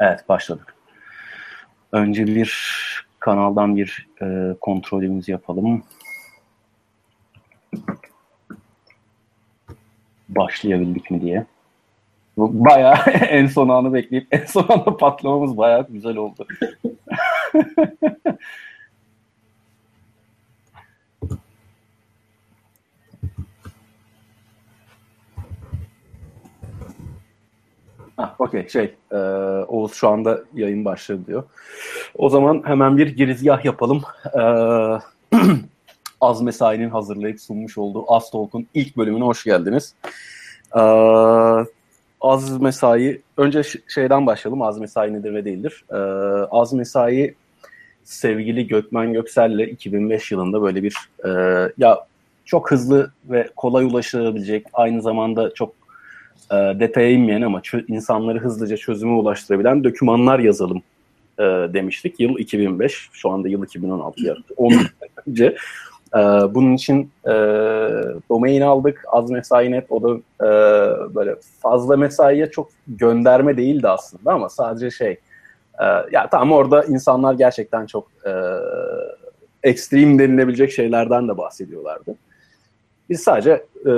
Evet başladık. Önce bir kanaldan bir e, kontrolümüzü yapalım. Başlayabildik mi diye. Bu bayağı en son anı bekleyip en son anda patlamamız bayağı güzel oldu. Ah, Okey şey e, Oğuz şu anda yayın başladı diyor. O zaman hemen bir girizgah yapalım. E, Az Mesai'nin hazırlayıp sunmuş olduğu Az Talk'un ilk bölümüne hoş geldiniz. E, Az Mesai, önce şeyden başlayalım. Az Mesai nedir ve değildir. E, Az Mesai sevgili Gökmen Göksel'le 2005 yılında böyle bir e, ya çok hızlı ve kolay ulaşılabilecek aynı zamanda çok e, detaya inmeyen ama insanları hızlıca çözüme ulaştırabilen dokümanlar yazalım e, demiştik. Yıl 2005, şu anda yıl 2016 yani 10 önce. E, bunun için e, domain aldık, az mesai net. O da e, böyle fazla mesaiye çok gönderme değildi aslında ama sadece şey, e, ya tamam orada insanlar gerçekten çok e, ekstrem denilebilecek şeylerden de bahsediyorlardı. Biz sadece e,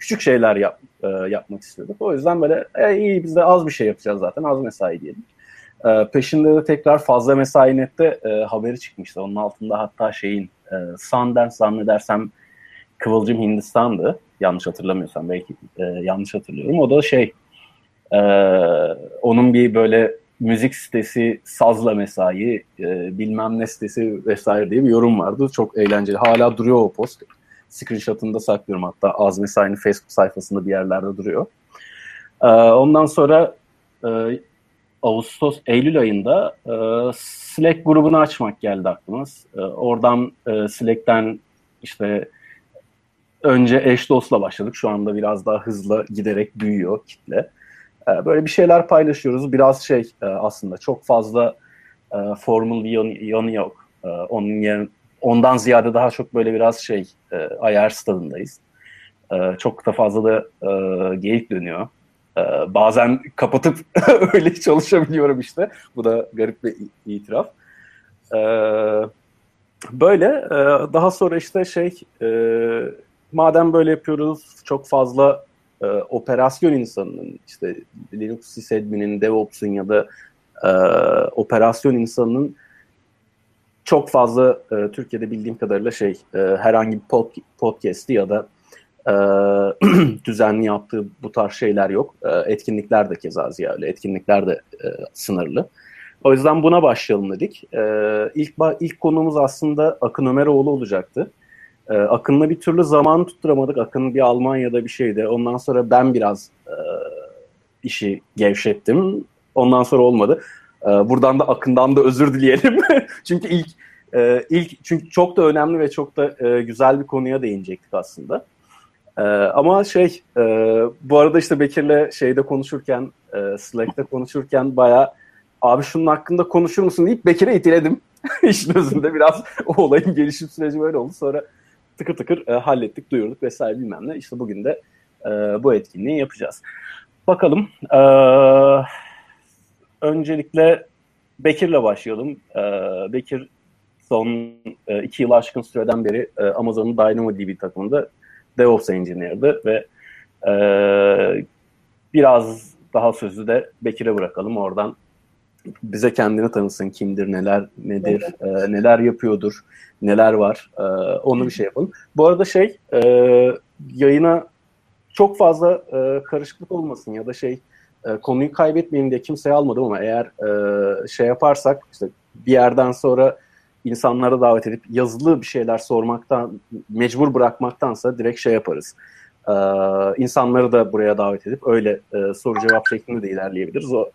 küçük şeyler yap, e, yapmak istiyorduk. O yüzden böyle e, iyi biz de az bir şey yapacağız zaten az mesai diyelim. E, peşinde de tekrar fazla mesai nette e, haberi çıkmıştı. Onun altında hatta şeyin e, Sundance zannedersem Kıvılcım Hindistan'dı. Yanlış hatırlamıyorsam belki e, yanlış hatırlıyorum. O da şey e, onun bir böyle müzik sitesi sazla mesai e, bilmem ne sitesi vesaire diye bir yorum vardı. Çok eğlenceli. Hala duruyor o post screenshot'ını da saklıyorum hatta Az Mesai'nin Facebook sayfasında bir yerlerde duruyor. Ee, ondan sonra e, Ağustos, Eylül ayında e, Slack grubunu açmak geldi aklımız. E, oradan e, Slack'ten işte önce eş dostla başladık. Şu anda biraz daha hızlı giderek büyüyor kitle. E, böyle bir şeyler paylaşıyoruz. Biraz şey e, aslında çok fazla e, formal bir yanı, yanı yok. E, onun yerine ondan ziyade daha çok böyle biraz şey e, ayar stadındayız. E, çok da fazla da e, geyik dönüyor. E, bazen kapatıp öyle çalışabiliyorum işte. Bu da garip bir itiraf. E, böyle e, daha sonra işte şey e, madem böyle yapıyoruz çok fazla e, operasyon insanının işte Linux sysadmin'in, DevOps'un ya da e, operasyon insanının çok fazla e, Türkiye'de bildiğim kadarıyla şey e, herhangi bir pod, podcast'i ya da e, düzenli yaptığı bu tarz şeyler yok. E, etkinlikler de keza öyle. Etkinlikler de e, sınırlı. O yüzden buna başlayalım dedik. E, ilk ilk konumuz aslında Akın Ömeroğlu olacaktı. E, Akın'la bir türlü zaman tutturamadık. Akın bir Almanya'da bir şeydi. Ondan sonra ben biraz e, işi gevşettim. Ondan sonra olmadı. Buradan da Akın'dan da özür dileyelim. çünkü ilk ilk çünkü çok da önemli ve çok da güzel bir konuya değinecektik aslında. Ama şey bu arada işte Bekir'le şeyde konuşurken Slack'te konuşurken baya abi şunun hakkında konuşur musun deyip Bekir'e itiledim. İşin özünde biraz o olayın gelişim süreci böyle oldu. Sonra tıkır tıkır hallettik, duyurduk vesaire bilmem ne. İşte bugün de bu etkinliği yapacağız. Bakalım. Eee öncelikle Bekir'le başlayalım. Ee, Bekir son e, iki yıl aşkın süreden beri e, Amazon'un DynamoDB takımında DevOps Engineer'dı ve e, biraz daha sözü de Bekir'e bırakalım. Oradan bize kendini tanısın. Kimdir, neler, nedir, e, neler yapıyordur, neler var. E, onu bir şey yapalım. Bu arada şey, e, yayına çok fazla e, karışıklık olmasın ya da şey e, konuyu kaybetmeyeyim diye kimseye almadım ama eğer e, şey yaparsak işte bir yerden sonra insanlara davet edip yazılı bir şeyler sormaktan mecbur bırakmaktansa direkt şey yaparız. E, insanları da buraya davet edip öyle e, soru cevap şeklinde de ilerleyebiliriz. O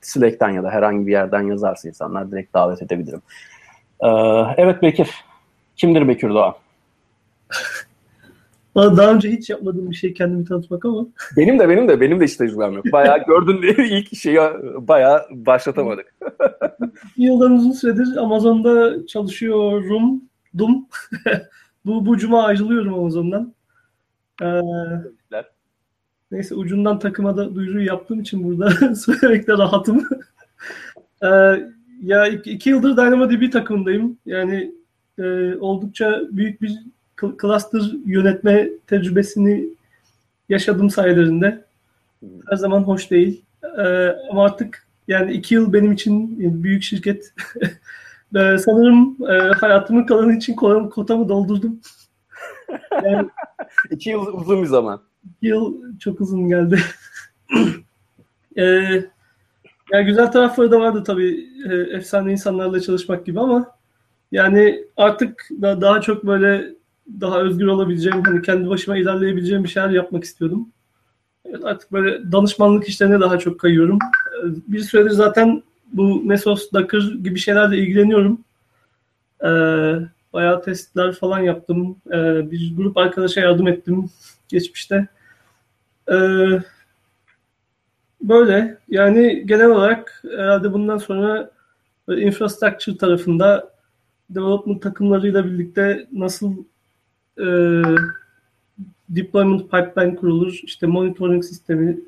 Slack'ten ya da herhangi bir yerden yazarsa insanlar direkt davet edebilirim. E, evet Bekir. Kimdir Bekir Doğan? Daha önce hiç yapmadığım bir şey kendimi tanıtmak ama. Benim de benim de benim de hiç tecrübem yok. Bayağı gördün diye ilk şeyi bayağı başlatamadık. Yıldan uzun süredir Amazon'da çalışıyorum. Dum. bu, bu cuma ayrılıyorum Amazon'dan. Ee, neyse ucundan takıma da duyuruyu yaptığım için burada söylemekte rahatım. Ee, ya iki, iki yıldır DynamoDB takımındayım. Yani e, oldukça büyük bir cluster yönetme tecrübesini yaşadım sayılarında. Her zaman hoş değil. Ee, ama artık yani iki yıl benim için büyük şirket. ee, sanırım e, hayatımın kalanı için kotamı doldurdum. Yani, iki yıl uzun bir zaman. İki yıl çok uzun geldi. ee, yani güzel tarafları da vardı tabii. E, efsane insanlarla çalışmak gibi ama yani artık da daha çok böyle daha özgür olabileceğim, hani kendi başıma ilerleyebileceğim bir şeyler yapmak istiyordum. Evet, artık böyle danışmanlık işlerine daha çok kayıyorum. Ee, bir süredir zaten bu Mesos, Docker gibi şeylerle ilgileniyorum. Ee, bayağı testler falan yaptım. Ee, bir grup arkadaşa yardım ettim geçmişte. Ee, böyle yani genel olarak herhalde bundan sonra infrastructure tarafında development takımlarıyla birlikte nasıl e, deployment pipeline kurulur, işte monitoring sistemi,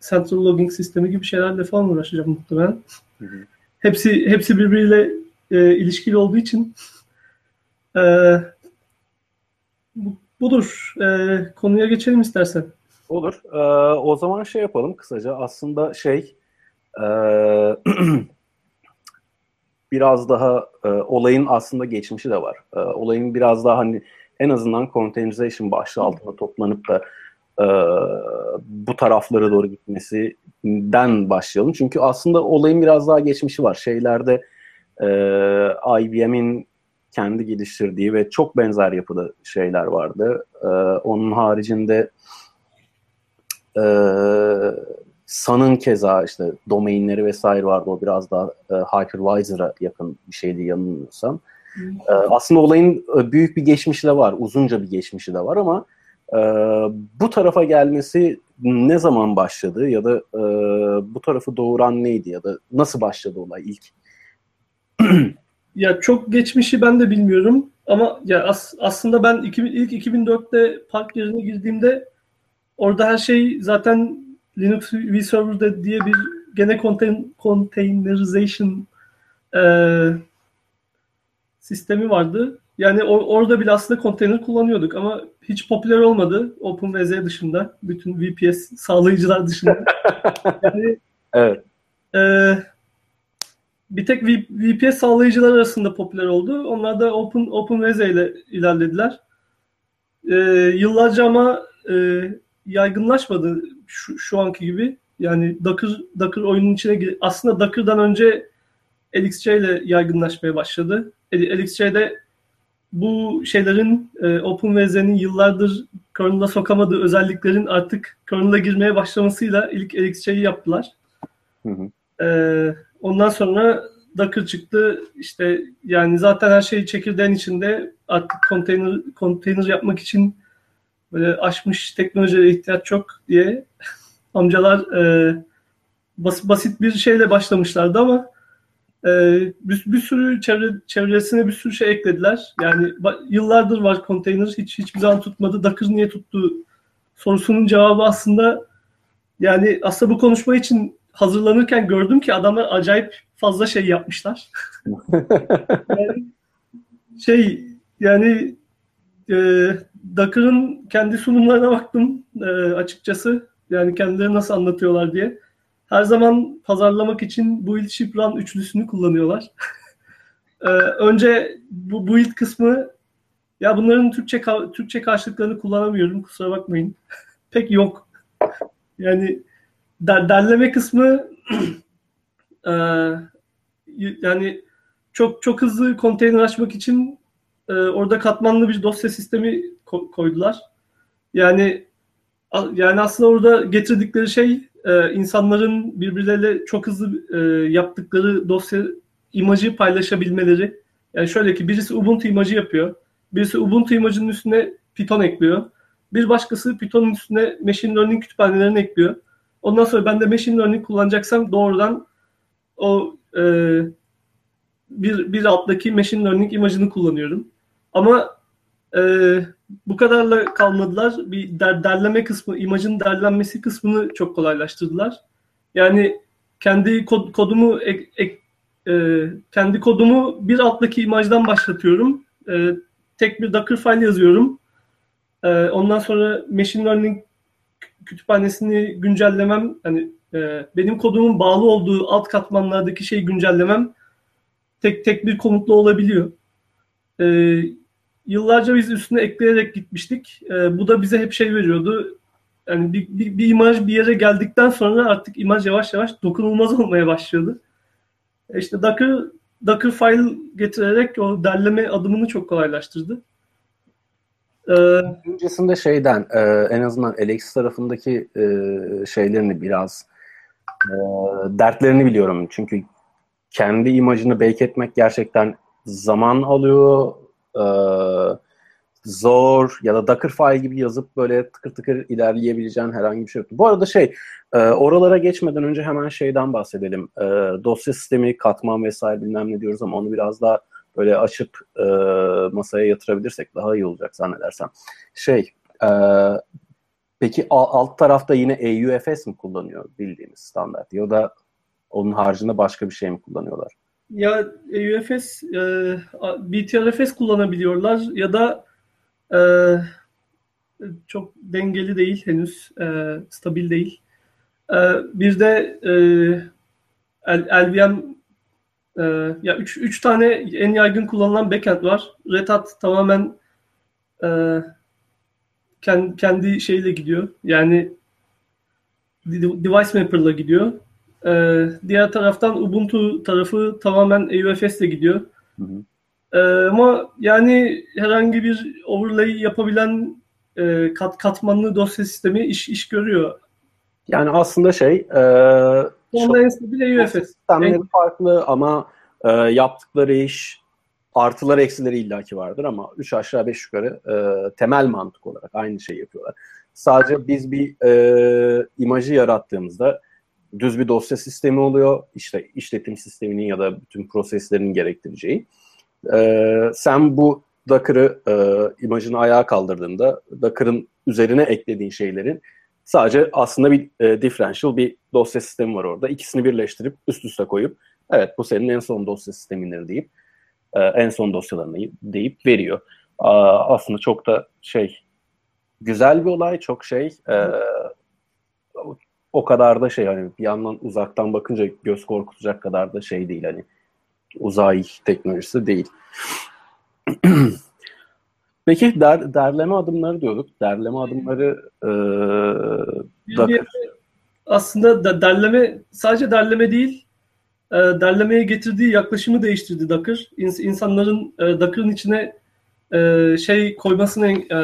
central logging sistemi gibi şeylerle falan uğraşacağım muhtemelen. Hı hı. Hepsi hepsi birbiriyle e, ilişkili olduğu için e, bu, budur. E, konuya geçelim istersen. Olur. Ee, o zaman şey yapalım kısaca. Aslında şey e, biraz daha e, olayın aslında geçmişi de var. E, olayın biraz daha hani en azından containerization başlığı altında toplanıp da e, bu taraflara doğru gitmesinden başlayalım. Çünkü aslında olayın biraz daha geçmişi var. Şeylerde e, IBM'in kendi geliştirdiği ve çok benzer yapıda şeyler vardı. E, onun haricinde e, Sun'ın keza işte domainleri vesaire vardı. O biraz daha e, hypervisor'a yakın bir şeydi yanılmıyorsam. E, aslında olayın e, büyük bir geçmişi de var. Uzunca bir geçmişi de var ama e, bu tarafa gelmesi ne zaman başladı ya da e, bu tarafı doğuran neydi ya da nasıl başladı olay ilk? ya çok geçmişi ben de bilmiyorum ama ya as, aslında ben iki, ilk 2004'te park yerine girdiğimde orada her şey zaten Linux vServer'da diye bir gene contain, containerization e, sistemi vardı. Yani or, orada bile aslında konteyner kullanıyorduk ama hiç popüler olmadı OpenWZ dışında. Bütün VPS sağlayıcılar dışında. yani evet. E, bir tek VPS sağlayıcılar arasında popüler oldu. Onlar da Open OpenWZ ile ilerlediler. E, yıllarca ama e, yaygınlaşmadı şu, şu anki gibi. Yani Docker, Docker oyunun içine. Aslında Docker'dan önce LXC ile yaygınlaşmaya başladı. LXC'de bu şeylerin e, OpenWZ'nin yıllardır kernel'a sokamadığı özelliklerin artık kernel'a girmeye başlamasıyla ilk LXC'yi yaptılar. Hı hı. E, ondan sonra Docker çıktı. İşte yani zaten her şey çekirdeğin içinde artık konteyner konteyner yapmak için böyle aşmış teknolojiye ihtiyaç çok diye amcalar e, bas, basit bir şeyle başlamışlardı ama e, bir, bir sürü çevre, çevresine bir sürü şey eklediler. Yani yıllardır var konteyner hiç hiçbir zaman tutmadı. Docker niye tuttu sorusunun cevabı aslında yani aslında bu konuşma için hazırlanırken gördüm ki adamlar acayip fazla şey yapmışlar. yani, şey yani e, Docker'ın kendi sunumlarına baktım e, açıkçası. Yani kendileri nasıl anlatıyorlar diye. Her zaman pazarlamak için build ship run üçlüsünü kullanıyorlar. e, önce bu build kısmı ya bunların Türkçe Türkçe karşılıklarını kullanamıyorum kusura bakmayın. Pek yok. Yani der, derleme kısmı e, yani çok çok hızlı konteyner açmak için e, orada katmanlı bir dosya sistemi ko- koydular. Yani yani aslında orada getirdikleri şey e, insanların birbirleriyle çok hızlı e, yaptıkları dosya imajı paylaşabilmeleri. Yani şöyle ki birisi Ubuntu imajı yapıyor. Birisi Ubuntu imajının üstüne Python ekliyor. Bir başkası Python'un üstüne machine learning kütüphanelerini ekliyor. Ondan sonra ben de machine learning kullanacaksam doğrudan o e, bir, bir alttaki machine learning imajını kullanıyorum. Ama e, bu kadarla kalmadılar. Bir der, derleme kısmı, imajın derlenmesi kısmını çok kolaylaştırdılar. Yani kendi kod, kodumu ek, ek, e, kendi kodumu bir alttaki imajdan başlatıyorum. E, tek bir Docker file yazıyorum. E, ondan sonra machine learning kütüphanesini güncellemem, hani e, benim kodumun bağlı olduğu alt katmanlardaki şeyi güncellemem tek tek bir komutla olabiliyor. E, yıllarca biz üstüne ekleyerek gitmiştik. E, bu da bize hep şey veriyordu. Yani bir, bir, bir imaj bir yere geldikten sonra artık imaj yavaş yavaş dokunulmaz olmaya başladı. E işte Docker, Docker file getirerek o derleme adımını çok kolaylaştırdı. Ee, Öncesinde şeyden e, en azından LX tarafındaki e, şeylerini biraz e, dertlerini biliyorum. Çünkü kendi imajını bake etmek gerçekten zaman alıyor. E, zor ya da Docker file gibi yazıp böyle tıkır tıkır ilerleyebileceğin herhangi bir şey yoktu. Bu arada şey e, oralara geçmeden önce hemen şeyden bahsedelim. E, dosya sistemi, katman vesaire bilmem ne diyoruz ama onu biraz daha böyle açıp e, masaya yatırabilirsek daha iyi olacak zannedersem. Şey e, peki alt tarafta yine AUFS mi kullanıyor bildiğimiz standart ya da onun haricinde başka bir şey mi kullanıyorlar? Ya AUFS, e, BTRFS kullanabiliyorlar ya da e, çok dengeli değil henüz, e, stabil değil. E, bir de e, LVM e, ya üç, üç tane en yaygın kullanılan backend var. Red Hat tamamen e, kendi, kendi şeyle gidiyor. Yani device mapper'la gidiyor. Ee, diğer taraftan Ubuntu tarafı tamamen AUFS ile gidiyor. Hı hı. Ee, ama yani herhangi bir overlay yapabilen e, kat, katmanlı dosya sistemi iş iş görüyor. Yani aslında şey e, en stabil UFS. Sistemleri en... farklı ama e, yaptıkları iş artıları eksileri illaki vardır ama 3 aşağı 5 yukarı e, temel mantık olarak aynı şeyi yapıyorlar. Sadece biz bir e, imajı yarattığımızda düz bir dosya sistemi oluyor. İşte işletim sisteminin ya da bütün proseslerin gerektireceği. E, sen bu Docker'ı e, imajını ayağa kaldırdığında Docker'ın üzerine eklediğin şeylerin sadece aslında bir e, differential bir dosya sistemi var orada. İkisini birleştirip üst üste koyup evet bu senin en son dosya sistemindir deyip e, en son dosyalarını deyip veriyor. A, aslında çok da şey güzel bir olay çok şey e, o kadar da şey hani bir yandan uzaktan bakınca göz korkutacak kadar da şey değil hani uzay teknolojisi değil. Peki der, derleme adımları diyorduk. Derleme adımları e, da... aslında da, derleme sadece derleme değil e, derlemeye getirdiği yaklaşımı değiştirdi Docker. İns, insanların e, Docker'ın içine e, şey koymasını e,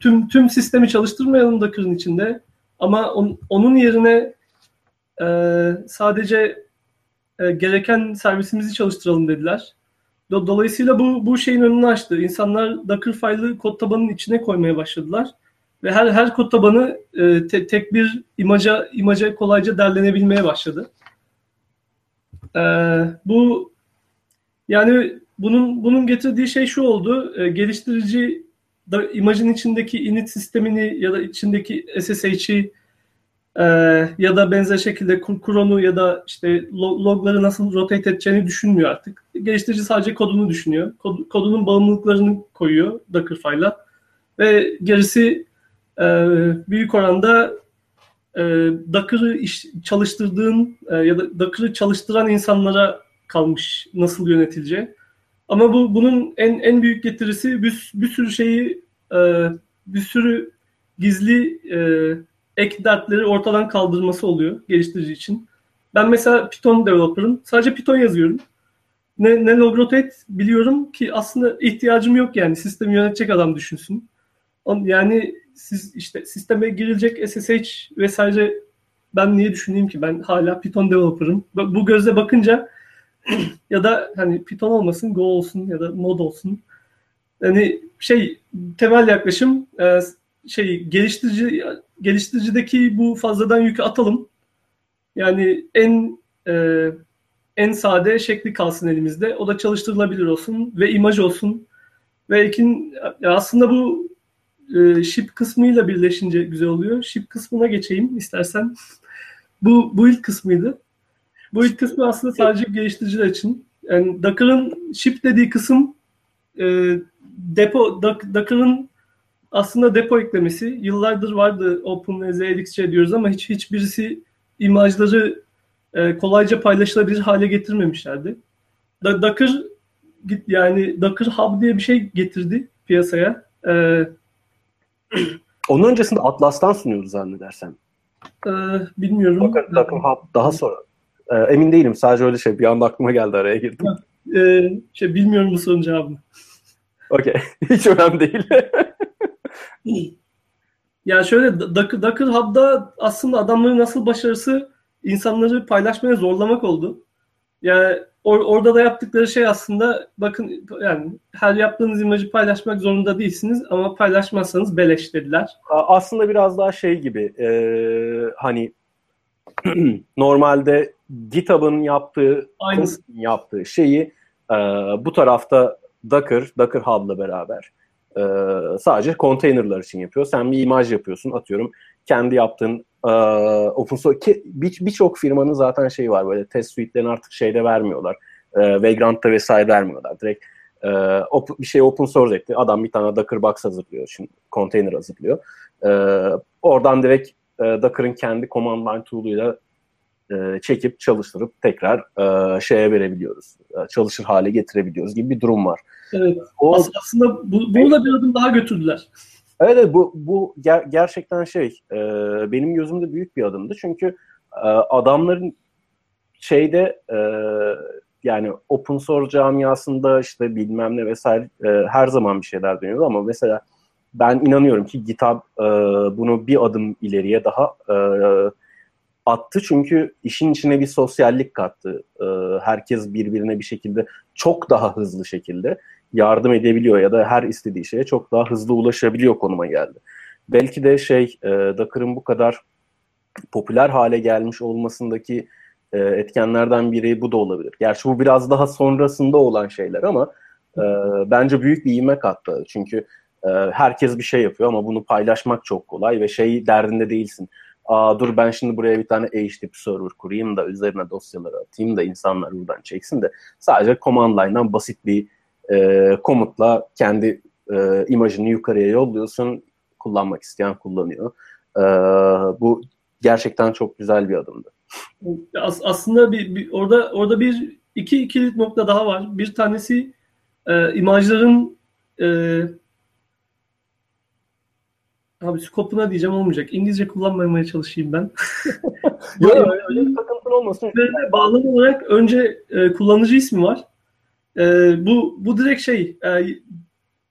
tüm tüm sistemi çalıştırmayalım Docker'ın içinde ama on, onun yerine e, sadece e, gereken servisimizi çalıştıralım dediler. Dolayısıyla bu bu şeyin önünü açtı. İnsanlar Docker file'ı kod tabanının içine koymaya başladılar ve her her kod tabanı e, te, tek bir imaja imaja kolayca derlenebilmeye başladı. E, bu yani bunun bunun getirdiği şey şu oldu. E, geliştirici da, imajın içindeki init sistemini ya da içindeki SSH'i e, ya da benzer şekilde Cron'u ya da işte logları nasıl rotate edeceğini düşünmüyor artık. Geliştirici sadece kodunu düşünüyor. Kod, kodunun bağımlılıklarını koyuyor Docker file'a ve gerisi e, büyük oranda e, Docker'ı iş, çalıştırdığın e, ya da Docker'ı çalıştıran insanlara kalmış nasıl yönetileceği. Ama bu bunun en en büyük getirisi bir, bir sürü şeyi e, bir sürü gizli e, ek dertleri ortadan kaldırması oluyor geliştirici için. Ben mesela Python developer'ım. Sadece Python yazıyorum. Ne, ne logrotate biliyorum ki aslında ihtiyacım yok yani. Sistemi yönetecek adam düşünsün. Yani siz işte sisteme girilecek SSH vesaire ben niye düşüneyim ki? Ben hala Python developer'ım. Bu gözle bakınca ya da hani Python olmasın, Go olsun ya da Node olsun. Yani şey temel yaklaşım e, şey geliştirici geliştiricideki bu fazladan yükü atalım. Yani en e, en sade şekli kalsın elimizde. O da çalıştırılabilir olsun ve imaj olsun. Ve ikin aslında bu e, ship kısmıyla birleşince güzel oluyor. Ship kısmına geçeyim istersen. bu bu ilk kısmıydı. Bu ilk kısmı aslında sadece geliştiriciler için. Yani Docker'ın ship dediği kısım e, depo Docker'ın aslında depo eklemesi. Yıllardır vardı OpenWZ, LXC diyoruz ama hiç hiçbirisi imajları e, kolayca paylaşılabilir hale getirmemişlerdi. Da, Docker yani Docker Hub diye bir şey getirdi piyasaya. Ee, Onun öncesinde Atlas'tan sunuyordu zannedersem. E, bilmiyorum. Docker, Docker Hub daha sonra. E, emin değilim. Sadece öyle şey. Bir anda aklıma geldi araya girdim. E, şey bilmiyorum bu sorunun cevabını. Okey. Hiç önemli değil. ya şöyle Docker, Docker Hub'da aslında adamların nasıl başarısı insanları paylaşmaya zorlamak oldu. Yani or, orada da yaptıkları şey aslında bakın yani her yaptığınız imajı paylaşmak zorunda değilsiniz ama paylaşmazsanız beleş dediler. Aslında biraz daha şey gibi e, hani normalde GitHub'ın yaptığı yaptığı şeyi e, bu tarafta Docker, Docker Hub'la beraber e, sadece konteynerlar için yapıyor. Sen bir imaj yapıyorsun atıyorum kendi yaptığın e, open source birçok bir firmanın zaten şeyi var böyle test suite'lerini artık şeyde vermiyorlar. E, Vagrant'ta vesaire vermiyorlar. Direkt e, op, bir şey open source etti. Adam bir tane Docker box hazırlıyor. Şimdi container hazırlıyor. E, oradan direkt e, Docker'ın kendi command line tool'uyla e, çekip çalıştırıp tekrar e, şeye verebiliyoruz. E, çalışır hale getirebiliyoruz gibi bir durum var. Evet. O, aslında bu, bunu da bir adım daha götürdüler. Evet bu bu ger- gerçekten şey e, benim gözümde büyük bir adımdı çünkü e, adamların şeyde e, yani open source camiasında işte bilmem ne vesaire e, her zaman bir şeyler dönüyordu ama mesela ben inanıyorum ki GitHub e, bunu bir adım ileriye daha e, attı çünkü işin içine bir sosyallik kattı. E, herkes birbirine bir şekilde çok daha hızlı şekilde yardım edebiliyor ya da her istediği şeye çok daha hızlı ulaşabiliyor konuma geldi. Belki de şey e, Docker'ın bu kadar popüler hale gelmiş olmasındaki e, etkenlerden biri bu da olabilir. Gerçi bu biraz daha sonrasında olan şeyler ama e, bence büyük bir ivme kattı. Çünkü herkes bir şey yapıyor ama bunu paylaşmak çok kolay ve şey derdinde değilsin. Aa, dur ben şimdi buraya bir tane HTTP server kurayım da üzerine dosyaları atayım da insanlar buradan çeksin de sadece command line'dan basit bir e, komutla kendi e, imajını yukarıya yolluyorsun. Kullanmak isteyen kullanıyor. E, bu gerçekten çok güzel bir adımdı. As, aslında bir, bir, orada orada bir iki iki nokta daha var. Bir tanesi e, imajların e, abi skopuna diyeceğim olmayacak. İngilizce kullanmamaya çalışayım ben. Yok öyle, öyle bir takıntın olmasın. Bağlam olarak önce e, kullanıcı ismi var. E, bu bu direkt şey e,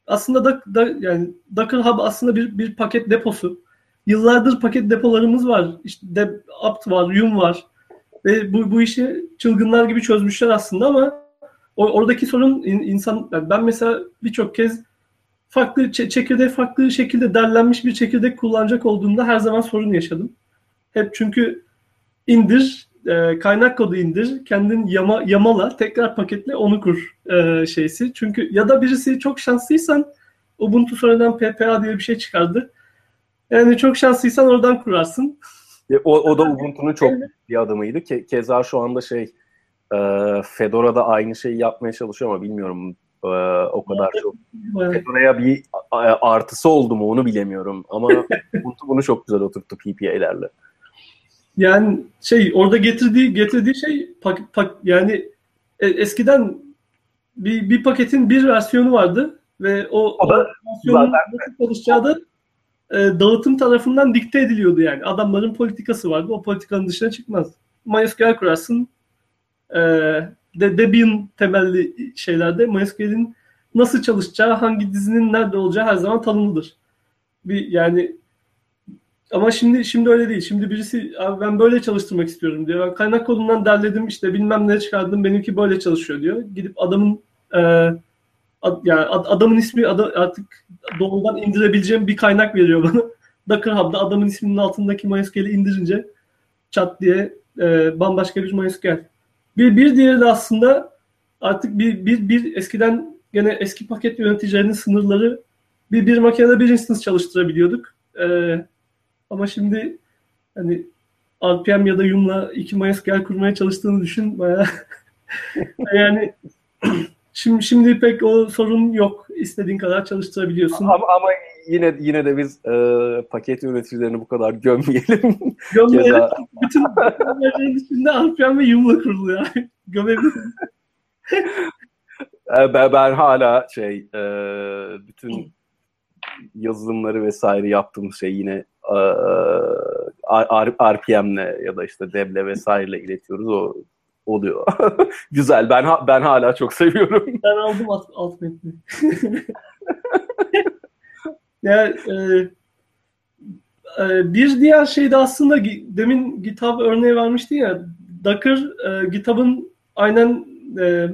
aslında da, da yani Docker Hub aslında bir bir paket deposu. Yıllardır paket depolarımız var. İşte de, apt var, yum var. Ve bu bu işi çılgınlar gibi çözmüşler aslında ama o, oradaki sorun insan yani ben mesela birçok kez farklı çekirdek farklı şekilde derlenmiş bir çekirdek kullanacak olduğunda her zaman sorun yaşadım. Hep çünkü indir e, kaynak kodu indir, kendin yama, yamala, tekrar paketle onu kur e, şeysi. Çünkü ya da birisi çok şanslıysan Ubuntu sonradan PPA diye bir şey çıkardı. Yani çok şanslıysan oradan kurarsın. E, o, o da Ubuntu'nun çok bir adımıydı. Ke, keza şu anda şey e, Fedora'da aynı şeyi yapmaya çalışıyor ama bilmiyorum e, o kadar çok. Fedora'ya bir artısı oldu mu onu bilemiyorum. Ama Ubuntu bunu çok güzel oturttu PPA'lerle. Yani şey orada getirdiği getirdiği şey pak, pak, yani e, eskiden bir, bir paketin bir versiyonu vardı ve o, o, da, versiyonun nasıl çalışacağı da e, dağıtım tarafından dikte ediliyordu yani. Adamların politikası vardı. O politikanın dışına çıkmaz. MySQL kurarsın. E, de, Debian temelli şeylerde MySQL'in nasıl çalışacağı, hangi dizinin nerede olacağı her zaman tanımlıdır. Bir yani ama şimdi şimdi öyle değil. Şimdi birisi abi ben böyle çalıştırmak istiyorum diyor. Ben kaynak kodundan derledim işte bilmem ne çıkardım benimki böyle çalışıyor diyor. Gidip adamın e, ad, yani ad, adamın ismi ad, artık doğrudan indirebileceğim bir kaynak veriyor bana. Docker Hub'da adamın isminin altındaki MySQL'i indirince çat diye e, bambaşka bir MySQL. Bir, bir diğeri de aslında artık bir, bir, bir eskiden gene eski paket yöneticilerinin sınırları bir, bir makinede bir instance çalıştırabiliyorduk. E, ama şimdi hani RPM ya da Yum'la iki MySQL kurmaya çalıştığını düşün. Bayağı yani şimdi şimdi pek o sorun yok. İstediğin kadar çalıştırabiliyorsun. Ama, ama yine yine de biz e, paket yöneticilerini bu kadar gömmeyelim. Gömmeyelim. Bütün bütün içinde RPM ve Yum'la kuruluyor. Gömebiliriz. ben, ben hala şey e, bütün yazılımları vesaire yaptığımız şey yine e, RPM'le ya da işte Deb'le vesaireyle iletiyoruz. O oluyor. Güzel. Ben ben hala çok seviyorum. Ben aldım alt, alt metni. Ya e, e, bir diğer şey de aslında demin GitHub örneği vermişti ya. Docker e, GitHub'ın aynen e,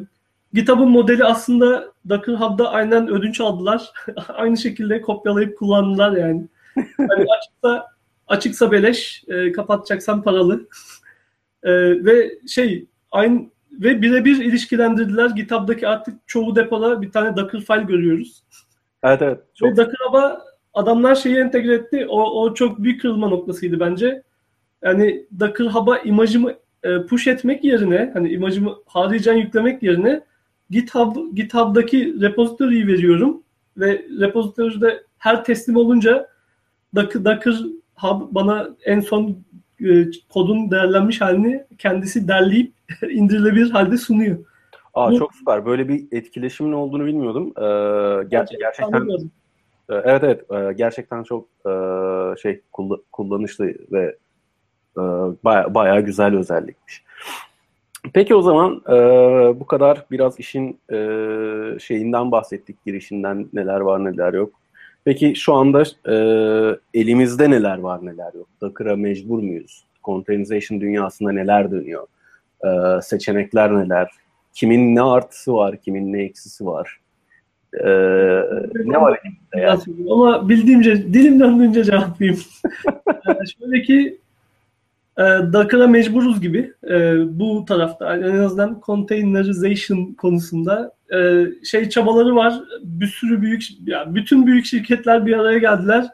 GitHub'ın modeli aslında Docker Hub'da aynen ödünç aldılar. Aynı şekilde kopyalayıp kullandılar yani. yani açıksa açıksa beleş, e, kapatacaksan paralı. e, ve şey aynı ve birebir ilişkilendirdiler. GitHub'daki artık çoğu depoda bir tane Docker file görüyoruz. Evet evet. Çok... Ve adamlar şeyi entegre etti. O, o çok büyük kırılma noktasıydı bence. Yani Docker Hub'a imajımı e, push etmek yerine hani imajımı haricen yüklemek yerine GitHub GitHub'daki repository'yi veriyorum ve repository'de her teslim olunca Docker, Docker Hub bana en son e, kodun değerlenmiş halini kendisi derleyip indirilebilir halde sunuyor. Aa, çok süper. Böyle bir etkileşimin olduğunu bilmiyordum. Ee, ger- gerçekten, gerçekten e, evet evet e, gerçekten çok e, şey kullanışlı ve e, baya, bayağı güzel özellikmiş. Peki o zaman e, bu kadar biraz işin şeyinden bahsettik, girişinden neler var neler yok. Peki şu anda elimizde neler var neler yok? Docker'a mecbur muyuz? Containerization dünyasında neler dönüyor? Seçenekler neler? Kimin ne artısı var, kimin ne eksisi var? E, ne var elimizde yani? Ama bildiğimce, dilim döndüğünce cevaplayayım. yani şöyle ki e, Docker'a mecburuz gibi e, bu tarafta en azından containerization konusunda e, şey çabaları var. Bir sürü büyük yani bütün büyük şirketler bir araya geldiler.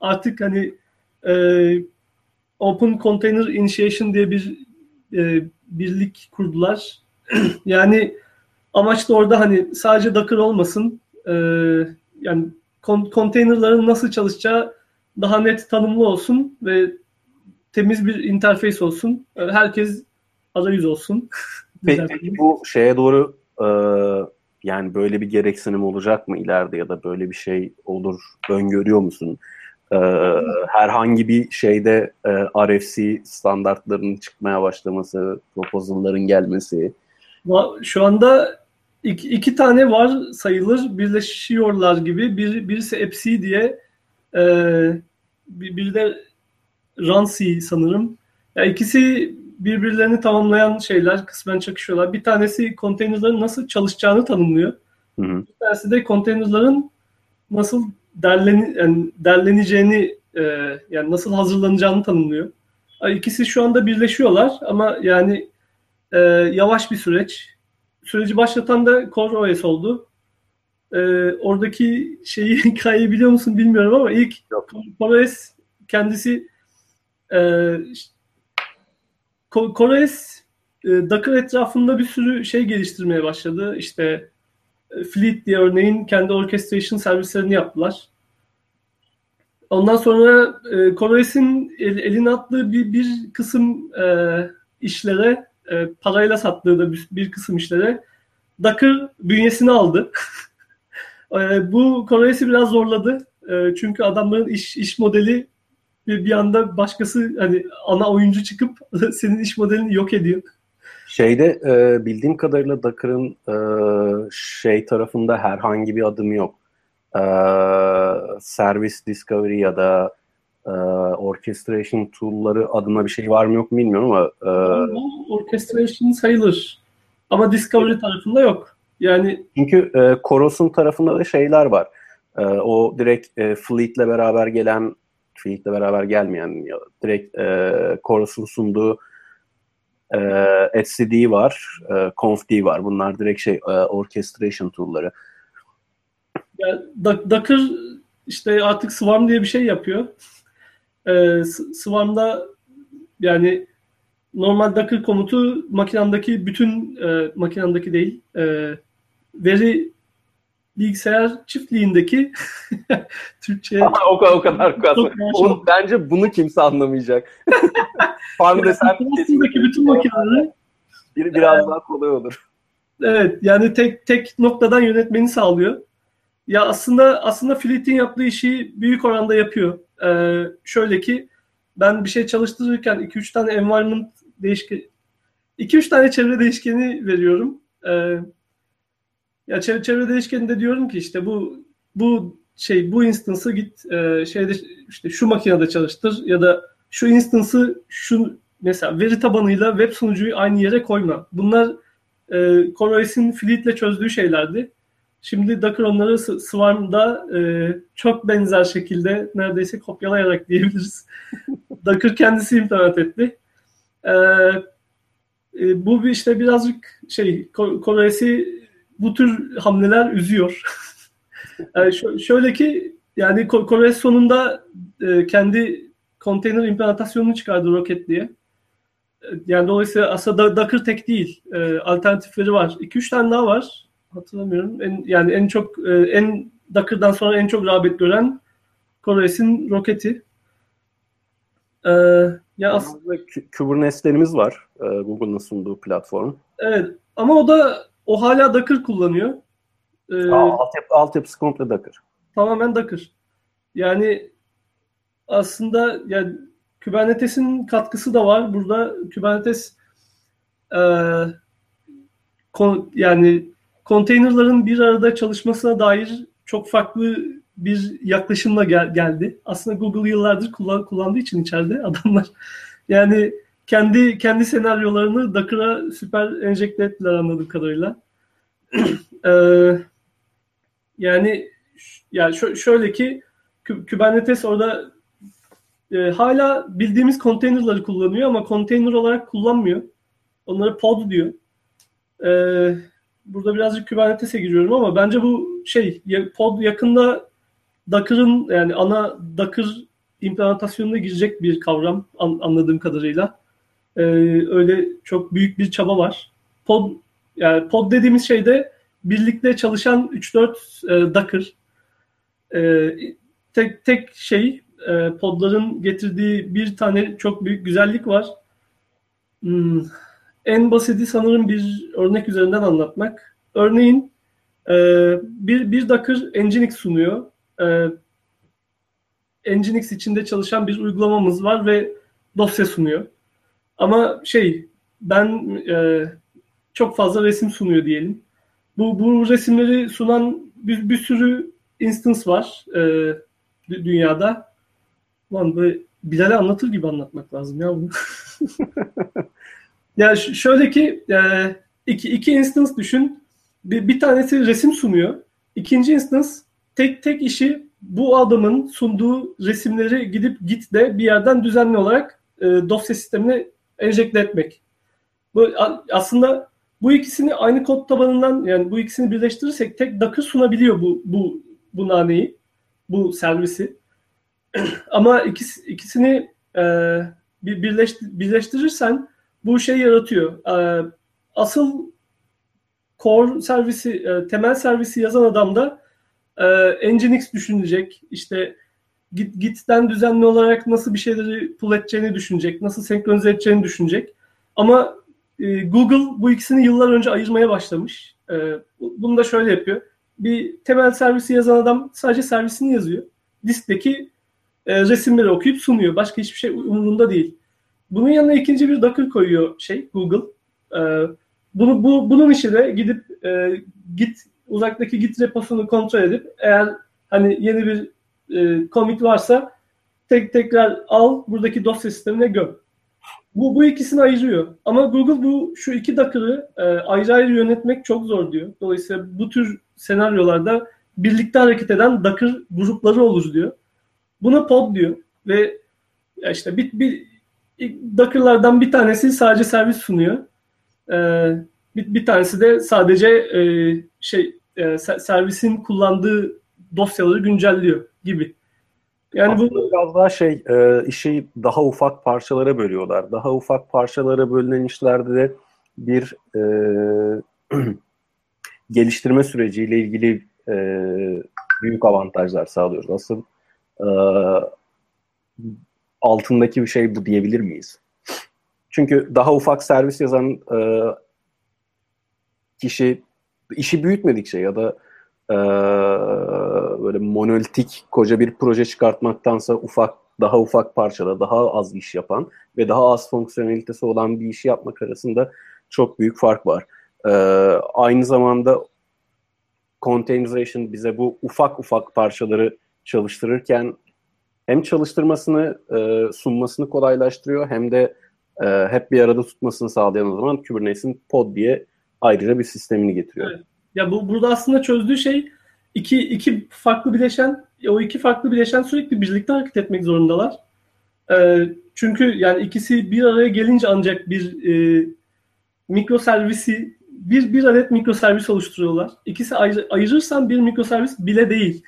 Artık hani e, Open Container Initiation diye bir e, birlik kurdular. yani amaç da orada hani sadece Docker olmasın. E, yani konteynerların nasıl çalışacağı daha net tanımlı olsun ve temiz bir interface olsun. Herkes arayüz olsun. Peki bu şeye doğru e, yani böyle bir gereksinim olacak mı ileride ya da böyle bir şey olur öngörüyor musun? E, herhangi bir şeyde e, RFC standartlarının çıkmaya başlaması, proposal'ların gelmesi. Şu anda iki, iki tane var sayılır birleşiyorlar gibi. Bir, birisi EPC diye e, bir, bir de Rancy sanırım. Ya ikisi birbirlerini tamamlayan şeyler kısmen çakışıyorlar. Bir tanesi konteynerların nasıl çalışacağını tanımlıyor. Hı hı. Bir tanesi de konteynerların nasıl derleni, yani derleneceğini e, yani nasıl hazırlanacağını tanımlıyor. İkisi şu anda birleşiyorlar ama yani e, yavaş bir süreç. Süreci başlatan da Core OS oldu. E, oradaki şeyi hikayeyi biliyor musun bilmiyorum ama ilk Core OS kendisi e, Kores e, Docker etrafında bir sürü şey geliştirmeye başladı. İşte e, Fleet diye örneğin kendi orchestration servislerini yaptılar. Ondan sonra e, Kores'in el, eline attığı bir, bir kısım e, işlere, e, parayla sattığı da bir, bir kısım işlere Docker bünyesini aldı. e, bu Kores'i biraz zorladı. E, çünkü adamların iş, iş modeli bir, bir anda başkası hani ana oyuncu çıkıp senin iş modelini yok ediyor. Şeyde e, bildiğim kadarıyla Docker'ın e, şey tarafında herhangi bir adım yok. E, service discovery ya da e, orchestration tool'ları adına bir şey var mı yok mu bilmiyorum ama e, orchestration sayılır. Ama discovery tarafında yok. Yani çünkü e, Koros'un tarafında da şeyler var. E, o direkt e, Fleet'le beraber gelen Tweak'le beraber gelmeyen direkt e, Chorus'un sunduğu e, etcd var, e, confd var. Bunlar direkt şey e, orchestration tool'ları. Yani Docker işte artık Swarm diye bir şey yapıyor. E, Swarm'da Yani normal Docker komutu makinandaki bütün e, makinandaki değil e, veri bilgisayar çiftliğindeki Türkçe Ama o kadar o kadar kalsın. Onu, bence bunu kimse anlamayacak. Farm desen bütün makineleri bir, biraz daha kolay olur. Evet yani tek tek noktadan yönetmeni sağlıyor. Ya aslında aslında Fleet'in yaptığı işi büyük oranda yapıyor. Ee, şöyle ki ben bir şey çalıştırırken 2-3 tane environment değişken 2-3 tane çevre değişkeni veriyorum. Ee, ya çevre, çevre değişkeninde diyorum ki işte bu bu şey bu instance'ı git e, şeyde işte şu makinede çalıştır ya da şu instance'ı şu mesela veri tabanıyla web sunucuyu aynı yere koyma. Bunlar e, CoreOS'in Fleet'le çözdüğü şeylerdi. Şimdi Docker onları Swarm'da e, çok benzer şekilde neredeyse kopyalayarak diyebiliriz. Docker kendisi implement etti. E, e, bu işte birazcık şey CoreOS'i bu tür hamleler üzüyor. yani e, şöyle ki yani CoreOS sonunda e, kendi konteyner implementasyonunu çıkardı Rocket diye. E, yani dolayısıyla aslında Docker tek değil. E, alternatifleri var. 2-3 tane daha var. Hatırlamıyorum. En, yani en çok e, en Docker'dan sonra en çok rağbet gören CoreOS'in Rocket'i. Ee, ya aslında Kubernetes'lerimiz var. E, Google'ın sunduğu platform. Evet. Ama o da o hala Docker kullanıyor. Ee, Aa, altyapı, altyapısı komple Docker. Tamamen Docker. Yani aslında yani Kubernetes'in katkısı da var. Burada Kubernetes e, kon, yani konteynerların bir arada çalışmasına dair çok farklı bir yaklaşımla gel, geldi. Aslında Google yıllardır kullan, kullandığı için içeride adamlar yani kendi kendi senaryolarını Docker'a süper enjekte ettiler anladığım kadarıyla. ee, yani yani şöyle ki Kubernetes orada e, hala bildiğimiz konteynerları kullanıyor ama konteyner olarak kullanmıyor. Onları pod diyor. E, burada birazcık Kubernetes'e giriyorum ama bence bu şey pod yakında Docker'ın yani ana Docker implementasyonuna girecek bir kavram an, anladığım kadarıyla. E, öyle çok büyük bir çaba var. Pod yani pod dediğimiz şeyde birlikte çalışan 3-4 e, Docker. E, tek tek şey e, podların getirdiği bir tane çok büyük güzellik var. Hmm, en basiti sanırım bir örnek üzerinden anlatmak. Örneğin e, bir, bir Docker Nginx sunuyor. E, Nginx içinde çalışan bir uygulamamız var ve dosya sunuyor. Ama şey ben e, çok fazla resim sunuyor diyelim. Bu, bu resimleri sunan bir, bir sürü instance var e, dünyada. Lan böyle Bilal'e anlatır gibi anlatmak lazım ya bunu. yani şöyle ki e, iki, iki instance düşün. Bir, bir tanesi resim sunuyor. İkinci instance tek tek işi bu adamın sunduğu resimleri gidip git de bir yerden düzenli olarak e, dosya sistemine enjekte etmek. Bu aslında bu ikisini aynı kod tabanından yani bu ikisini birleştirirsek tek Docker sunabiliyor bu bu bu naneyi, bu servisi. Ama ikisi, ikisini e, birleş, birleştirirsen bu şey yaratıyor. E, asıl core servisi, e, temel servisi yazan adam da e, Nginx düşünecek. İşte Git, Git'ten düzenli olarak nasıl bir şeyleri pull edeceğini düşünecek, nasıl senkronize edeceğini düşünecek. Ama e, Google bu ikisini yıllar önce ayırmaya başlamış. E, bunu da şöyle yapıyor. Bir temel servisi yazan adam sadece servisini yazıyor. Diskteki e, resimleri okuyup sunuyor. Başka hiçbir şey umurunda değil. Bunun yanına ikinci bir Docker koyuyor şey Google. E, bunu bu bunun işi de gidip e, git uzaktaki git reposunu kontrol edip eğer hani yeni bir e, commit varsa tek tekrar al buradaki dosya sistemine göm. Bu, bu ikisini ayırıyor. Ama Google bu şu iki Docker'ı e, ayrı ayrı yönetmek çok zor diyor. Dolayısıyla bu tür senaryolarda birlikte hareket eden Docker grupları olur diyor. Buna pod diyor ve işte bir, bir Docker'lardan bir tanesi sadece servis sunuyor. Ee, bir, bir tanesi de sadece e, şey e, servisin kullandığı dosyaları güncelliyor gibi. Yani Aslında bu biraz daha şey e, işi daha ufak parçalara bölüyorlar. Daha ufak parçalara bölünen işlerde de bir e, geliştirme süreciyle ilgili e, büyük avantajlar sağlıyoruz. Asıl e, altındaki bir şey bu diyebilir miyiz? Çünkü daha ufak servis yazan e, kişi işi büyütmedikçe ya da e, böyle monolitik koca bir proje çıkartmaktansa ufak daha ufak parçada daha az iş yapan ve daha az fonksiyonelitesi olan bir işi yapmak arasında çok büyük fark var. E, aynı zamanda containerization bize bu ufak ufak parçaları çalıştırırken hem çalıştırmasını, e, sunmasını kolaylaştırıyor hem de e, hep bir arada tutmasını sağlayan o zaman Kubernetes'in pod diye ayrıca bir sistemini getiriyor. Evet. Ya bu burada aslında çözdüğü şey iki iki farklı bileşen o iki farklı bileşen sürekli birlikte hareket etmek zorundalar. E, çünkü yani ikisi bir araya gelince ancak bir e, mikro servisi bir bir adet mikro servis oluşturuyorlar. İkisi ayrı, ayırırsan bir mikro servis bile değil.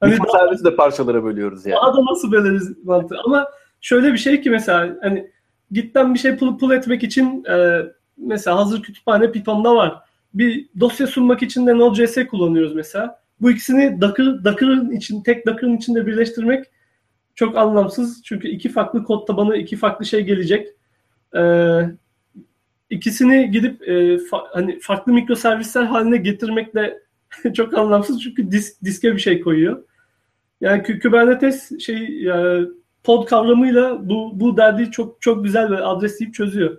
Hani mikro servisi de parçalara bölüyoruz yani. Daha da nasıl böleriz mantığı. Ama şöyle bir şey ki mesela hani gitten bir şey pull, pull etmek için e, mesela hazır kütüphane Python'da var. Bir dosya sunmak için de Node.js kullanıyoruz mesela. Bu ikisini Docker, Docker'ın için, tek Docker'ın içinde birleştirmek çok anlamsız. Çünkü iki farklı kod tabanı, iki farklı şey gelecek. Ee, ikisini gidip e, fa, hani farklı mikroservisler haline getirmek de çok anlamsız. Çünkü disk, diske bir şey koyuyor. Yani Kubernetes şey e, pod kavramıyla bu bu derdi çok çok güzel ve adresleyip çözüyor.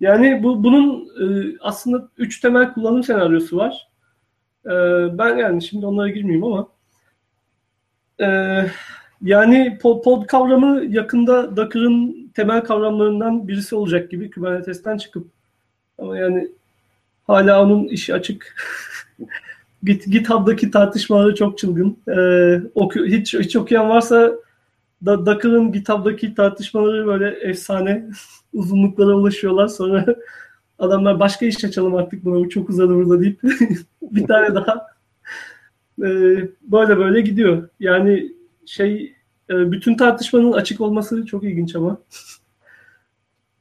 Yani bu bunun e, aslında üç temel kullanım senaryosu var. E, ben yani şimdi onlara girmeyeyim ama e, yani pod, pod kavramı yakında Docker'ın temel kavramlarından birisi olacak gibi Kubernetes'ten çıkıp ama yani hala onun işi açık. Git GitHub'daki tartışmaları çok çılgın. Ee, oku, hiç hiç okuyan varsa da Docker'ın GitHub'daki tartışmaları böyle efsane uzunluklara ulaşıyorlar. Sonra adamlar başka iş açalım artık buna bu çok uzadı burada deyip bir tane daha e, böyle böyle gidiyor. Yani şey e, bütün tartışmanın açık olması çok ilginç ama.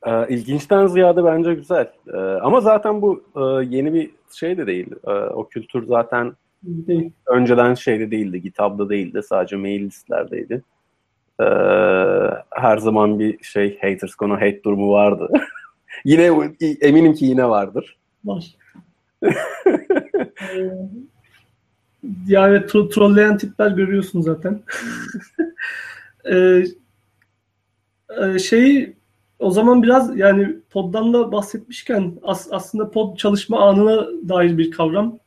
E, ilginçten ziyade bence güzel. E, ama zaten bu e, yeni bir şey de değil. E, o kültür zaten değil. önceden şeyde değildi. GitHub'da değildi. Sadece mail listelerdeydi. E, her zaman bir şey haters konu hate durumu vardı. yine eminim ki yine vardır. Var. yani tro- trolleyen tipler görüyorsun zaten. ee, şeyi o zaman biraz yani poddan da bahsetmişken as, aslında pod çalışma anına dair bir kavram.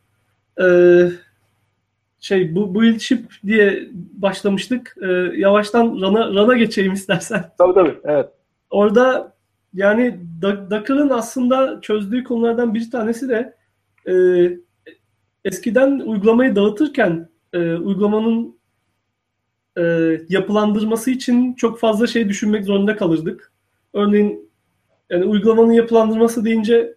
Ee, şey bu bu ship diye başlamıştık. Ee, yavaştan rana rana geçeyim istersen. Tabii tabii. Evet. Orada yani Docker'ın aslında çözdüğü konulardan bir tanesi de e, eskiden uygulamayı dağıtırken e, uygulamanın e, yapılandırması için çok fazla şey düşünmek zorunda kalırdık. Örneğin yani uygulamanın yapılandırması deyince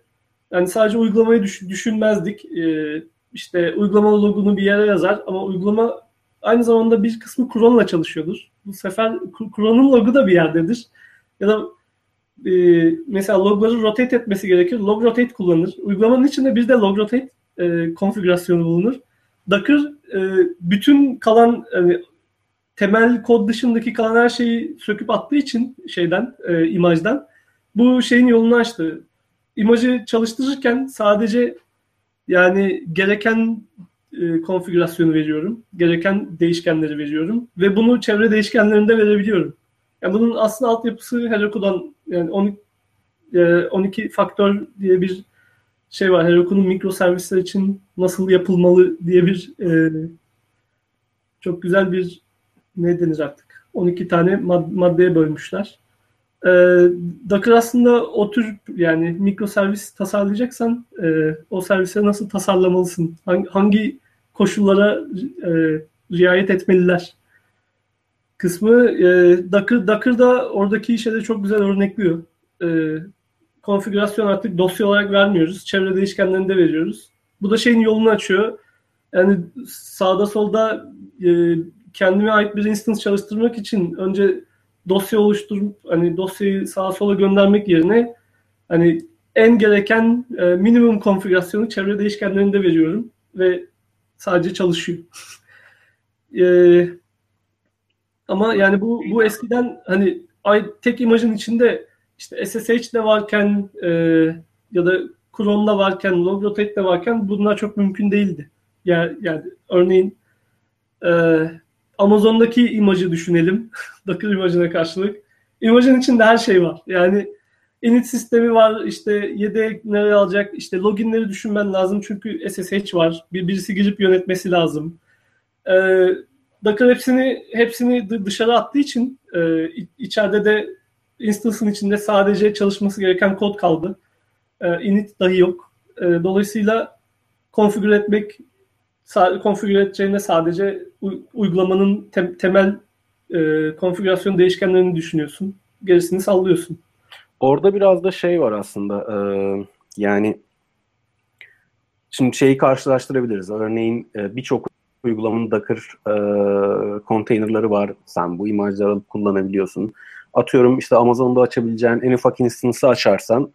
yani sadece uygulamayı düş, düşünmezdik. E, işte uygulama logunu bir yere yazar ama uygulama aynı zamanda bir kısmı Cron'la çalışıyordur. Bu sefer Cron'un logu da bir yerdedir. Ya da e, mesela logları rotate etmesi gerekir. Log rotate kullanır. Uygulamanın içinde bir de log rotate e, konfigürasyonu bulunur. Docker e, bütün kalan yani, temel kod dışındaki kalan her şeyi söküp attığı için şeyden, e, imajdan bu şeyin yolunu açtı. İmajı çalıştırırken sadece yani gereken e, konfigürasyonu veriyorum. Gereken değişkenleri veriyorum. Ve bunu çevre değişkenlerinde verebiliyorum. Yani bunun aslında altyapısı Heroku'dan yani 12, e, 12 faktör diye bir şey var. Heroku'nun mikroservisler için nasıl yapılmalı diye bir e, çok güzel bir ne denir artık 12 tane mad- maddeye bölmüşler. E, Docker aslında o tür yani mikroservis tasarlayacaksan e, o servise nasıl tasarlamalısın? Hangi, hangi koşullara e, riayet etmeliler? kısmı e, Docker, Docker'da oradaki işe de çok güzel örnekliyor. E, konfigürasyon artık dosya olarak vermiyoruz. Çevre değişkenlerini veriyoruz. Bu da şeyin yolunu açıyor. Yani sağda solda e, kendime ait bir instance çalıştırmak için önce dosya oluşturup hani dosyayı sağa sola göndermek yerine hani en gereken e, minimum konfigürasyonu çevre değişkenlerinde veriyorum ve sadece çalışıyor. e, ama yani bu bu eskiden hani tek imajın içinde işte SSH de varken e, ya da Chrome'da varken, Logrotate varken bunlar çok mümkün değildi. Yani, yani örneğin e, Amazon'daki imajı düşünelim. Docker imajına karşılık. İmajın içinde her şey var. Yani init sistemi var, işte yedek nereye alacak, işte loginleri düşünmen lazım çünkü SSH var. Bir, birisi girip yönetmesi lazım. E, Docker hepsini hepsini dışarı attığı için e, içeride de instance'ın içinde sadece çalışması gereken kod kaldı. E, init dahi yok. E, dolayısıyla konfigür etmek konfigür edeceğine sadece uygulamanın te- temel e, konfigürasyon değişkenlerini düşünüyorsun. Gerisini sallıyorsun. Orada biraz da şey var aslında. E, yani şimdi şeyi karşılaştırabiliriz. Örneğin e, birçok uygulamanın Docker e, konteynerları var. Sen bu imajları kullanabiliyorsun. Atıyorum işte Amazon'da açabileceğin en ufak instance'ı açarsan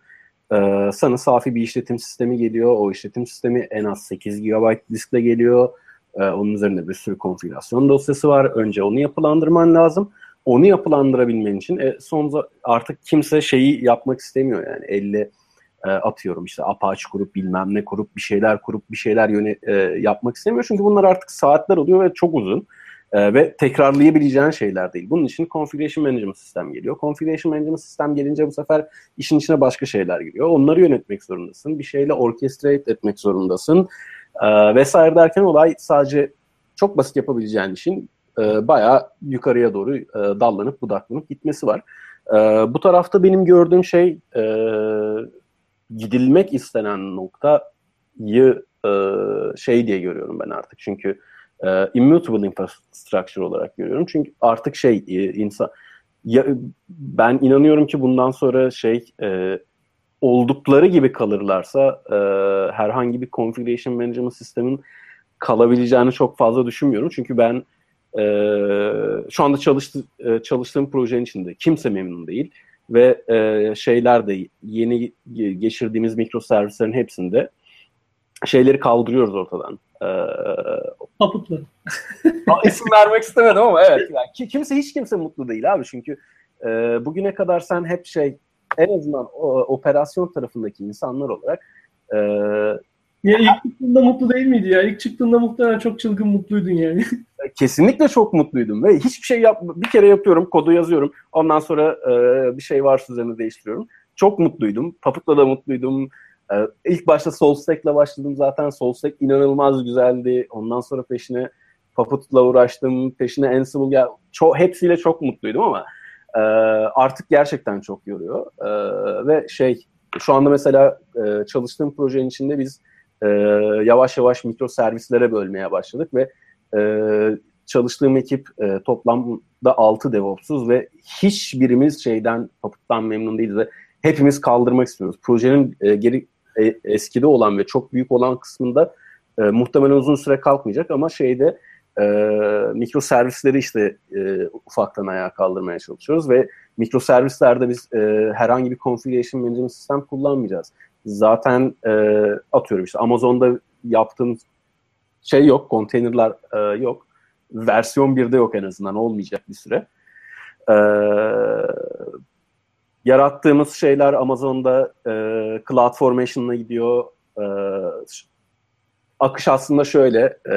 e, sana safi bir işletim sistemi geliyor. O işletim sistemi en az 8 GB diskle geliyor. E, onun üzerinde bir sürü konfigürasyon dosyası var. Önce onu yapılandırman lazım. Onu yapılandırabilmen için e, son artık kimse şeyi yapmak istemiyor yani 50 e, atıyorum işte Apache kurup bilmem ne kurup bir şeyler kurup bir şeyler yöne, e, yapmak istemiyor. Çünkü bunlar artık saatler oluyor ve çok uzun. E, ve tekrarlayabileceğin şeyler değil. Bunun için Configuration Management Sistem geliyor. Configuration Management Sistem gelince bu sefer işin içine başka şeyler giriyor. Onları yönetmek zorundasın. Bir şeyle orchestrate etmek zorundasın. E, vesaire derken olay sadece çok basit yapabileceğin işin e, bayağı yukarıya doğru e, dallanıp budaklanıp gitmesi var. E, bu tarafta benim gördüğüm şey e, gidilmek istenen noktayı e, şey diye görüyorum ben artık. Çünkü immutable infrastructure olarak görüyorum. Çünkü artık şey e, insan ya, ben inanıyorum ki bundan sonra şey e, oldukları gibi kalırlarsa e, herhangi bir configuration management sistemin kalabileceğini çok fazla düşünmüyorum. Çünkü ben e, şu anda çalıştı, e, çalıştığım projenin içinde kimse memnun değil ve e, şeyler de yeni geçirdiğimiz mikroservislerin hepsinde şeyleri kaldırıyoruz ortadan. Ee, Paputları. isim vermek istemedim ama evet. Yani ki, kimse hiç kimse mutlu değil abi çünkü e, bugüne kadar sen hep şey en azından o, operasyon tarafındaki insanlar olarak e, ya ilk çıktığında mutlu değil miydi ya? İlk çıktığında muhtemelen çok çılgın mutluydun yani. Kesinlikle çok mutluydum ve hiçbir şey yap bir kere yapıyorum, kodu yazıyorum. Ondan sonra e, bir şey varsa üzerine değiştiriyorum. Çok mutluydum. Paput'la da mutluydum. Ee, ilk başta SoulStack'le başladım zaten. SoulStack inanılmaz güzeldi. Ondan sonra peşine Puppet'la uğraştım. Peşine Ansible gel. Çok, hepsiyle çok mutluydum ama e, artık gerçekten çok yoruyor. E, ve şey şu anda mesela e, çalıştığım projenin içinde biz e, yavaş yavaş mikro servislere bölmeye başladık ve e, çalıştığım ekip e, toplamda 6 DevOps'uz ve hiçbirimiz şeyden Puppet'tan memnun değiliz ve hepimiz kaldırmak istiyoruz. Projenin e, geri e, eskide olan ve çok büyük olan kısmında e, muhtemelen uzun süre kalkmayacak ama şeyde e, mikro servisleri işte e, ufaktan ayağa kaldırmaya çalışıyoruz ve mikro servislerde biz e, herhangi bir configuration management sistem kullanmayacağız. Zaten e, atıyorum işte Amazon'da yaptığım şey yok, konteynerler e, yok. Versiyon 1'de yok en azından olmayacak bir süre. E, yarattığımız şeyler Amazon'da e, Cloud Formation'la gidiyor. E, akış aslında şöyle. E,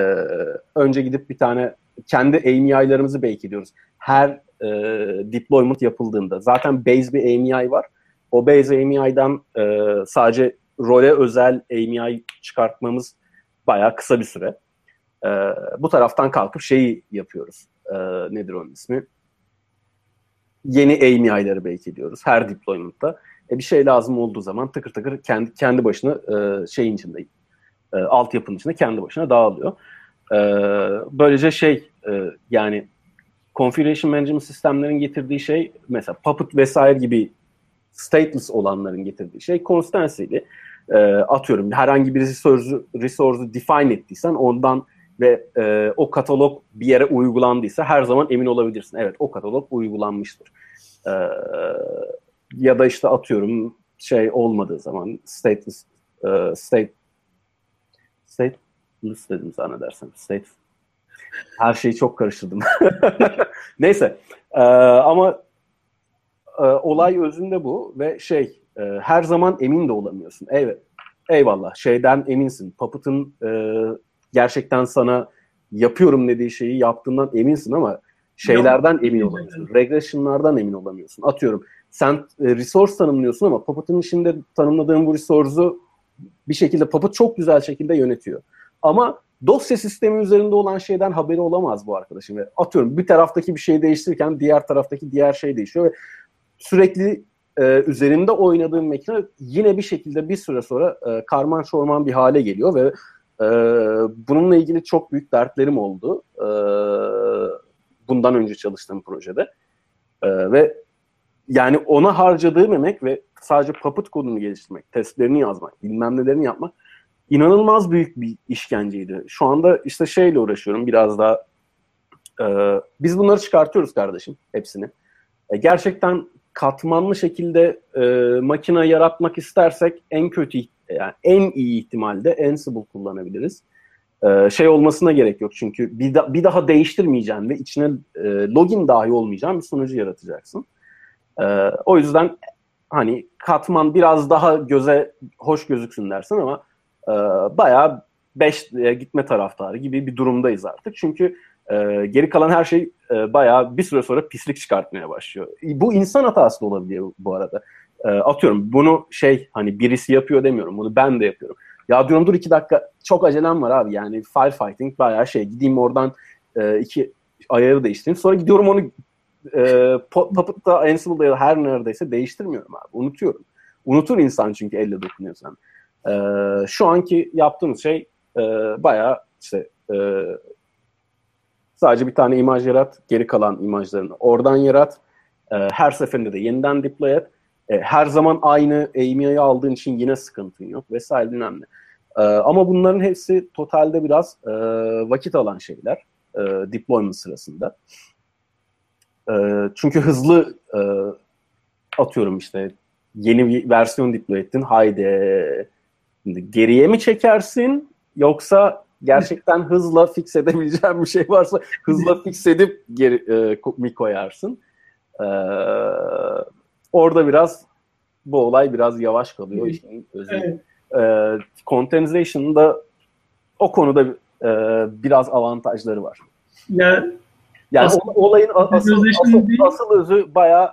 önce gidip bir tane kendi AMI'larımızı bake ediyoruz. Her e, deployment yapıldığında. Zaten base bir AMI var. O base AMI'den e, sadece role özel AMI çıkartmamız bayağı kısa bir süre. E, bu taraftan kalkıp şeyi yapıyoruz. E, nedir onun ismi? Yeni AMI'ları belki ediyoruz her deployment'ta. E, bir şey lazım olduğu zaman tıkır tıkır kendi kendi başına e, şeyin içinde e, altyapının içinde kendi başına dağılıyor. E, böylece şey e, yani configuration management sistemlerin getirdiği şey mesela Puppet vesaire gibi stateless olanların getirdiği şey constancy'li. E, atıyorum herhangi bir resource'u resource define ettiysen ondan ve e, o katalog bir yere uygulandıysa her zaman emin olabilirsin. Evet o katalog uygulanmıştır. E, ya da işte atıyorum şey olmadığı zaman stateless e, state stateless dedim zannedersem. State her şeyi çok karıştırdım. Neyse. E, ama e, olay özünde bu ve şey e, her zaman emin de olamıyorsun. Evet. Eyvallah. Şeyden eminsin. Puppet'ın e, gerçekten sana yapıyorum dediği şeyi yaptığından eminsin ama şeylerden Yok. emin olamıyorsun. Regression'lardan emin olamıyorsun. Atıyorum sen e, resource tanımlıyorsun ama Puppet'ın içinde tanımladığın bu resource'u bir şekilde Puppet çok güzel şekilde yönetiyor. Ama dosya sistemi üzerinde olan şeyden haberi olamaz bu arkadaşım. Ve atıyorum bir taraftaki bir şeyi değiştirirken diğer taraftaki diğer şey değişiyor ve sürekli e, üzerinde oynadığım makine yine bir şekilde bir süre sonra e, karman çorman bir hale geliyor ve e, bununla ilgili çok büyük dertlerim oldu. E, bundan önce çalıştığım projede. E, ve yani ona harcadığım emek ve sadece Puppet kodunu geliştirmek, testlerini yazmak, bilmem nelerini yapmak inanılmaz büyük bir işkenceydi. Şu anda işte şeyle uğraşıyorum biraz daha e, biz bunları çıkartıyoruz kardeşim hepsini. E, gerçekten katmanlı şekilde e, makine yaratmak istersek en kötü yani en iyi ihtimalde Ansible kullanabiliriz. E, şey olmasına gerek yok çünkü bir, da, bir daha değiştirmeyeceğin ve içine e, login dahi olmayacağın bir sunucu yaratacaksın. E, o yüzden hani katman biraz daha göze hoş gözüksün dersin ama e, bayağı 5 gitme taraftarı gibi bir durumdayız artık. Çünkü e, geri kalan her şey e, bayağı bir süre sonra pislik çıkartmaya başlıyor. Bu insan hatası da olabiliyor bu arada. E, atıyorum bunu şey hani birisi yapıyor demiyorum. Bunu ben de yapıyorum. Ya diyorum dur iki dakika çok acelem var abi yani firefighting bayağı şey gideyim oradan e, iki ayarı değiştireyim. Sonra gidiyorum onu e, Puppet'ta, Ansible'da ya her neredeyse değiştirmiyorum abi. Unutuyorum. Unutur insan çünkü elle dokunuyorsan. E, şu anki yaptığımız şey e, bayağı işte e, Sadece bir tane imaj yarat, geri kalan imajlarını oradan yarat. E, her seferinde de yeniden deploy et. E, her zaman aynı AMI'yi aldığın için yine sıkıntın yok vesaire önemli. E, ama bunların hepsi totalde biraz e, vakit alan şeyler e, deployment sırasında. E, çünkü hızlı e, atıyorum işte yeni bir versiyon deploy ettin. Haydi geriye mi çekersin yoksa gerçekten hızla fix edebileceğin bir şey varsa hızla fix edip geri e, mi koyarsın. E, orada biraz bu olay biraz yavaş kalıyor. İşin özü. Evet. E, containerization'da o konuda e, biraz avantajları var. Yani, yani asıl, olayın asıl, asıl, asıl, asıl özü bayağı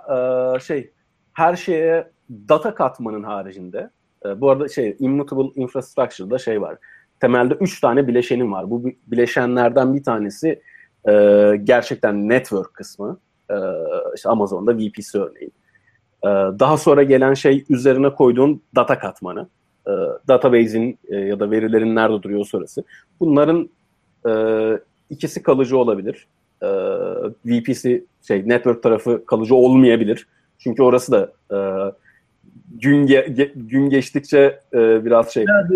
e, şey her şeye data katmanın haricinde. E, bu arada şey immutable infrastructure'da şey var temelde üç tane bileşenim var. Bu bileşenlerden bir tanesi e, gerçekten network kısmı. E, işte Amazon'da VPC örneğin. E, daha sonra gelen şey üzerine koyduğun data katmanı. E, database'in e, ya da verilerin nerede duruyor sonrası. Bunların e, ikisi kalıcı olabilir. E, VPC şey network tarafı kalıcı olmayabilir. Çünkü orası da e, gün ge, gün geçtikçe e, biraz şey. Ya,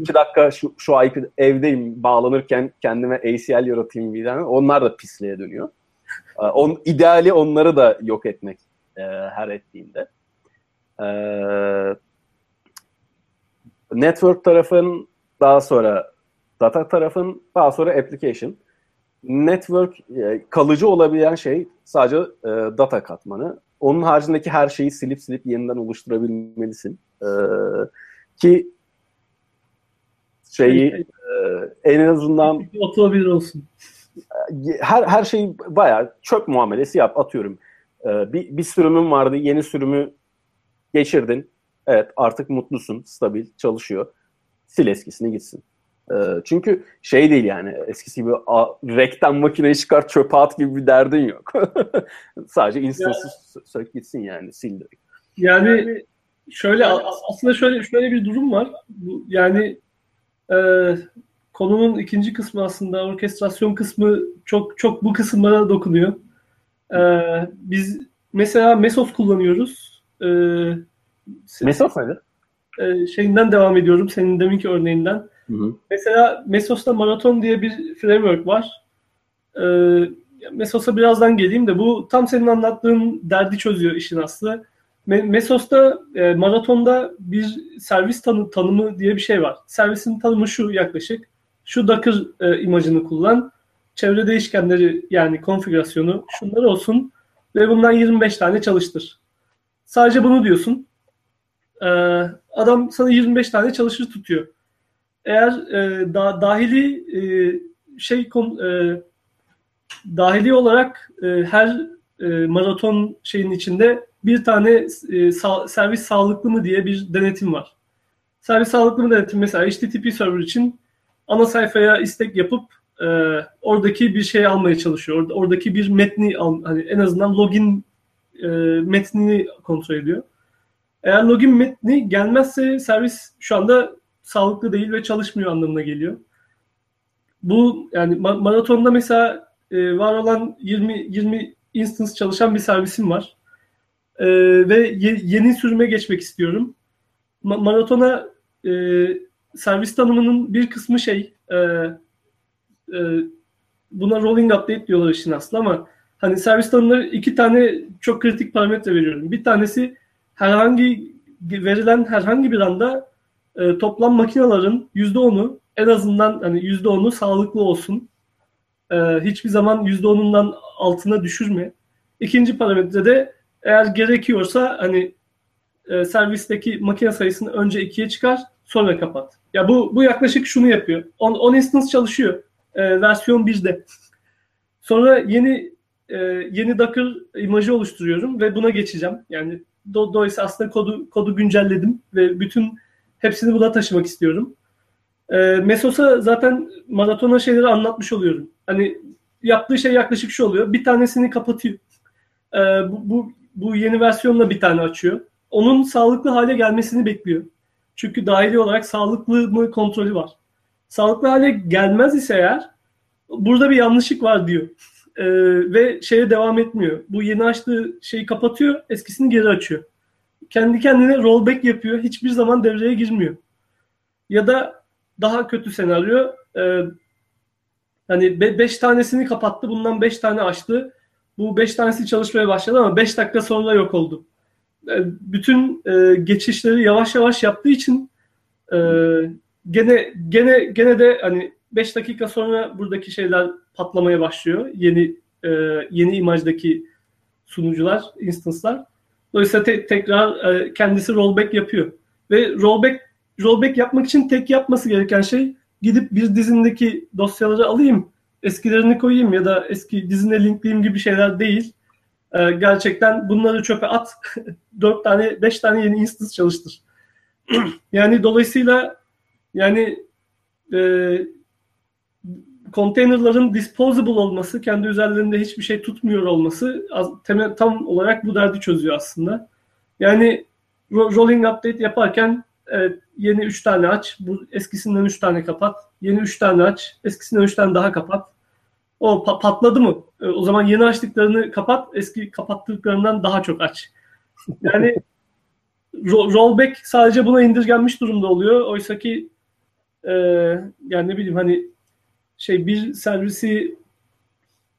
iki dakika şu, şu IP evdeyim bağlanırken kendime ACL yaratayım bir tane. Onlar da pisliğe dönüyor. E, on, ideali onları da yok etmek e, her ettiğinde. E, network tarafın daha sonra data tarafın daha sonra application. Network e, kalıcı olabilen şey sadece e, data katmanı. Onun haricindeki her şeyi silip silip yeniden oluşturabilmelisin. Ee, ki şeyi e, en azından oturabilir olsun. Her her şeyi bayağı çöp muamelesi yap atıyorum. Ee, bir, bir sürümün vardı. Yeni sürümü geçirdin. Evet artık mutlusun. Stabil çalışıyor. Sil eskisini gitsin. Ee, çünkü şey değil yani eskisi gibi a, rekten makineyi çıkart çöpe at gibi bir derdin yok. Sadece instansı yani, sök gitsin yani sil direkt. Yani şöyle aslında şöyle şöyle bir durum var. Yani e, konunun ikinci kısmı aslında orkestrasyon kısmı çok çok bu kısımlara dokunuyor. E, biz mesela Mesos kullanıyoruz. E, Mesos nedir? E, şeyinden devam ediyorum. Senin deminki örneğinden Hı hı. Mesela Mesos'ta Maraton diye bir framework var. Ee, Mesos'a birazdan geleyim de bu tam senin anlattığın derdi çözüyor işin aslı. Mesos'ta e, maratonda bir servis tanı, tanımı diye bir şey var. Servisin tanımı şu yaklaşık. Şu Docker e, imajını kullan. Çevre değişkenleri yani konfigürasyonu şunlar olsun ve bundan 25 tane çalıştır. Sadece bunu diyorsun. E, adam sana 25 tane çalışır tutuyor. Eğer e, da, dahili e, şey kon, e, dahili olarak e, her e, maraton şeyin içinde bir tane e, sa- servis sağlıklı mı diye bir denetim var. Servis sağlıklı mı denetim mesela HTTP server için ana sayfaya istek yapıp e, oradaki bir şey almaya çalışıyor. Orada, oradaki bir metni al, hani en azından login e, metnini kontrol ediyor. Eğer login metni gelmezse servis şu anda sağlıklı değil ve çalışmıyor anlamına geliyor. Bu yani maratonda mesela e, var olan 20 20 instance çalışan bir servisim var. E, ve ye, yeni sürüme geçmek istiyorum. Ma- maratona e, servis tanımının bir kısmı şey e, e, buna rolling update diyorlar işin aslı ama hani servis tanımları iki tane çok kritik parametre veriyorum. Bir tanesi herhangi verilen herhangi bir anda e, toplam makinaların %10'u en azından hani %10'u sağlıklı olsun. E, hiçbir zaman %10'undan altına düşürme. İkinci parametre de eğer gerekiyorsa hani e, servisteki makine sayısını önce ikiye çıkar sonra kapat. Ya bu bu yaklaşık şunu yapıyor. On, on instance çalışıyor. E, versiyon 1'de. Sonra yeni e, yeni Docker imajı oluşturuyorum ve buna geçeceğim. Yani do, dolayısıyla aslında kodu kodu güncelledim ve bütün hepsini buna taşımak istiyorum. E, Mesos'a zaten maratona şeyleri anlatmış oluyorum. Hani yaptığı şey yaklaşık şu oluyor. Bir tanesini kapatıyor. E, bu, bu, bu yeni versiyonla bir tane açıyor. Onun sağlıklı hale gelmesini bekliyor. Çünkü dahili olarak sağlıklı mı kontrolü var. Sağlıklı hale gelmez ise eğer burada bir yanlışlık var diyor. Ee, ve şeye devam etmiyor. Bu yeni açtığı şeyi kapatıyor, eskisini geri açıyor. Kendi kendine rollback yapıyor. Hiçbir zaman devreye girmiyor. Ya da daha kötü senaryo e, hani 5 tanesini kapattı. Bundan 5 tane açtı. Bu 5 tanesi çalışmaya başladı ama 5 dakika sonra yok oldu. E, bütün e, geçişleri yavaş yavaş yaptığı için e, gene gene gene de hani 5 dakika sonra buradaki şeyler patlamaya başlıyor. Yeni e, yeni imajdaki sunucular, instance'lar. Dolayısıyla te- tekrar e, kendisi rollback yapıyor. Ve rollback rollback yapmak için tek yapması gereken şey gidip bir dizindeki dosyaları alayım, eskilerini koyayım ya da eski dizine linkleyeyim gibi şeyler değil. E, gerçekten bunları çöpe at. 4 tane, 5 tane yeni instance çalıştır. yani dolayısıyla yani e, konteynerların disposable olması, kendi üzerlerinde hiçbir şey tutmuyor olması temel, tam olarak bu derdi çözüyor aslında. Yani rolling update yaparken evet, yeni 3 tane aç, bu eskisinden 3 tane kapat, yeni 3 tane aç, eskisinden 3 tane daha kapat. O pa- patladı mı? E, o zaman yeni açtıklarını kapat, eski kapattıklarından daha çok aç. Yani rollback sadece buna indirgenmiş durumda oluyor. Oysa ki e, yani ne bileyim hani şey bir servisi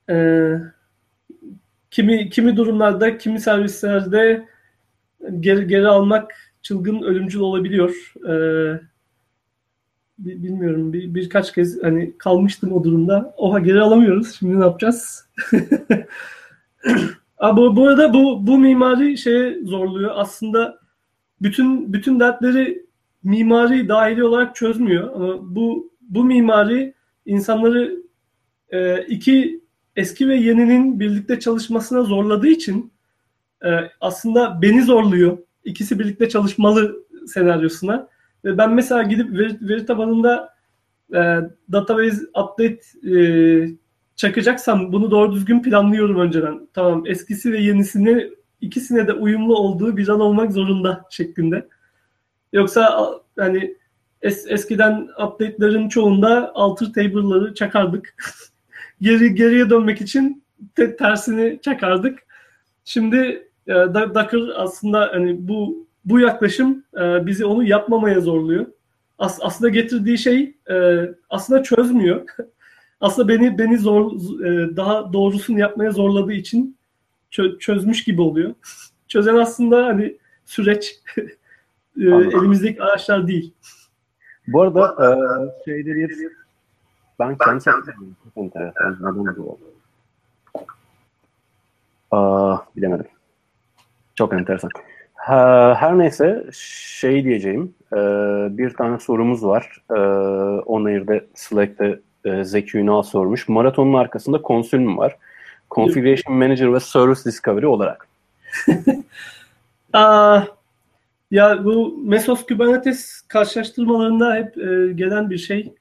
e, kimi kimi durumlarda kimi servislerde geri, geri almak çılgın ölümcül olabiliyor. E, bilmiyorum bir, birkaç kez hani kalmıştım o durumda. Oha geri alamıyoruz. Şimdi ne yapacağız? Aa, bu, bu arada bu bu mimari şeye zorluyor. Aslında bütün bütün dertleri mimari dahili olarak çözmüyor. Ama bu bu mimari insanları e, iki eski ve yeninin birlikte çalışmasına zorladığı için e, aslında beni zorluyor. İkisi birlikte çalışmalı senaryosuna. Ve ben mesela gidip veri, veri tabanında e, database update e, çakacaksam bunu doğru düzgün planlıyorum önceden. Tamam eskisi ve yenisini ikisine de uyumlu olduğu bir an olmak zorunda şeklinde. Yoksa hani es, eskiden update'lerin çoğunda alter table'ları çakardık. Geri geriye dönmek için te, tersini çakardık. Şimdi e, Docker aslında hani bu bu yaklaşım e, bizi onu yapmamaya zorluyor. as, aslında getirdiği şey e, aslında çözmüyor. aslında beni beni zor e, daha doğrusunu yapmaya zorladığı için çö, çözmüş gibi oluyor. Çözen aslında hani süreç e, elimizdeki araçlar değil. Bu arada e, şeyleri ben kendi çok enteresan. Neden bu oldu? Aa, bilemedim. Çok enteresan. Ha, her neyse şey diyeceğim. E, bir tane sorumuz var. E, Onayır'da Slack'te e, Zeki Ünal sormuş. Maratonun arkasında konsül mü var? Configuration Manager ve Service Discovery olarak. Aa, ya bu Mesos Kubernetes karşılaştırmalarında hep e, gelen bir şey.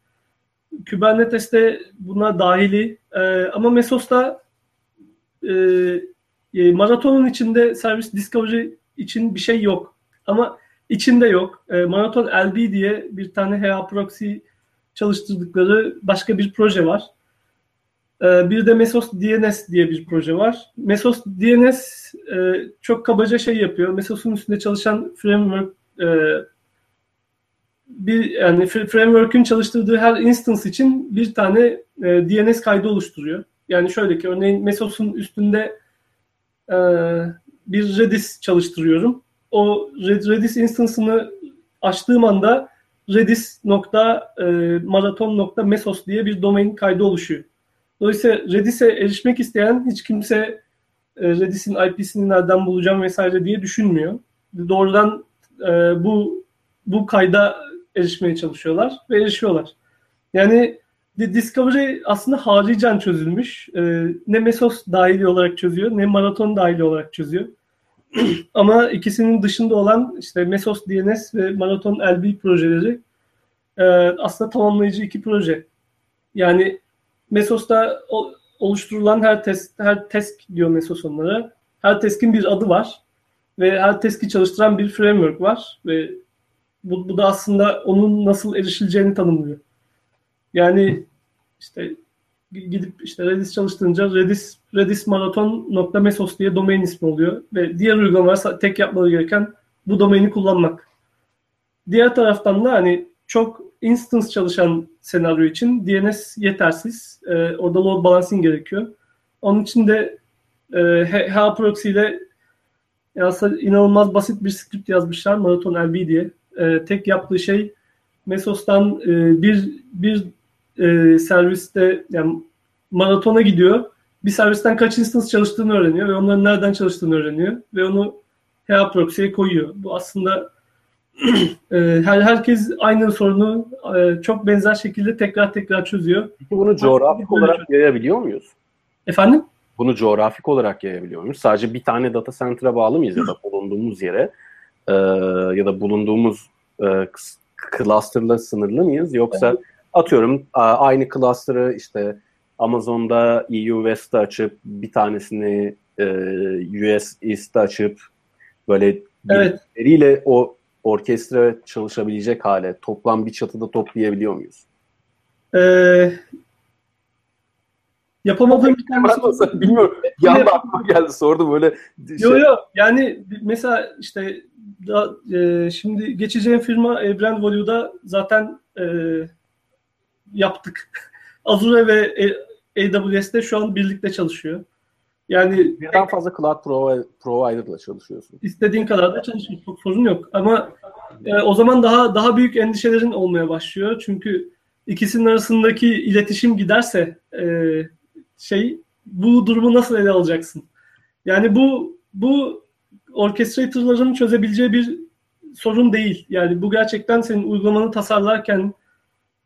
Kubernetes'te buna dahili e, ama Mesos'ta e, e, maratonun içinde servis discovery için bir şey yok. Ama içinde yok. E, Maraton LB diye bir tane HA proxy çalıştırdıkları başka bir proje var. E, bir de Mesos DNS diye bir proje var. Mesos DNS e, çok kabaca şey yapıyor. Mesos'un üstünde çalışan framework e, bir yani framework'ün çalıştırdığı her instance için bir tane e, DNS kaydı oluşturuyor. Yani şöyle ki örneğin Mesos'un üstünde bir Redis çalıştırıyorum. O Redis instance'ını açtığım anda redis.maraton.mesos diye bir domain kaydı oluşuyor. Dolayısıyla Redis'e erişmek isteyen hiç kimse e, Redis'in IP'sini nereden bulacağım vesaire diye düşünmüyor. Doğrudan e, bu bu kayda erişmeye çalışıyorlar ve erişiyorlar. Yani Discovery aslında haricen çözülmüş. E, ne Mesos dahili olarak çözüyor ne Maraton dahili olarak çözüyor. Ama ikisinin dışında olan işte Mesos DNS ve Maraton LB projeleri e, aslında tamamlayıcı iki proje. Yani Mesos'ta oluşturulan her test, her test diyor Mesos onlara. Her testin bir adı var ve her testi çalıştıran bir framework var ve bu, bu da aslında onun nasıl erişileceğini tanımlıyor. Yani işte gidip işte Redis çalıştırınca Redis Redis maraton.mesos diye domain ismi oluyor ve diğer uygulamalar tek yapmaları gereken bu domaini kullanmak. Diğer taraftan da hani çok instance çalışan senaryo için DNS yetersiz. Ee, orada load balancing gerekiyor. Onun için de e, HAProxy ile aslında inanılmaz basit bir script yazmışlar Marathon LB diye. E, tek yaptığı şey Mesos'tan e, bir bir e, serviste yani maratona gidiyor. Bir servisten kaç instance çalıştığını öğreniyor ve onların nereden çalıştığını öğreniyor ve onu HA proxy'ye koyuyor. Bu aslında e, her herkes aynı sorunu e, çok benzer şekilde tekrar tekrar çözüyor. Peki bunu coğrafik olarak çözüyor. yayabiliyor muyuz? Efendim? Bunu coğrafik olarak yayabiliyor muyuz? Sadece bir tane data center'a bağlı mıyız ya da bulunduğumuz yere e, ya da bulunduğumuz e, cluster'la sınırlı mıyız? Yoksa evet atıyorum aynı cluster'ı işte Amazon'da EU West'te açıp bir tanesini e, US East'te açıp böyle evet. birileriyle o orkestra çalışabilecek hale toplam bir çatıda toplayabiliyor muyuz? Ee, yapamadığım bir tanesi. Bilmiyorum. Bir anda aklıma geldi sordum böyle. Şey... Yok yok yani mesela işte da, e, şimdi geçeceğim firma Brand Value'da zaten e, yaptık. Azure ve AWS'de şu an birlikte çalışıyor. Yani birden fazla cloud provider'la çalışıyorsun. İstediğin kadar da çalışıyorsun. Çok sorun yok. Ama e, o zaman daha daha büyük endişelerin olmaya başlıyor. Çünkü ikisinin arasındaki iletişim giderse e, şey bu durumu nasıl ele alacaksın? Yani bu bu orchestrator'ların çözebileceği bir sorun değil. Yani bu gerçekten senin uygulamanı tasarlarken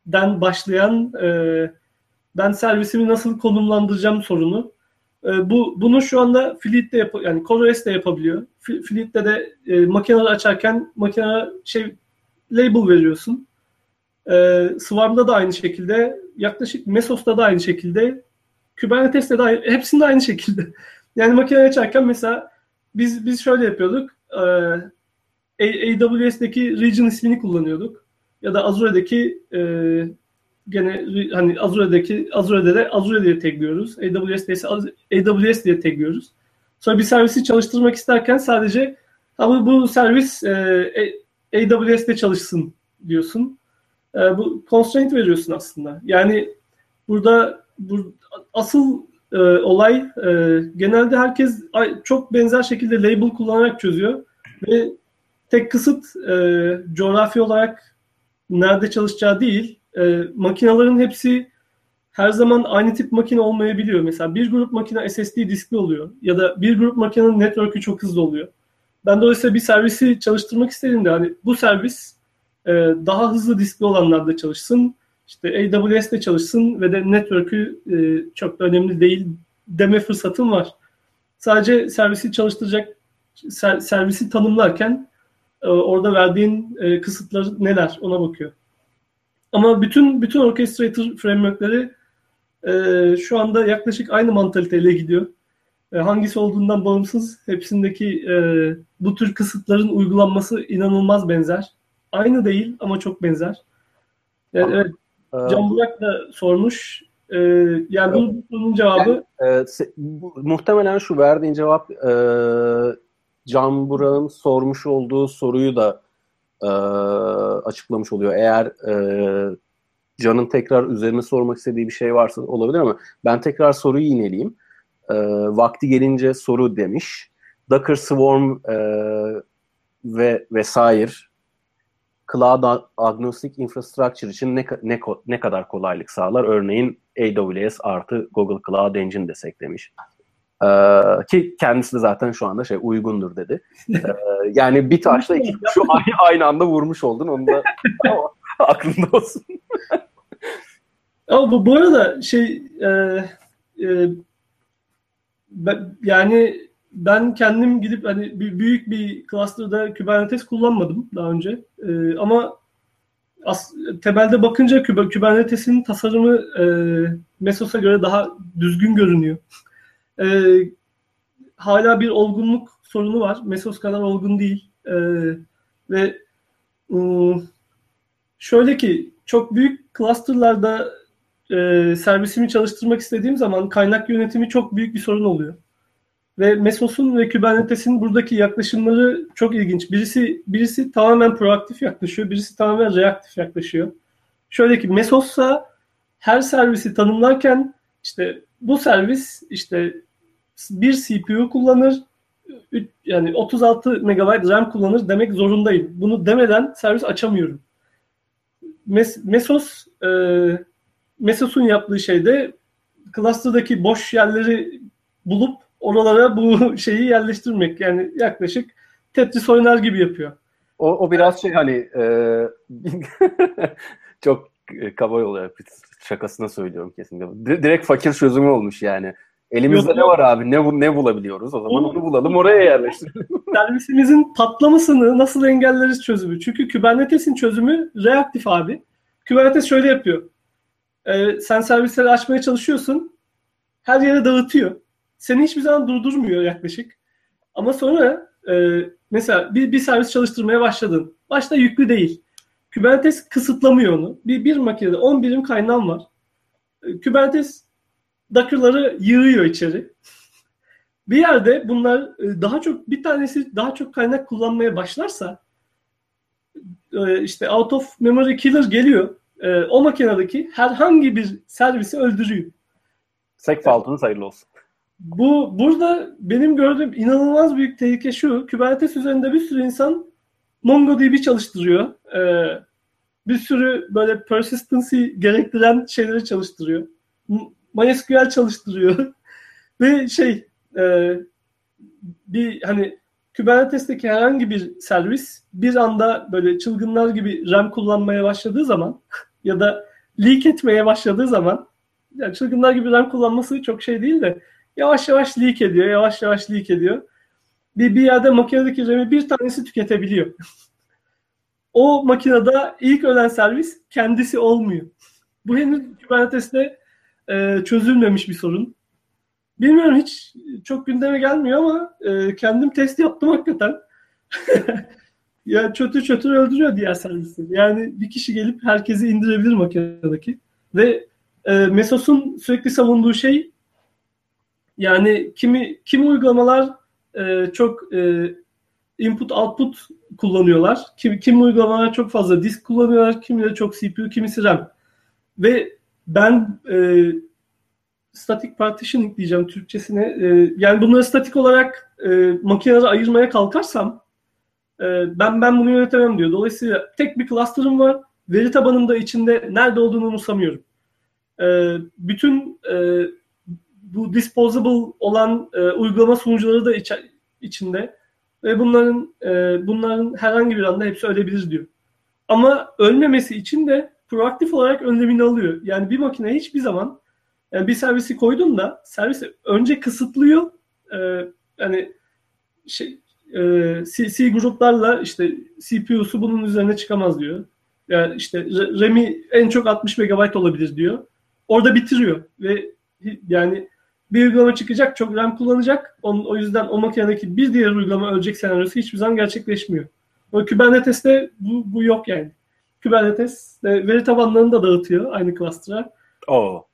den başlayan e, ben servisimi nasıl konumlandıracağım sorunu. E, bu bunu şu anda Fleet'te yap yani CoreOS de yapabiliyor. Fleet'te de e, makineleri açarken makine şey label veriyorsun. E, Swarm'da da aynı şekilde, yaklaşık Mesos'ta da aynı şekilde, Kubernetes'te de aynı, hepsinde aynı şekilde. Yani makine açarken mesela biz biz şöyle yapıyorduk. E, AWS'deki region ismini kullanıyorduk ya da Azure'deki e, gene hani Azure'deki Azure'de de Azure diye tagliyoruz. AWS'de ise AWS diye tagliyoruz. Sonra bir servisi çalıştırmak isterken sadece ama bu servis e, AWS'de çalışsın diyorsun. e, bu constraint veriyorsun aslında. Yani burada bu, asıl e, olay e, genelde herkes çok benzer şekilde label kullanarak çözüyor ve tek kısıt e, coğrafi olarak nerede çalışacağı değil. E, makinaların hepsi her zaman aynı tip makine olmayabiliyor. Mesela bir grup makine SSD diskli oluyor ya da bir grup makinenin network'ü çok hızlı oluyor. Ben dolayısıyla bir servisi çalıştırmak istediğimde hani bu servis e, daha hızlı diskli olanlarda çalışsın. İşte AWS'de çalışsın ve de network'ü e, çok da önemli değil deme fırsatım var. Sadece servisi çalıştıracak ser, servisi tanımlarken e, orada verdiğin e, kısıtlar neler ona bakıyor. Ama bütün bütün orchestrator framework'leri e, şu anda yaklaşık aynı mantaliteyle gidiyor. E, hangisi olduğundan bağımsız hepsindeki e, bu tür kısıtların uygulanması inanılmaz benzer. Aynı değil ama çok benzer. Yani, evet, ee, Can Burak da sormuş. E, yani bu bunun cevabı yani, e, se, bu, muhtemelen şu verdiğin cevap e, Can Burak'ın sormuş olduğu soruyu da e, açıklamış oluyor. Eğer e, Can'ın tekrar üzerine sormak istediği bir şey varsa olabilir ama ben tekrar soruyu yineleyeyim. E, vakti gelince soru demiş. Docker Swarm e, ve vesaire Cloud Agnostic Infrastructure için ne, ne, ne kadar kolaylık sağlar? Örneğin AWS artı Google Cloud Engine desek demiş. Ki kendisi de zaten şu anda şey uygundur dedi. Yani bir taşla iki şu aynı, aynı anda vurmuş oldun. Onu da aklında olsun. Ama bu, bu arada şey e, e, ben, yani ben kendim gidip hani bir, büyük bir cluster'da Kubernetes kullanmadım daha önce. E, ama as, temelde bakınca Kubernetes'in tasarımı e, Mesos'a göre daha düzgün görünüyor. E, hala bir olgunluk sorunu var. Mesos kadar olgun değil. E, ve um, şöyle ki çok büyük cluster'larda e, servisimi çalıştırmak istediğim zaman kaynak yönetimi çok büyük bir sorun oluyor. Ve Mesos'un ve Kubernetes'in buradaki yaklaşımları çok ilginç. Birisi birisi tamamen proaktif yaklaşıyor, birisi tamamen reaktif yaklaşıyor. Şöyle ki Mesos'sa her servisi tanımlarken işte bu servis işte bir CPU kullanır, yani 36 MB RAM kullanır demek zorundayım. Bunu demeden servis açamıyorum. Mes Mesos e, Mesos'un yaptığı şey de cluster'daki boş yerleri bulup oralara bu şeyi yerleştirmek. Yani yaklaşık Tetris oynar gibi yapıyor. O, o biraz şey hani e, çok kaba oluyor. Şakasına söylüyorum kesinlikle. Direkt fakir çözümü olmuş yani. Elimizde Yok, ne var abi? Ne ne bulabiliyoruz? O zaman onu bulalım, oraya yerleştirelim. Servisimizin patlamasını nasıl engelleriz çözümü? Çünkü Kubernetes'in çözümü reaktif abi. Kubernetes şöyle yapıyor. Ee, sen servisleri açmaya çalışıyorsun. Her yere dağıtıyor seni hiçbir zaman durdurmuyor yaklaşık. Ama sonra e, mesela bir, bir servis çalıştırmaya başladın. Başta yüklü değil. Kubernetes kısıtlamıyor onu. Bir, bir makinede 10 birim kaynağım var. E, Kubernetes Docker'ları yığıyor içeri. Bir yerde bunlar e, daha çok bir tanesi daha çok kaynak kullanmaya başlarsa e, işte out of memory killer geliyor. E, o makinedeki herhangi bir servisi öldürüyor. Sek faultunuz hayırlı olsun. Bu burada benim gördüğüm inanılmaz büyük tehlike şu. Kubernetes üzerinde bir sürü insan MongoDB çalıştırıyor. Ee, bir sürü böyle persistency gerektiren şeyleri çalıştırıyor. MySQL çalıştırıyor. Ve şey e, bir hani Kubernetes'teki herhangi bir servis bir anda böyle çılgınlar gibi RAM kullanmaya başladığı zaman ya da leak etmeye başladığı zaman yani çılgınlar gibi RAM kullanması çok şey değil de yavaş yavaş leak ediyor, yavaş yavaş leak ediyor. Bir, bir yerde makinedeki RAM'i bir tanesi tüketebiliyor. o makinede ilk ölen servis kendisi olmuyor. Bu henüz Kubernetes'te e, çözülmemiş bir sorun. Bilmiyorum hiç çok gündeme gelmiyor ama e, kendim test yaptım hakikaten. ya çötür çötür öldürüyor diğer servisleri. Yani bir kişi gelip herkesi indirebilir makinedeki. Ve e, Mesos'un sürekli savunduğu şey yani kimi kimi uygulamalar e, çok e, input output kullanıyorlar. Kim, kim uygulamalar çok fazla disk kullanıyorlar, kimileri çok CPU, kimisi RAM. Ve ben e, static partitioning diyeceğim Türkçesine. E, yani bunları statik olarak e, makinelere ayırmaya kalkarsam e, ben ben bunu yönetemem diyor. Dolayısıyla tek bir cluster'ım var. Veri tabanım da içinde nerede olduğunu umursamıyorum. E, bütün e, bu disposable olan e, uygulama sunucuları da iç, içinde ve bunların e, bunların herhangi bir anda hepsi ölebilir diyor. Ama ölmemesi için de proaktif olarak önlemini alıyor. Yani bir makine hiçbir zaman yani bir servisi koydun da servisi önce kısıtlıyor. E, yani şey e, C, C gruplarla işte CPU'su bunun üzerine çıkamaz diyor. Yani işte RAM'i en çok 60 MB olabilir diyor. Orada bitiriyor ve yani bir uygulama çıkacak, çok RAM kullanacak. Onun, o yüzden o makinedeki bir diğer uygulama ölecek senaryosu hiçbir zaman gerçekleşmiyor. O Kubernetes'te bu, bu yok yani. Kubernetes de veri tabanlarını da dağıtıyor aynı cluster'a. Oo.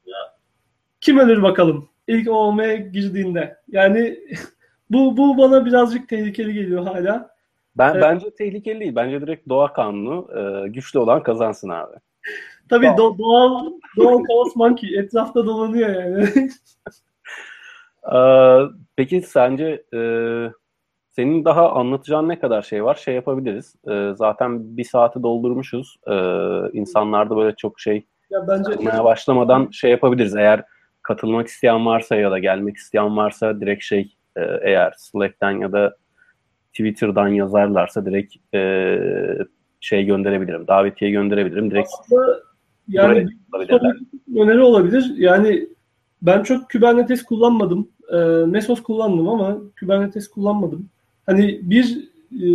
Kim ölür bakalım ilk OOM'ye girdiğinde. Yani bu, bu bana birazcık tehlikeli geliyor hala. Ben evet. bence tehlikeli değil. Bence direkt doğa kanunu e, güçlü olan kazansın abi. Tabii do- doğal doğal kaos monkey etrafta dolanıyor yani. Ee, peki sence e, senin daha anlatacağın ne kadar şey var? Şey yapabiliriz. E, zaten bir saati doldurmuşuz. E, insanlarda böyle çok şey ya bence başlamadan şey yapabiliriz. Eğer katılmak isteyen varsa ya da gelmek isteyen varsa direkt şey e, eğer Slack'ten ya da Twitter'dan yazarlarsa direkt e, şey gönderebilirim. Davetiye gönderebilirim. Direkt Aslında yani öneri olabilir. Yani ben çok Kubernetes kullanmadım. E, Mesos kullandım ama Kubernetes kullanmadım. Hani bir e,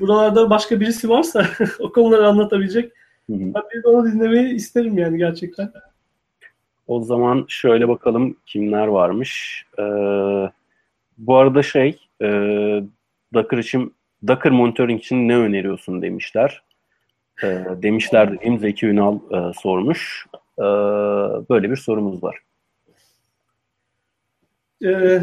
buralarda başka birisi varsa o konuları anlatabilecek. Hı hı. Ben bir onu dinlemeyi isterim yani gerçekten. O zaman şöyle bakalım kimler varmış. Ee, bu arada şey e, Docker için Docker monitoring için ne öneriyorsun demişler. E, demişler dediğim Zeki Ünal e, sormuş. E, böyle bir sorumuz var e,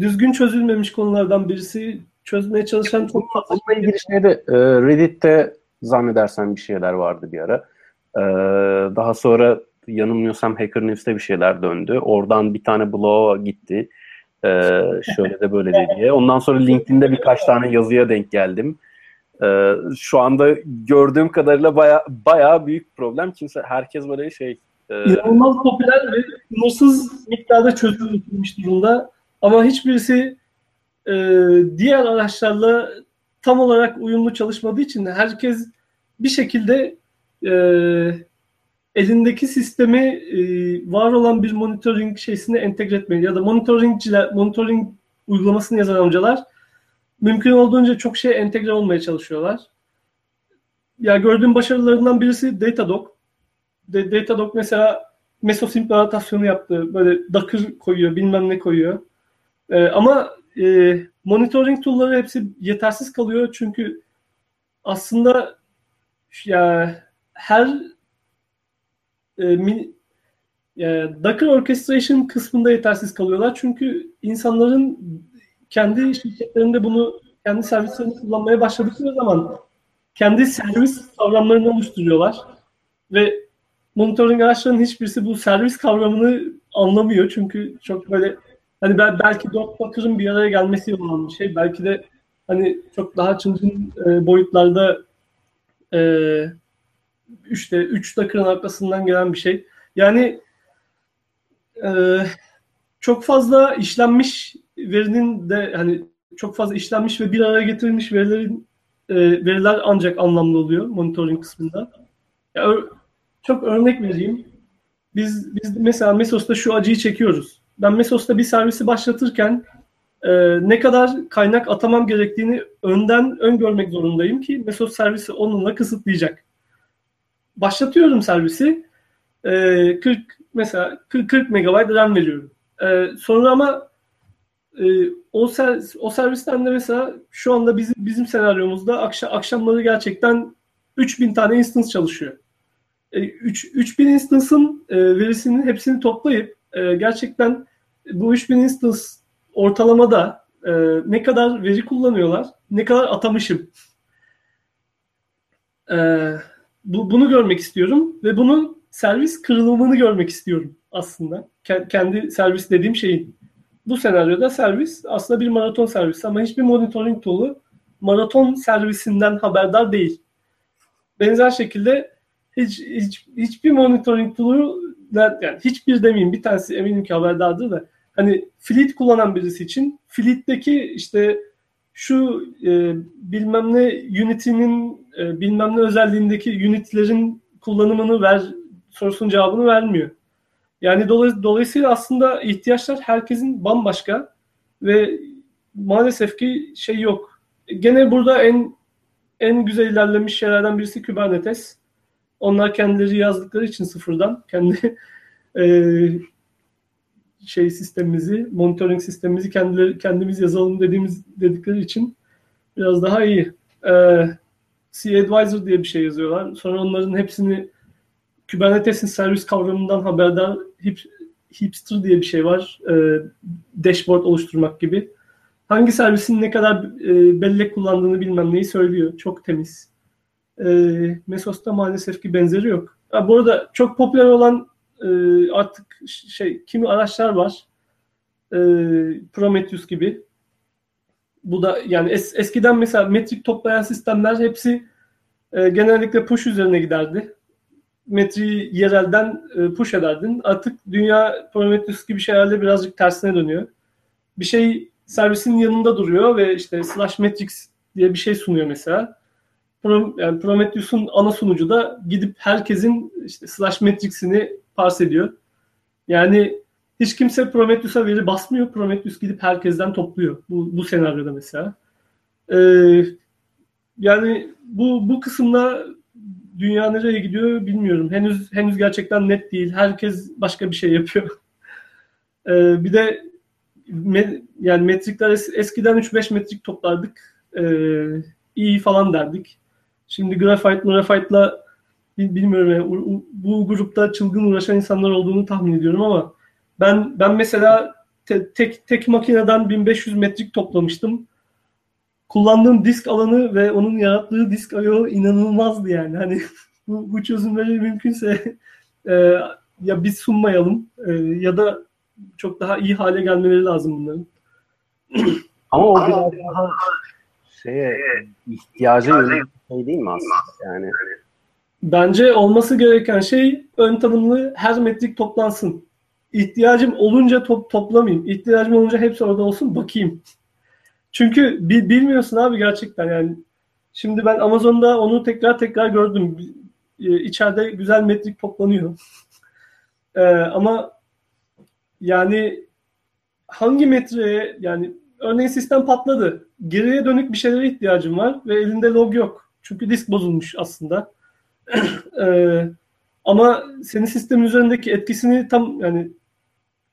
düzgün çözülmemiş konulardan birisi çözmeye çalışan çok fazla şey ilgili şeyde e, Reddit'te zannedersen bir şeyler vardı bir ara. E, daha sonra yanılmıyorsam Hacker News'te bir şeyler döndü. Oradan bir tane blog gitti. E, şöyle de böyle de diye. Ondan sonra LinkedIn'de birkaç tane yazıya denk geldim. E, şu anda gördüğüm kadarıyla baya baya büyük problem. Kimse herkes böyle şey ee, İnanılmaz popüler ve sınırsız miktarda çözülmüş durumda. Ama hiçbirisi e, diğer araçlarla tam olarak uyumlu çalışmadığı için herkes bir şekilde e, elindeki sistemi e, var olan bir monitoring şeysine entegre etmeli ya da monitoringciler, monitoring uygulamasını yazan amcalar mümkün olduğunca çok şey entegre olmaya çalışıyorlar. Ya gördüğüm başarılarından birisi Datadog de, Datadog mesela Mesos implementasyonu yaptı. Böyle Docker koyuyor, bilmem ne koyuyor. E, ama e, monitoring tool'ları hepsi yetersiz kalıyor. Çünkü aslında ya her e, min, ya, Docker orchestration kısmında yetersiz kalıyorlar. Çünkü insanların kendi şirketlerinde bunu kendi servislerini kullanmaya başladıkları zaman kendi servis kavramlarını oluşturuyorlar. Ve monitoring araçlarının hiçbirisi bu servis kavramını anlamıyor. Çünkü çok böyle hani belki dört bakırın bir araya gelmesi olan bir şey. Belki de hani çok daha çılgın e, boyutlarda e, üçte üç dakikın arkasından gelen bir şey. Yani e, çok fazla işlenmiş verinin de hani çok fazla işlenmiş ve bir araya getirilmiş verilerin e, veriler ancak anlamlı oluyor monitoring kısmında. Ya, çok örnek vereyim. Biz biz mesela Mesos'ta şu acıyı çekiyoruz. Ben Mesos'ta bir servisi başlatırken e, ne kadar kaynak atamam gerektiğini önden öngörmek zorundayım ki Mesos servisi onunla kısıtlayacak. Başlatıyorum servisi. E, 40 mesela 40, 40 MB RAM veriyorum. E, sonra ama e, o, ser, o servisten de mesela şu anda bizim bizim senaryomuzda akşam, akşamları gerçekten 3000 tane instance çalışıyor. 3, e, 3000 instance'ın e, verisinin hepsini toplayıp e, gerçekten bu 3000 instance ortalamada e, ne kadar veri kullanıyorlar, ne kadar atamışım. E, bu, bunu görmek istiyorum ve bunun servis kırılımını görmek istiyorum aslında. Kendi servis dediğim şeyin. Bu senaryoda servis aslında bir maraton servisi ama hiçbir monitoring tool'u maraton servisinden haberdar değil. Benzer şekilde hiç, hiç hiçbir monitoring tool'u yani hiçbir demeyeyim bir tanesi eminim ki haberdardır da hani Fleet kullanan birisi için Fleet'teki işte şu e, bilmem ne Unity'nin e, bilmem ne özelliğindeki Unity'lerin kullanımını ver sorusunun cevabını vermiyor. Yani dolay, dolayısıyla aslında ihtiyaçlar herkesin bambaşka ve maalesef ki şey yok. Gene burada en en güzel ilerlemiş şeylerden birisi Kubernetes. Onlar kendileri yazdıkları için sıfırdan kendi e, şey sistemimizi, monitoring sistemimizi kendileri kendimiz yazalım dediğimiz dedikleri için biraz daha iyi. Ee, C-Advisor diye bir şey yazıyorlar. Sonra onların hepsini Kubernetes'in servis kavramından haberdar hip, hipster diye bir şey var. Ee, dashboard oluşturmak gibi. Hangi servisin ne kadar e, bellek kullandığını bilmem neyi söylüyor. Çok temiz. Ee, Mesos'ta maalesef ki benzeri yok. Ha, bu arada çok popüler olan e, artık şey kimi araçlar var. E, Prometheus gibi. Bu da yani es, eskiden mesela metrik toplayan sistemler hepsi e, genellikle push üzerine giderdi. Metriği yerelden e, push ederdin. Artık dünya Prometheus gibi şeylerle birazcık tersine dönüyor. Bir şey servisin yanında duruyor ve işte slash metrics diye bir şey sunuyor mesela. Yani Prometheus'un ana sunucu da gidip herkesin işte slash metrics'ini parse ediyor. Yani hiç kimse Prometheus'a veri basmıyor. Prometheus gidip herkesten topluyor. Bu, bu senaryoda mesela. Ee, yani bu bu kısımda dünya nereye gidiyor bilmiyorum. Henüz henüz gerçekten net değil. Herkes başka bir şey yapıyor. Ee, bir de me, yani metrikler es, eskiden 3-5 metrik toplardık. Ee, iyi falan derdik. Şimdi graphite, graphite'la bilmiyorum yani, bu grupta çılgın uğraşan insanlar olduğunu tahmin ediyorum ama ben ben mesela te, tek tek makineden 1500 metrik toplamıştım. Kullandığım disk alanı ve onun yarattığı disk ayo inanılmazdı yani. Hani bu, bu çözümleri mümkünse e, ya biz sunmayalım e, ya da çok daha iyi hale gelmeleri lazım bunların. Ama o biraz daha şeye ihtiyaca yönelik şey değil mi aslında? Yani Bence olması gereken şey ön tanımlı her metrik toplansın. İhtiyacım olunca top, toplamayayım. İhtiyacım olunca hepsi orada olsun bakayım. Çünkü bi, bilmiyorsun abi gerçekten yani. Şimdi ben Amazon'da onu tekrar tekrar gördüm. Ee, içeride güzel metrik toplanıyor. ee, ama yani hangi metreye yani örneğin sistem patladı. Geriye dönük bir şeylere ihtiyacım var ve elinde log yok. Çünkü disk bozulmuş aslında. e, ama senin sistemin üzerindeki etkisini tam yani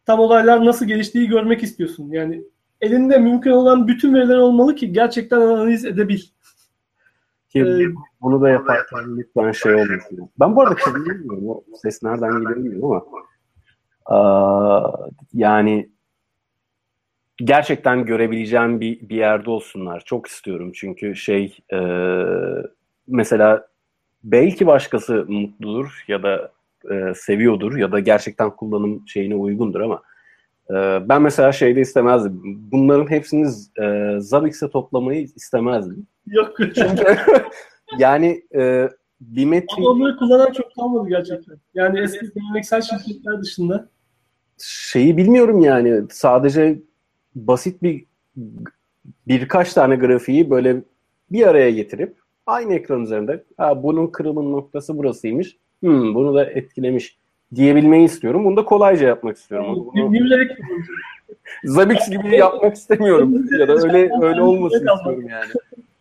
tam olaylar nasıl geliştiği görmek istiyorsun. Yani elinde mümkün olan bütün veriler olmalı ki gerçekten analiz edebil. Ki ee, bunu da yaparken lütfen şey olmasın. Ben bu arada şey bilmiyorum. O ses nereden geliyor bilmiyorum ama aa, yani gerçekten görebileceğim bir, bir yerde olsunlar. Çok istiyorum çünkü şey e, mesela belki başkası mutludur ya da e, seviyordur ya da gerçekten kullanım şeyine uygundur ama e, ben mesela şeyde istemezdim. Bunların hepsini e, Zabbix'e toplamayı istemezdim. Yok. Çünkü yani e, bir metrik... Ama onları kullanan çok kalmadı gerçekten. Yani eski geleneksel şirketler dışında. Şeyi bilmiyorum yani. Sadece basit bir birkaç tane grafiği böyle bir araya getirip aynı ekran üzerinde ha, bunun kırılım noktası burasıymış. Hmm, bunu da etkilemiş diyebilmeyi istiyorum. Bunu da kolayca yapmak istiyorum. Bunu... Zabix gibi yapmak istemiyorum ya da öyle öyle olmasın istiyorum yani.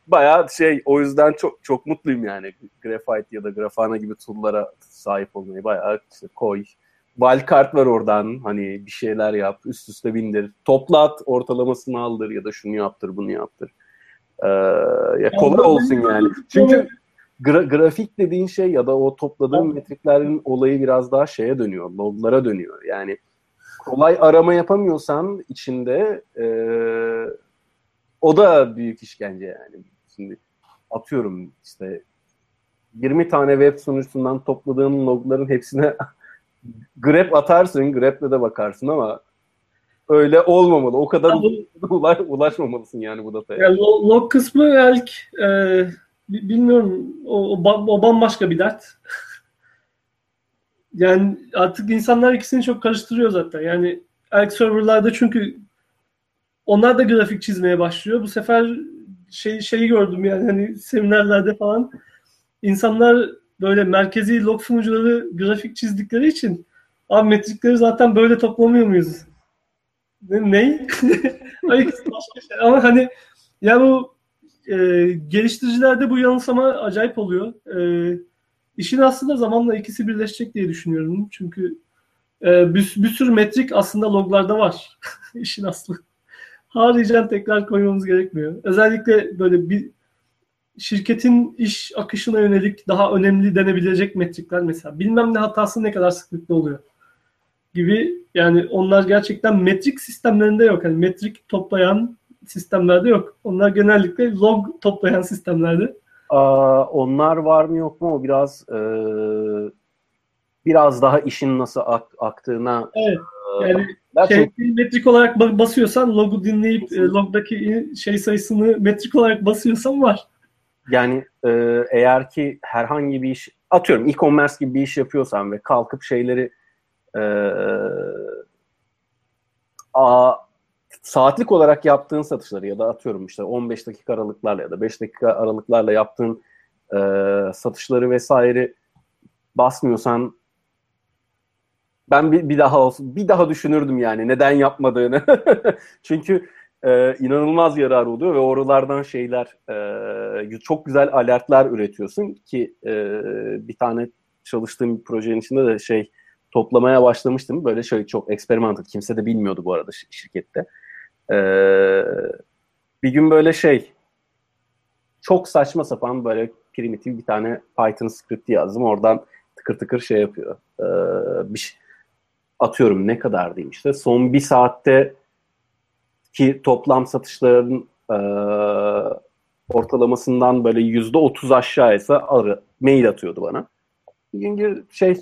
Bayağı şey o yüzden çok çok mutluyum yani. Graphite ya da Grafana gibi tool'lara sahip olmayı bayağı işte koy. Wildcard var oradan hani bir şeyler yap, üst üste bindir, toplat, ortalamasını aldır ya da şunu yaptır, bunu yaptır. Ee, ya kolay olsun yani. Çünkü gra- grafik dediğin şey ya da o topladığın metriklerin olayı biraz daha şeye dönüyor, loglara dönüyor. Yani kolay arama yapamıyorsan içinde e, o da büyük işkence yani. Şimdi atıyorum işte 20 tane web sunucusundan topladığın logların hepsine grep atarsın, greple de bakarsın ama öyle olmamalı. O kadar ulaş, ulaşmamalısın yani bu dataya. Yani log kısmı belki e, bilmiyorum o, o bambaşka bir dert. yani artık insanlar ikisini çok karıştırıyor zaten. Yani Elk serverlarda çünkü onlar da grafik çizmeye başlıyor. Bu sefer şey şeyi gördüm yani hani seminerlerde falan insanlar böyle merkezi log sunucuları grafik çizdikleri için abi metrikleri zaten böyle toplamıyor muyuz? Ne? ne? başka şey. Ama hani ya bu e, geliştiricilerde bu yanılsama acayip oluyor. E, işin aslında zamanla ikisi birleşecek diye düşünüyorum. Çünkü e, bir, bir sürü metrik aslında loglarda var. işin aslı. Haricen tekrar koymamız gerekmiyor. Özellikle böyle bir şirketin iş akışına yönelik daha önemli denebilecek metrikler mesela bilmem ne hatası ne kadar sıklıkla oluyor gibi yani onlar gerçekten metrik sistemlerinde yok. Yani metrik toplayan sistemlerde yok. Onlar genellikle log toplayan sistemlerde. Aa, onlar var mı yok mu o biraz e, biraz daha işin nasıl ak, aktığına evet. Yani şey, metrik olarak basıyorsan logu dinleyip e, logdaki şey sayısını metrik olarak basıyorsan var. Yani e, eğer ki herhangi bir iş atıyorum e-commerce gibi bir iş yapıyorsan ve kalkıp şeyleri e, a, saatlik olarak yaptığın satışları ya da atıyorum işte 15 dakika aralıklarla ya da 5 dakika aralıklarla yaptığın e, satışları vesaire basmıyorsan ben bir, bir daha olsun bir daha düşünürdüm yani neden yapmadığını. Çünkü e, inanılmaz yarar oluyor ve oralardan şeyler e, çok güzel alertler üretiyorsun ki e, bir tane çalıştığım bir projenin içinde de şey toplamaya başlamıştım. Böyle şey çok experimental. Kimse de bilmiyordu bu arada şirkette. E, bir gün böyle şey çok saçma sapan böyle primitif bir tane Python script yazdım. Oradan tıkır tıkır şey yapıyor. E, bir şey, atıyorum ne kadar diyeyim işte. Son bir saatte ki toplam satışların e, ortalamasından böyle yüzde otuz aşağıysa arı, mail atıyordu bana. Bir gün şey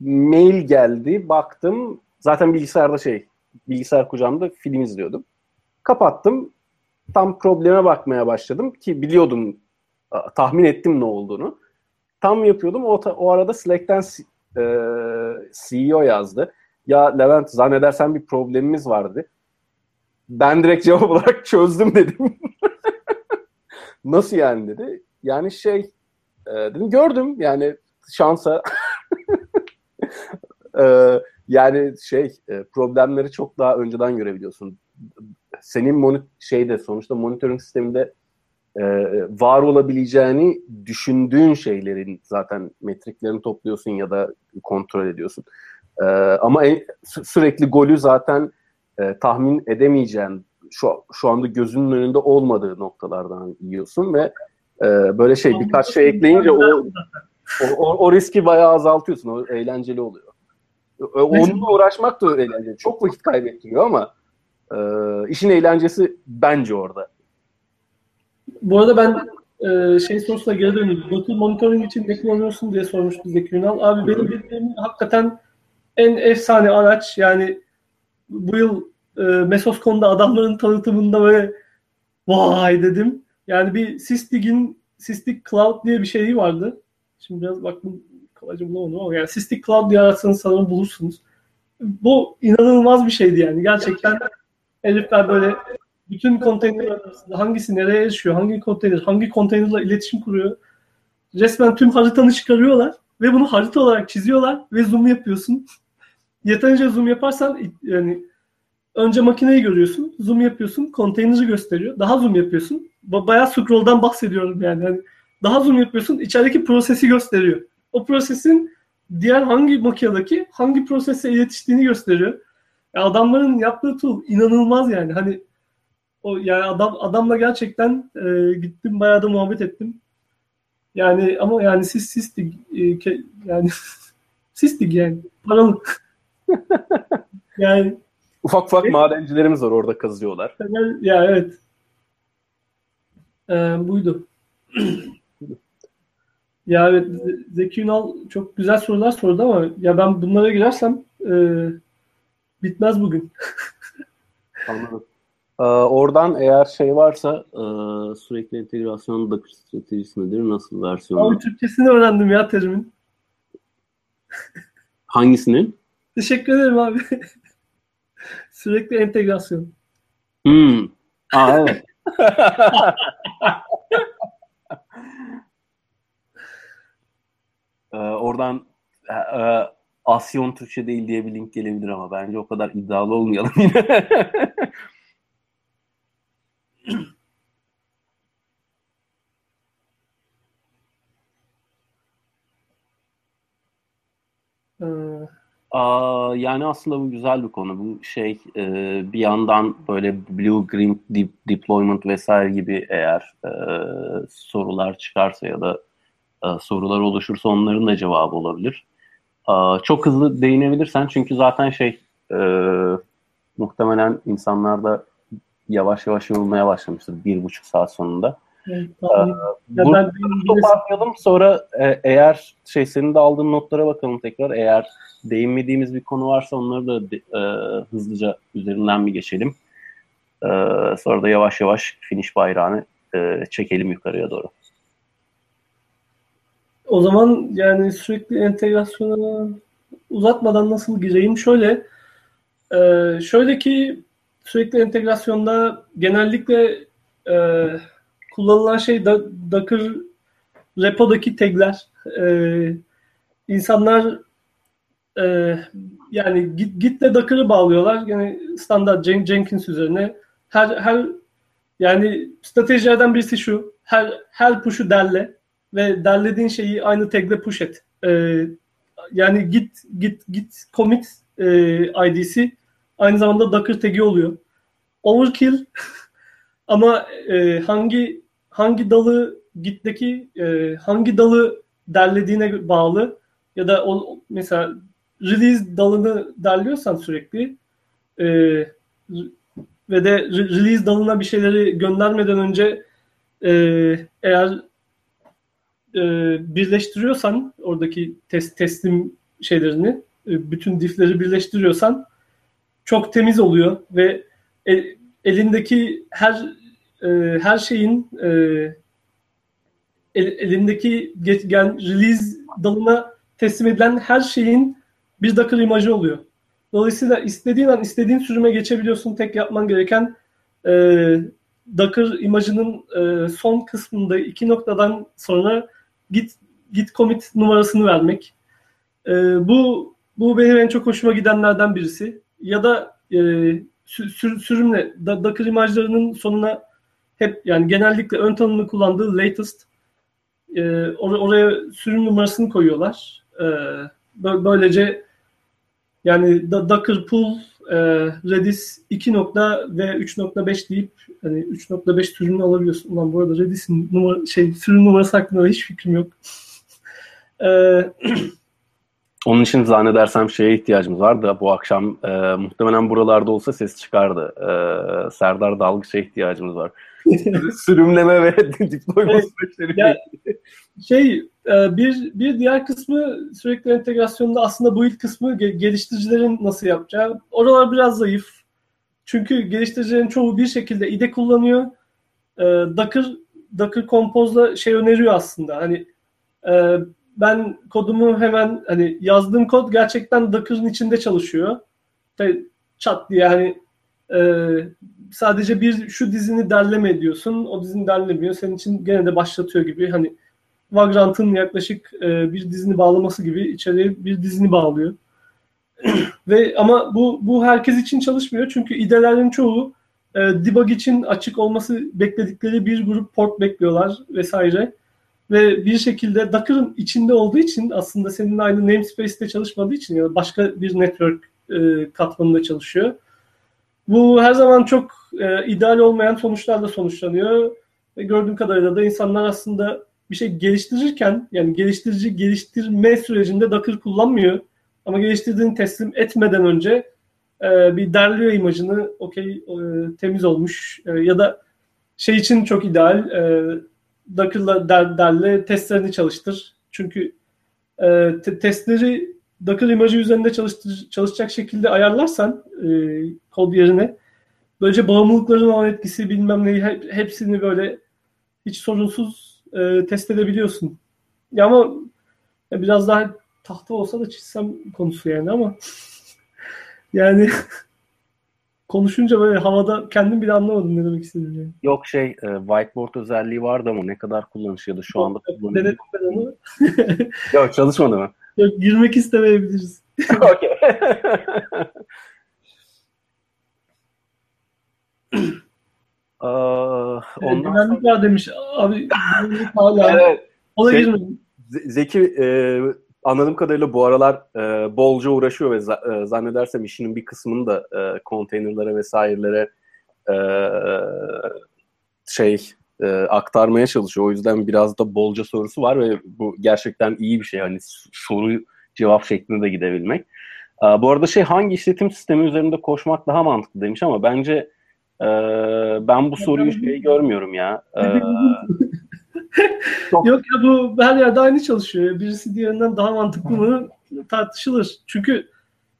mail geldi baktım zaten bilgisayarda şey bilgisayar kucağımda film izliyordum. Kapattım tam probleme bakmaya başladım ki biliyordum tahmin ettim ne olduğunu. Tam yapıyordum o, o arada Slack'ten e, CEO yazdı. Ya Levent zannedersen bir problemimiz vardı ben direkt cevap olarak çözdüm dedim. Nasıl yani dedi. Yani şey e, dedim gördüm yani şansa e, yani şey e, problemleri çok daha önceden görebiliyorsun. Senin monit şeyde sonuçta monitoring sisteminde e, var olabileceğini düşündüğün şeylerin zaten metriklerini topluyorsun ya da kontrol ediyorsun. E, ama en, sürekli golü zaten e, tahmin edemeyeceğin şu şu anda gözünün önünde olmadığı noktalardan yiyorsun ve e, böyle şey birkaç şey ekleyince o, o, o, riski bayağı azaltıyorsun. O eğlenceli oluyor. Onunla uğraşmak da eğlenceli. Çok vakit kaybettiriyor ama e, işin eğlencesi bence orada. Bu arada ben e, şey sorusuna geri döneyim. Battle monitoring için ne kullanıyorsun diye sormuştu Zeki Ünal. Abi benim bildiğim hakikaten en efsane araç yani bu yıl e, Mesos.com'da adamların tanıtımında böyle vay dedim. Yani bir Sysdig'in Sysdig Cloud diye bir şeyi vardı. Şimdi biraz baktım kolayca bulamadım ama yani Sysdig Cloud diye aratsanız sanırım bulursunuz. Bu inanılmaz bir şeydi yani. Gerçekten herifler böyle bütün konteyner arasında hangisi nereye yaşıyor, hangi konteyner, hangi konteynerla iletişim kuruyor. Resmen tüm haritanı çıkarıyorlar ve bunu harita olarak çiziyorlar ve zoom yapıyorsun. Yeterince zoom yaparsan yani önce makineyi görüyorsun, zoom yapıyorsun, konteyneri gösteriyor. Daha zoom yapıyorsun. Bayağı scroll'dan bahsediyorum yani. yani. Daha zoom yapıyorsun, içerideki prosesi gösteriyor. O prosesin diğer hangi makinedeki hangi prosese iletiştiğini gösteriyor. Ya adamların yaptığı tool inanılmaz yani. Hani o yani adam adamla gerçekten e, gittim bayağı da muhabbet ettim. Yani ama yani siz sistik e, yani sistik yani paralı. yani Ufak ufak evet. madencilerimiz var orada kazıyorlar. Ya evet. Ee, buydu. ya evet Zeki Ünal çok güzel sorular sordu ama ya ben bunlara girersem e, bitmez bugün. Anladım. Ee, oradan eğer şey varsa e, sürekli entegrasyon Docker stratejisi nedir? Nasıl versiyonu? Abi Türkçesini öğrendim ya terimin. Hangisinin? Teşekkür ederim abi. sürekli entegrasyon. Hmm. Aa evet. ee, oradan e, e, Asyon Türkçe değil diye bir link gelebilir ama bence o kadar iddialı olmayalım yine. Ee, Yani aslında bu güzel bir konu. Bu şey e, bir yandan böyle blue green de- deployment vesaire gibi eğer e, sorular çıkarsa ya da e, sorular oluşursa onların da cevabı olabilir. Çok hızlı değinebilirsen çünkü zaten şey e, muhtemelen insanlar da yavaş yavaş yorulmaya başlamıştır bir buçuk saat sonunda. Evet, tamam. Ya Bu ben- toparlayalım sonra e, eğer şey senin de aldığın notlara bakalım tekrar. Eğer değinmediğimiz bir konu varsa onları da de- e, hızlıca üzerinden bir geçelim. E, sonra da yavaş yavaş finish bayrağını e, çekelim yukarıya doğru. O zaman yani sürekli entegrasyona uzatmadan nasıl gireyim? Şöyle, e, şöyle ki sürekli entegrasyonda genellikle e, kullanılan şey da, Docker repodaki tagler. E, insanlar e, yani Git, Git'le Docker'ı bağlıyorlar. Yani standart Jen- Jenkins üzerine. Her her yani stratejilerden birisi şu. Her her push'u derle ve derlediğin şeyi aynı tagle push et. Ee, yani git git git commit e, ID'si aynı zamanda Docker tag'i oluyor. Overkill ama e, hangi hangi dalı git'teki e, hangi dalı derlediğine bağlı ya da o, mesela release dalını derliyorsan sürekli e, ve de re- release dalına bir şeyleri göndermeden önce e, eğer e, birleştiriyorsan oradaki test teslim şeylerini e, bütün diff'leri birleştiriyorsan çok temiz oluyor ve e- elindeki her e, her şeyin e, el- elindeki get- gel, release dalına teslim edilen her şeyin bir Docker imajı oluyor. Dolayısıyla istediğin an istediğin sürüme geçebiliyorsun. Tek yapman gereken e, Docker imajının e, son kısmında iki noktadan sonra git git commit numarasını vermek. E, bu bu benim en çok hoşuma gidenlerden birisi. Ya da e, sü- sür- sürümle Docker imajlarının sonuna hep yani genellikle ön tanımlı kullandığı latest e, or- oraya sürüm numarasını koyuyorlar. E, bö- böylece yani Docker pool e, Redis 2 nokta ve 3.5 deyip hani 3.5 sürümünü alabiliyorsun. Ulan bu arada Redis'in numara, şey sürüm numarası hakkında da hiç fikrim yok. E, Onun için zannedersem şeye ihtiyacımız var da bu akşam e, muhtemelen buralarda olsa ses çıkardı. E, Serdar Dalgıç'a ihtiyacımız var. Sürümleme ve deployment Evet. süreçleri. Ya- şey e, bir bir diğer kısmı sürekli entegrasyonda aslında bu ilk kısmı ge- geliştiricilerin nasıl yapacağı. Oralar biraz zayıf. Çünkü geliştiricilerin çoğu bir şekilde IDE kullanıyor. E, Docker Docker Compose'la şey öneriyor aslında. Hani e, ben kodumu hemen hani yazdığım kod gerçekten Docker'ın içinde çalışıyor. Çat diye hani e, sadece bir şu dizini derleme diyorsun. O dizini derlemiyor. Senin için gene de başlatıyor gibi. Hani Vagrant'ın yaklaşık e, bir dizini bağlaması gibi içeriye bir dizini bağlıyor. Ve ama bu bu herkes için çalışmıyor. Çünkü idelerin çoğu e, debug için açık olması bekledikleri bir grup port bekliyorlar vesaire. Ve bir şekilde Docker'ın içinde olduğu için aslında senin aynı namespace'te çalışmadığı için ya da başka bir network e, katmanında çalışıyor. Bu her zaman çok e, ideal olmayan sonuçlarla sonuçlanıyor. Ve gördüğüm kadarıyla da insanlar aslında bir şey geliştirirken yani geliştirici geliştirme sürecinde Docker kullanmıyor. Ama geliştirdiğini teslim etmeden önce e, bir derliyor imajını okey e, temiz olmuş e, ya da şey için çok ideal. E, Docker'la der, derle testlerini çalıştır. Çünkü e, te, testleri Docker imajı üzerinde çalıştır, çalışacak şekilde ayarlarsan e, kod yerine böylece bağımlılıkların olan etkisi bilmem neyi hepsini böyle hiç sorunsuz e, test edebiliyorsun. Ya ama biraz daha tahta olsa da çizsem konusu yani ama yani konuşunca böyle havada kendim bile anlamadım ne demek istediğimi. Yani. Yok şey e, whiteboard özelliği vardı ama ne kadar kullanışıyordu şu anda kullanılıyor. Denedim ben onu. Yok çalışmadı mı? Yok girmek istemeyebiliriz. Okey. Ee, ondan güvenlik sonra... var demiş. Abi hala. Evet. Ona şey, girmedim. Zeki e, anladığım kadarıyla bu aralar e, bolca uğraşıyor ve za- e, zannedersem işinin bir kısmını da e, konteynerlere vesairelere e, şey e, aktarmaya çalışıyor. O yüzden biraz da bolca sorusu var ve bu gerçekten iyi bir şey. Hani soru cevap şeklinde de gidebilmek. E, bu arada şey hangi işletim sistemi üzerinde koşmak daha mantıklı demiş ama bence e, ben bu soruyu şey görmüyorum ya. E, çok... Yok ya bu her yerde aynı çalışıyor. Birisi diğerinden daha mantıklı mı tartışılır. Çünkü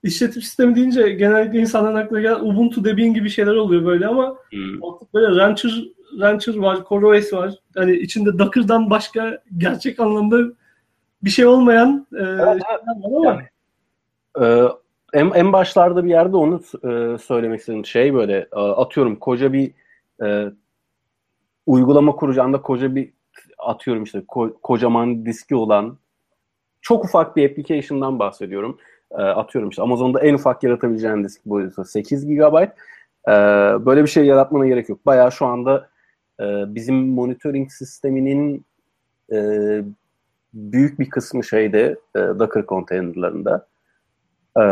işletim sistemi deyince genellikle insanların aklına gelen Ubuntu, Debian gibi şeyler oluyor böyle ama hmm. böyle Rancher, Rancher var, CoreOS var. Hani içinde Docker'dan başka gerçek anlamda bir şey olmayan e, evet, var ama yani, e, en, en başlarda bir yerde onu e, söylemek istedim. Şey böyle e, atıyorum koca bir e, uygulama kuracağında koca bir atıyorum işte ko- kocaman diski olan çok ufak bir application'dan bahsediyorum. E, atıyorum işte Amazon'da en ufak yaratabileceğin disk boyutu 8 GB. E, böyle bir şey yaratmana gerek yok. Bayağı şu anda e, bizim monitoring sisteminin e, büyük bir kısmı şeyde e, Docker konteynerlarında. E,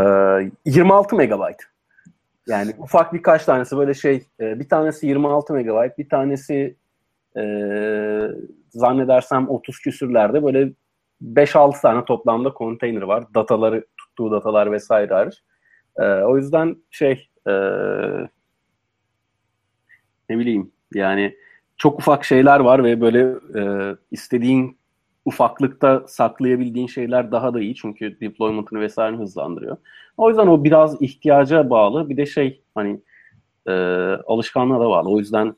26 megabayt. Yani ufak birkaç tanesi böyle şey, e, bir tanesi 26 megabayt, bir tanesi e, zannedersem 30 küsürlerde böyle 5-6 tane toplamda konteyner var. Dataları, tuttuğu datalar vesaire hariç. E, o yüzden şey e, ne bileyim yani çok ufak şeyler var ve böyle e, istediğin ufaklıkta saklayabildiğin şeyler daha da iyi çünkü deployment'ını vesaire hızlandırıyor. O yüzden o biraz ihtiyaca bağlı. Bir de şey hani e, alışkanlığa da bağlı. O yüzden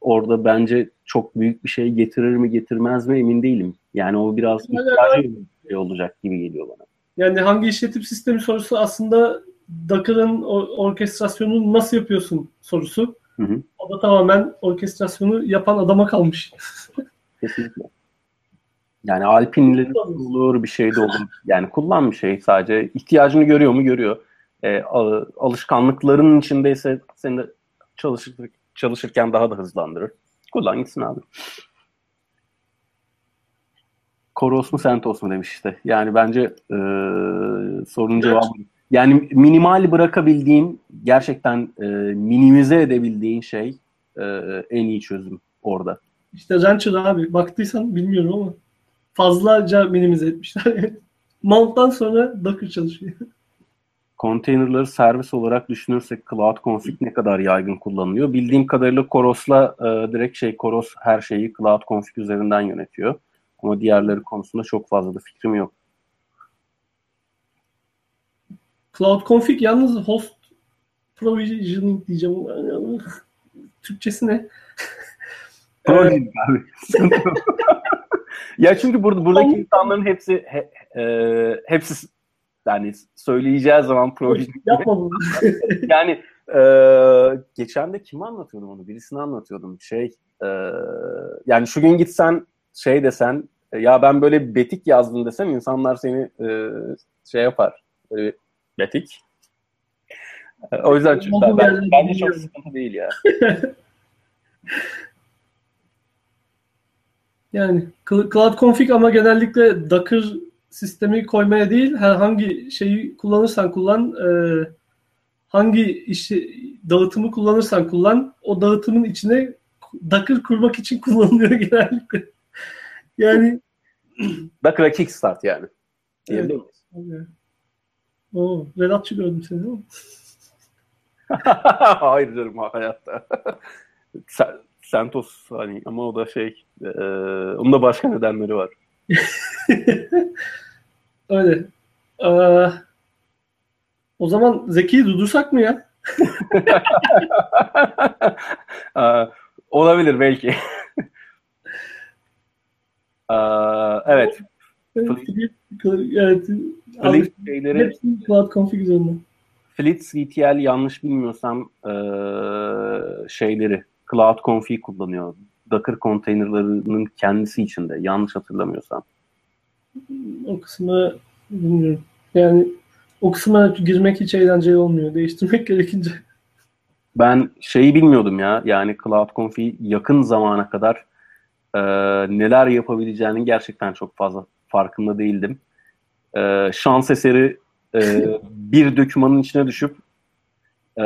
orada bence çok büyük bir şey getirir mi getirmez mi emin değilim. Yani o biraz ihtiyacı şey olacak gibi geliyor bana. Yani hangi işletim sistemi sorusu aslında Docker'ın orkestrasyonunu nasıl yapıyorsun sorusu. Hı hı. O da tamamen orkestrasyonu yapan adama kalmış. Kesinlikle. Yani Alpine'lerin olur bir şey de olur. Yani kullan bir şey sadece. ihtiyacını görüyor mu? Görüyor. E, alışkanlıkların içindeyse seni de çalışır, çalışırken daha da hızlandırır. Kullan gitsin abi. Koros mu Sentos mu demiş işte. Yani bence e, sorunun cevabı. Yani minimal bırakabildiğin, gerçekten e, minimize edebildiğin şey e, en iyi çözüm orada. İşte Rancher abi. Baktıysan bilmiyorum ama fazlaca minimize etmişler. Mount'tan sonra Docker çalışıyor. Konteynerları servis olarak düşünürsek Cloud Config ne kadar yaygın kullanılıyor? Bildiğim kadarıyla Koros'la e, direkt şey Koros her şeyi Cloud Config üzerinden yönetiyor. Ama diğerleri konusunda çok fazla da fikrim yok. Cloud Config yalnız host provisioning diyeceğim. Türkçesi ne? Provisioning abi. ya çünkü burada buradaki insanların hepsi he, e, hepsi yani söyleyeceği zaman provisioning. yani e, geçen de kimi anlatıyordum onu? Birisini anlatıyordum. Şey e, yani şu gün gitsen şey desen ya ben böyle betik yazdım desem insanlar seni e, şey yapar. Böyle betik. E, o yüzden ben, ben, bence çok sıkıntı değil ya. yani Cloud Config ama genellikle Docker sistemi koymaya değil herhangi şeyi kullanırsan kullan e, hangi işi dağıtımı kullanırsan kullan o dağıtımın içine Docker kurmak için kullanılıyor genellikle. Yani Docker'a kickstart yani. Diyebilir evet. miyiz? Oo, Vedatçı gördüm seni değil mi? Hayır canım hayatta. CentOS hani ama o da şey e, onun da başka nedenleri var. Öyle. Ee, o zaman Zeki'yi durdursak mı ya? Ee, olabilir belki. Ee, evet. Evet. Fleet şeyleri Hepsi Cloud Config. Fleet CTL yanlış bilmiyorsam e, şeyleri Cloud Config kullanıyor. Docker konteynerlarının kendisi içinde yanlış hatırlamıyorsam. O kısmı bilmiyorum. Yani o kısma girmek hiç eğlenceli olmuyor. Değiştirmek gerekince. Ben şeyi bilmiyordum ya. Yani Cloud Config yakın zamana kadar e, neler yapabileceğinin gerçekten çok fazla farkında değildim. E, şans eseri e, bir dökümanın içine düşüp e,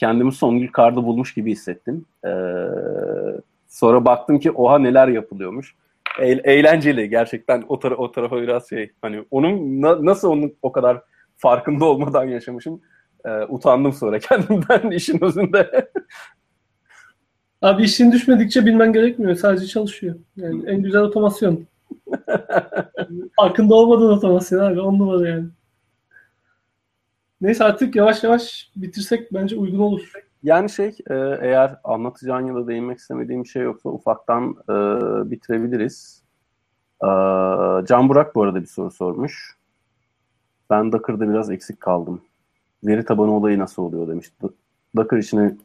kendimi Songül Kar'da bulmuş gibi hissettim. E, sonra baktım ki oha neler yapılıyormuş. E, eğlenceli gerçekten o, tara- o tarafa biraz şey hani onun na- nasıl onun o kadar farkında olmadan yaşamışım. E, utandım sonra kendimden işin özünde. Abi işin düşmedikçe bilmen gerekmiyor. Sadece çalışıyor. Yani en güzel otomasyon. Farkında olmadan otomasyon abi. On numara yani. Neyse artık yavaş yavaş bitirsek bence uygun olur. Yani şey e, eğer anlatacağın ya da değinmek istemediğim şey yoksa ufaktan e, bitirebiliriz. E, Can Burak bu arada bir soru sormuş. Ben Docker'da biraz eksik kaldım. Veri tabanı olayı nasıl oluyor demiş. Docker içine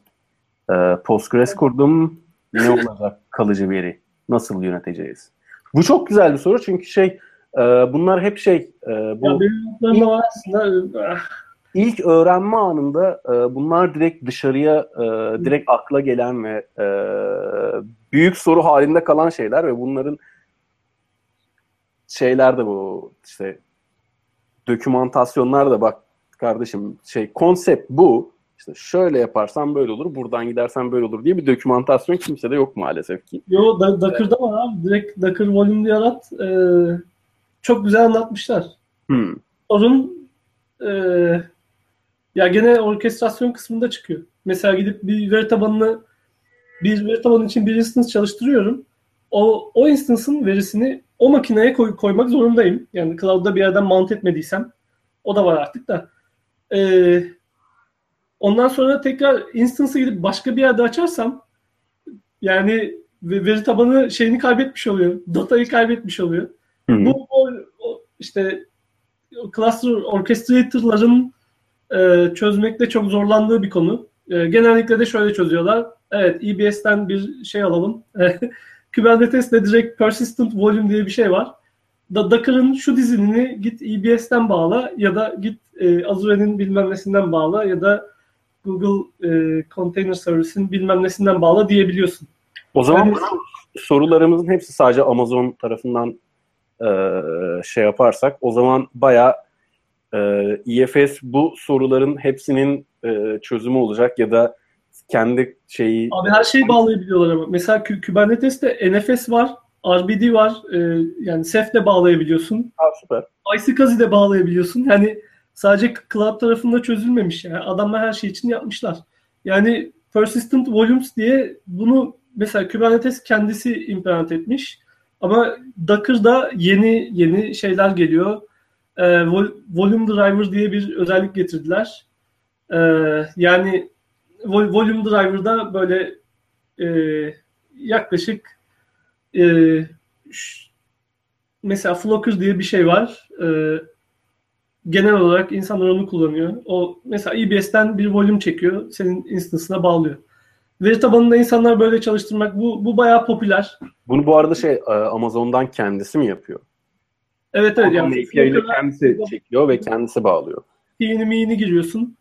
e, Postgres kurdum. Ne olacak kalıcı veri? Nasıl yöneteceğiz? Bu çok güzel bir soru çünkü şey e, bunlar hep şey e, bu Ya var aslında. Ah, ilk öğrenme anında e, bunlar direkt dışarıya e, direkt akla gelen ve e, büyük soru halinde kalan şeyler ve bunların şeyler de bu işte dokümantasyonlar da bak kardeşim şey konsept bu işte şöyle yaparsan böyle olur buradan gidersen böyle olur diye bir dokümantasyon kimsede yok maalesef ki. Yo Da- Docker'da var abi. Direkt Docker Volume diye arat. Ee, çok güzel anlatmışlar. Hmm. Sorun e, ya gene orkestrasyon kısmında çıkıyor. Mesela gidip bir veri tabanını bir veri tabanı için bir instance çalıştırıyorum. O, o instance'ın verisini o makineye koy, koymak zorundayım. Yani cloud'da bir yerden mount etmediysem. O da var artık da. Ee, ondan sonra tekrar instance'ı gidip başka bir yerde açarsam yani ve- veri tabanı şeyini kaybetmiş oluyor. Datayı kaybetmiş oluyor. Hmm. Bu o, o işte cluster orchestrator'ların e, çözmekte çok zorlandığı bir konu. E, genellikle de şöyle çözüyorlar. Evet, EBS'ten bir şey alalım. Kubernetes'te direkt persistent volume diye bir şey var. Da Docker'ın şu dizinini git EBS'ten bağla ya da git e, Azure'nin bilmem nesinden bağla ya da Google e, Container Service'in bilmem nesinden bağla diyebiliyorsun. O zaman Yani- sorularımızın hepsi sadece Amazon tarafından e, şey yaparsak o zaman bayağı e, IFS bu soruların hepsinin e, çözümü olacak ya da kendi şeyi Abi her şeyi bağlayabiliyorlar ama. Mesela Kubernetes'te NFS var, RBD var. e, yani Ceph de bağlayabiliyorsun. Ha, süper. iSCSI de bağlayabiliyorsun. Yani sadece cloud tarafında çözülmemiş. Yani adamlar her şey için yapmışlar. Yani persistent volumes diye bunu mesela Kubernetes kendisi implement etmiş. Ama Docker'da yeni yeni şeyler geliyor. Ee, vol- volume driver diye bir özellik getirdiler. Ee, yani vol- volume driver'da böyle e, yaklaşık e, mesela Flocker diye bir şey var. Ee, genel olarak insanlar onu kullanıyor. O mesela EBS'ten bir volüm çekiyor, senin instance'ına bağlıyor. Veri tabanında insanlar böyle çalıştırmak bu bu bayağı popüler. Bunu bu arada şey e, Amazon'dan kendisi mi yapıyor? Evet evet Amazon yani API ile kendisi çekiyor ve kendisi bağlıyor. key'ini miyini giriyorsun.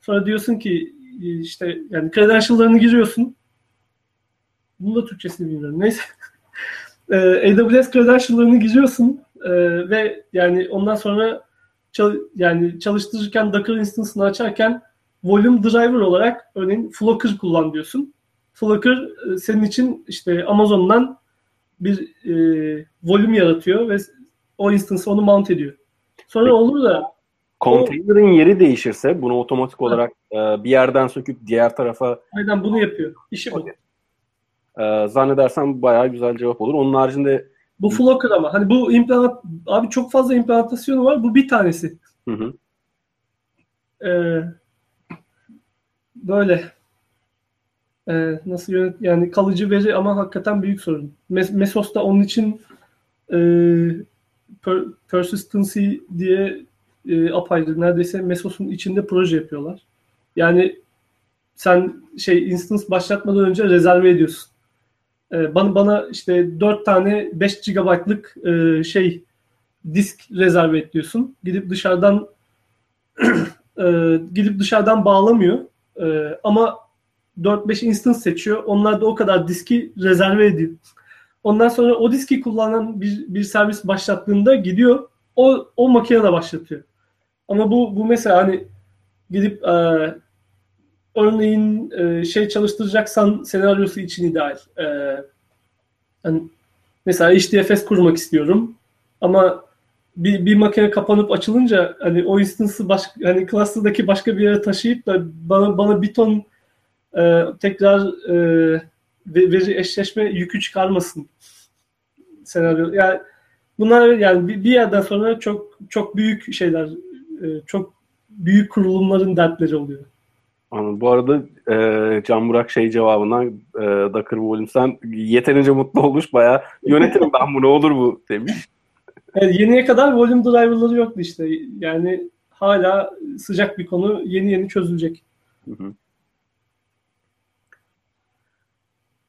Sonra diyorsun ki işte yani credential'larını giriyorsun. Bunu da Türkçesini bilmiyorum. Neyse. AWS credential'larını giriyorsun ve yani ondan sonra çal- yani çalıştırırken Docker instance'ını açarken volume driver olarak örneğin Flocker kullan diyorsun. Flocker e, senin için işte Amazon'dan bir e, volume yaratıyor ve o instance'ı onu mount ediyor. Sonra olur da Container'ın yeri değişirse bunu otomatik olarak e, bir yerden söküp diğer tarafa aynen bunu yapıyor. İşi bu. Ee, zannedersem bayağı güzel cevap olur. Onun haricinde bu Flocker ama hani bu implement abi çok fazla implementasyonu var. Bu bir tanesi. Hı hı. Ee, böyle ee, nasıl yönet yani kalıcı veri ama hakikaten büyük sorun. Mes Mesos da onun için e, per persistency diye e, apayrı neredeyse Mesos'un içinde proje yapıyorlar. Yani sen şey instance başlatmadan önce rezerve ediyorsun. E, bana bana işte 4 tane 5 GB'lık e, şey disk rezerve ediyorsun. Gidip dışarıdan e, gidip dışarıdan bağlamıyor. E, ama 4-5 instance seçiyor. Onlar da o kadar diski rezerve ediyor. Ondan sonra o diski kullanan bir, bir servis başlattığında gidiyor o, o makinede başlatıyor. Ama bu, bu mesela hani gidip e, örneğin e, şey çalıştıracaksan senaryosu için ideal. E, hani mesela HDFS kurmak istiyorum ama bir, bir makine kapanıp açılınca hani o instance'ı baş, hani cluster'daki başka bir yere taşıyıp da bana bana bir ton e, tekrar e, veri eşleşme yükü çıkarmasın senaryo. Yani bunlar yani bir, bir yerden sonra çok çok büyük şeyler, e, çok büyük kurulumların dertleri oluyor. Bu arada e, Can Burak şey cevabından e, Docker Volume yeterince mutlu olmuş. Bayağı yönetirim ben bu ne olur bu demiş. Evet, yeniye kadar volume driver'ları yoktu işte. Yani hala sıcak bir konu yeni yeni çözülecek. Hı hı.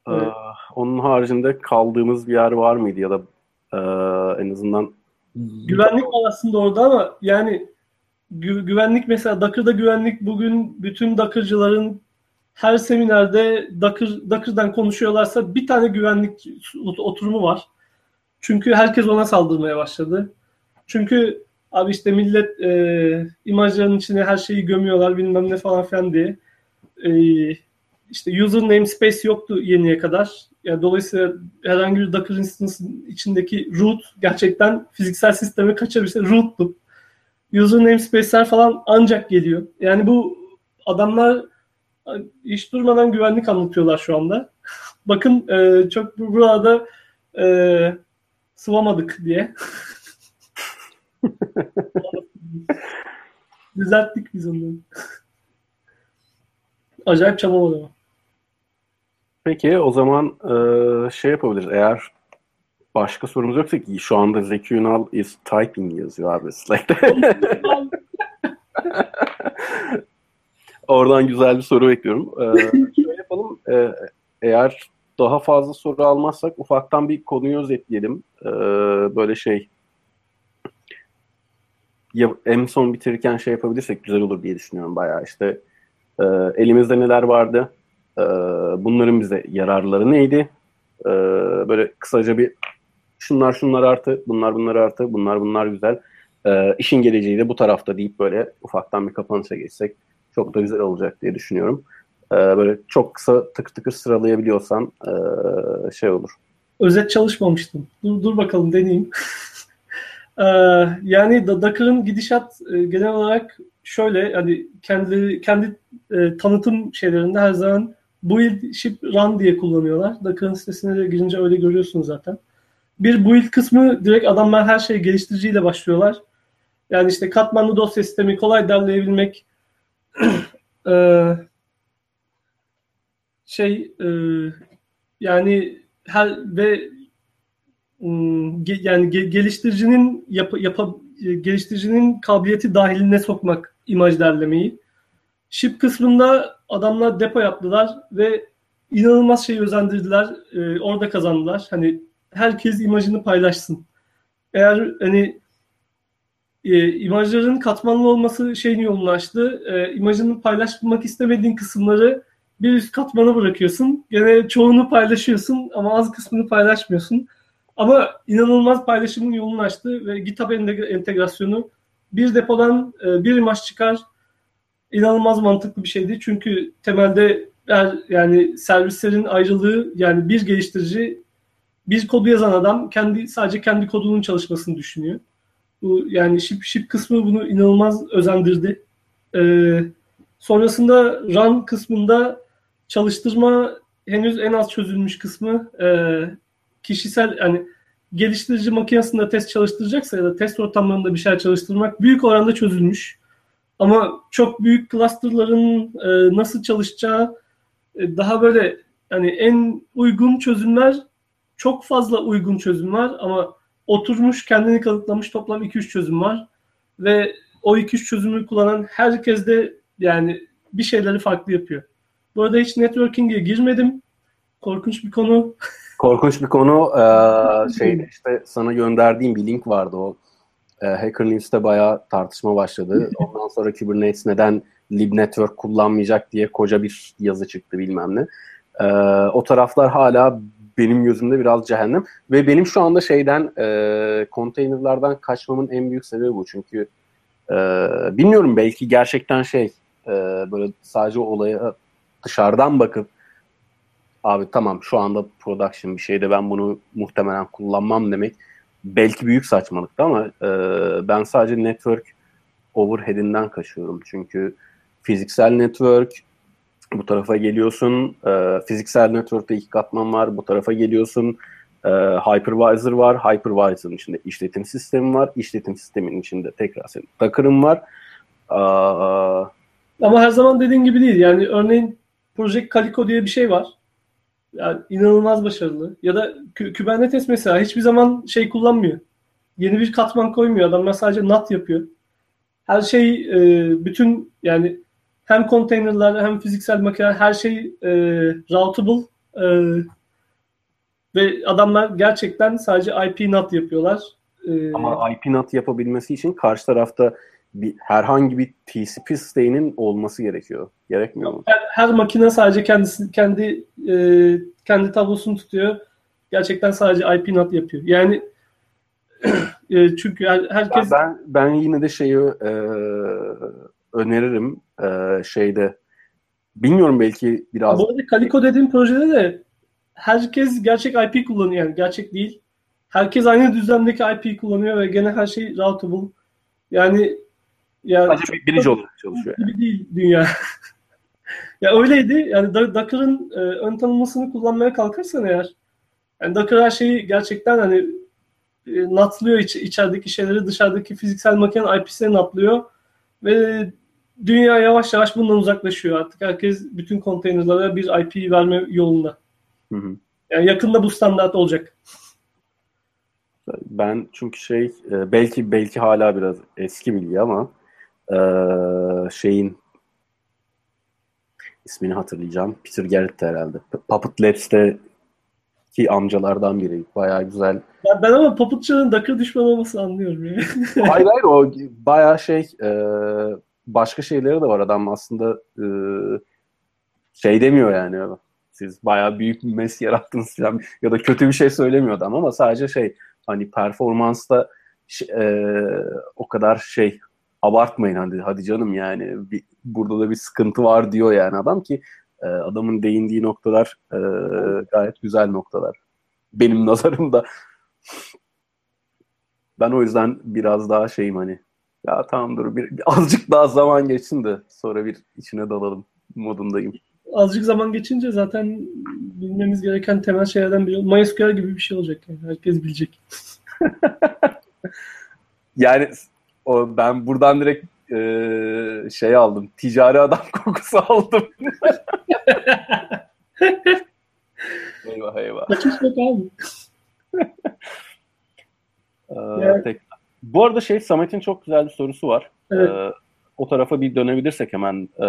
Evet. Ee, onun haricinde kaldığımız bir yer var mıydı ya da e, en azından güvenlik var aslında orada ama yani gü- güvenlik mesela Docker'da güvenlik bugün bütün Docker'cıların her seminerde Docker, Docker'dan konuşuyorlarsa bir tane güvenlik oturumu var. Çünkü herkes ona saldırmaya başladı. Çünkü abi işte millet e, imajların içine her şeyi gömüyorlar bilmem ne falan filan diye. E, işte user namespace yoktu yeniye kadar. Yani dolayısıyla herhangi bir Docker instance'ın içindeki root gerçekten fiziksel sisteme kaçabilse root'tu. User namespace'ler falan ancak geliyor. Yani bu adamlar iş durmadan güvenlik anlatıyorlar şu anda. Bakın e, çok burada e, sıvamadık diye. Düzelttik biz onları. Acayip çaba var ama. Peki o zaman e, şey yapabiliriz. Eğer başka sorumuz yoksa ki şu anda Zeki Ünal is typing yazıyor abi Slack'te. Oradan güzel bir soru bekliyorum. Ee, şöyle yapalım. Ee, eğer daha fazla soru almazsak ufaktan bir konuyu özetleyelim. Ee, böyle şey ya, en son bitirirken şey yapabilirsek güzel olur diye düşünüyorum bayağı işte e, elimizde neler vardı e, bunların bize yararları neydi e, böyle kısaca bir şunlar şunlar artı bunlar bunlar artı bunlar bunlar güzel e, işin geleceği de bu tarafta deyip böyle ufaktan bir kapanışa geçsek çok da güzel olacak diye düşünüyorum. E, böyle çok kısa tık tıkır sıralayabiliyorsan e, şey olur. Özet çalışmamıştım. Dur, dur bakalım deneyeyim. Ee, yani Docker'ın gidişat e, genel olarak şöyle hani kendi kendi e, tanıtım şeylerinde her zaman build ship run diye kullanıyorlar. Docker'ın sitesine de girince öyle görüyorsunuz zaten. Bir build kısmı direkt adamlar her şeyi geliştiriciyle başlıyorlar. Yani işte katmanlı dosya sistemi kolay derleyebilmek ee, şey e, yani her ve Hmm, yani geliştiricinin yap, yap, geliştiricinin kabiliyeti dahiline sokmak imaj derlemeyi. Ship kısmında adamlar depo yaptılar ve inanılmaz şey özendirdiler. E, orada kazandılar. Hani herkes imajını paylaşsın. Eğer hani e, imajların katmanlı olması şeyin yolunu açtı. E, imajını paylaşmak istemediğin kısımları bir üst katmana bırakıyorsun. Gene çoğunu paylaşıyorsun ama az kısmını paylaşmıyorsun. Ama inanılmaz paylaşımın yolunu açtı ve GitHub entegrasyonu bir depodan e, bir imaj çıkar inanılmaz mantıklı bir şeydi. Çünkü temelde yani servislerin ayrılığı yani bir geliştirici bir kodu yazan adam kendi sadece kendi kodunun çalışmasını düşünüyor. Bu yani ship, ship kısmı bunu inanılmaz özendirdi. Ee, sonrasında run kısmında çalıştırma henüz en az çözülmüş kısmı e, kişisel hani geliştirici makinesinde test çalıştıracaksa ya da test ortamlarında bir şeyler çalıştırmak büyük oranda çözülmüş. Ama çok büyük clusterların e, nasıl çalışacağı e, daha böyle hani en uygun çözümler çok fazla uygun çözüm var ama oturmuş kendini kanıtlamış toplam 2-3 çözüm var ve o 2-3 çözümü kullanan herkes de yani bir şeyleri farklı yapıyor. Bu arada hiç networking'e girmedim. Korkunç bir konu. Korkunç bir konu. Ee, şey işte sana gönderdiğim bir link vardı o. E, Hacker News'te bayağı tartışma başladı. Ondan sonra Kubernetes neden lib network kullanmayacak diye koca bir yazı çıktı bilmem ne. Ee, o taraflar hala benim gözümde biraz cehennem. Ve benim şu anda şeyden e, konteynerlardan kaçmamın en büyük sebebi bu. Çünkü e, bilmiyorum belki gerçekten şey e, böyle sadece olaya dışarıdan bakıp abi tamam şu anda production bir şeyde ben bunu muhtemelen kullanmam demek belki büyük saçmalıktı ama e, ben sadece network overhead'inden kaçıyorum. Çünkü fiziksel network bu tarafa geliyorsun. E, fiziksel network'te iki katman var. Bu tarafa geliyorsun. E, hypervisor var. Hypervisor'ın içinde işletim sistemi var. İşletim sisteminin içinde tekrar senin takırın var. E, Ama her zaman dediğin gibi değil. Yani örneğin Project Calico diye bir şey var. Yani inanılmaz başarılı. Ya da Kubernetes mesela hiçbir zaman şey kullanmıyor. Yeni bir katman koymuyor. Adamlar sadece NAT yapıyor. Her şey e, bütün yani hem konteynerler hem fiziksel makine her şey e, routable e, ve adamlar gerçekten sadece IP NAT yapıyorlar. E, Ama IP NAT yapabilmesi için karşı tarafta bir herhangi bir TCP stay'inin olması gerekiyor. Gerekmiyor mu? Her, her makine sadece kendisi kendi e, kendi tablosunu tutuyor. Gerçekten sadece IP NAT yapıyor. Yani e, çünkü her, herkes ben ben yine de şeyi e, öneririm e, şeyde bilmiyorum belki biraz Bu arada Calico dediğim projede de herkes gerçek IP kullanıyor yani gerçek değil. Herkes aynı düzlemdeki IP kullanıyor ve gene her şey routable. Yani ya Sadece bir olarak çalışıyor. Yani. Gibi değil dünya. ya öyleydi. Yani Docker'ın e, ön tanımlamasını kullanmaya kalkarsan eğer yani Docker her şeyi gerçekten hani e, natlıyor iç, içerideki şeyleri dışarıdaki fiziksel makinenin IP'sine natlıyor ve dünya yavaş yavaş bundan uzaklaşıyor artık. Herkes bütün konteynerlara bir IP verme yolunda. Hı hı. Yani yakında bu standart olacak. Ben çünkü şey e, belki belki hala biraz eski bilgi ama ee, şeyin ismini hatırlayacağım. Peter Garrett herhalde. Puppet Labs'te ki amcalardan biri. Bayağı güzel. Ya ben ama Puppetçı'nın Docker düşman olması anlıyorum ya. hayır hayır o bayağı şey e, başka şeyleri de var adam aslında e, şey demiyor yani siz bayağı büyük bir mes yarattınız falan ya da kötü bir şey söylemiyor adam ama sadece şey hani performansta e, o kadar şey abartmayın hadi, hadi canım yani bir, burada da bir sıkıntı var diyor yani adam ki e, adamın değindiği noktalar e, gayet güzel noktalar. Benim nazarımda. Ben o yüzden biraz daha şeyim hani ya tamam dur bir, bir azıcık daha zaman geçsin de sonra bir içine dalalım modundayım. Azıcık zaman geçince zaten bilmemiz gereken temel şeylerden biri MySQL gibi bir şey olacak yani. Herkes bilecek. yani o ben buradan direkt e, şey aldım. Ticari adam kokusu aldım. eyvah eyvah. Kaçış yok abi. ee, tek... Bu arada şey Samet'in çok güzel bir sorusu var. Evet. Ee, o tarafa bir dönebilirsek hemen e,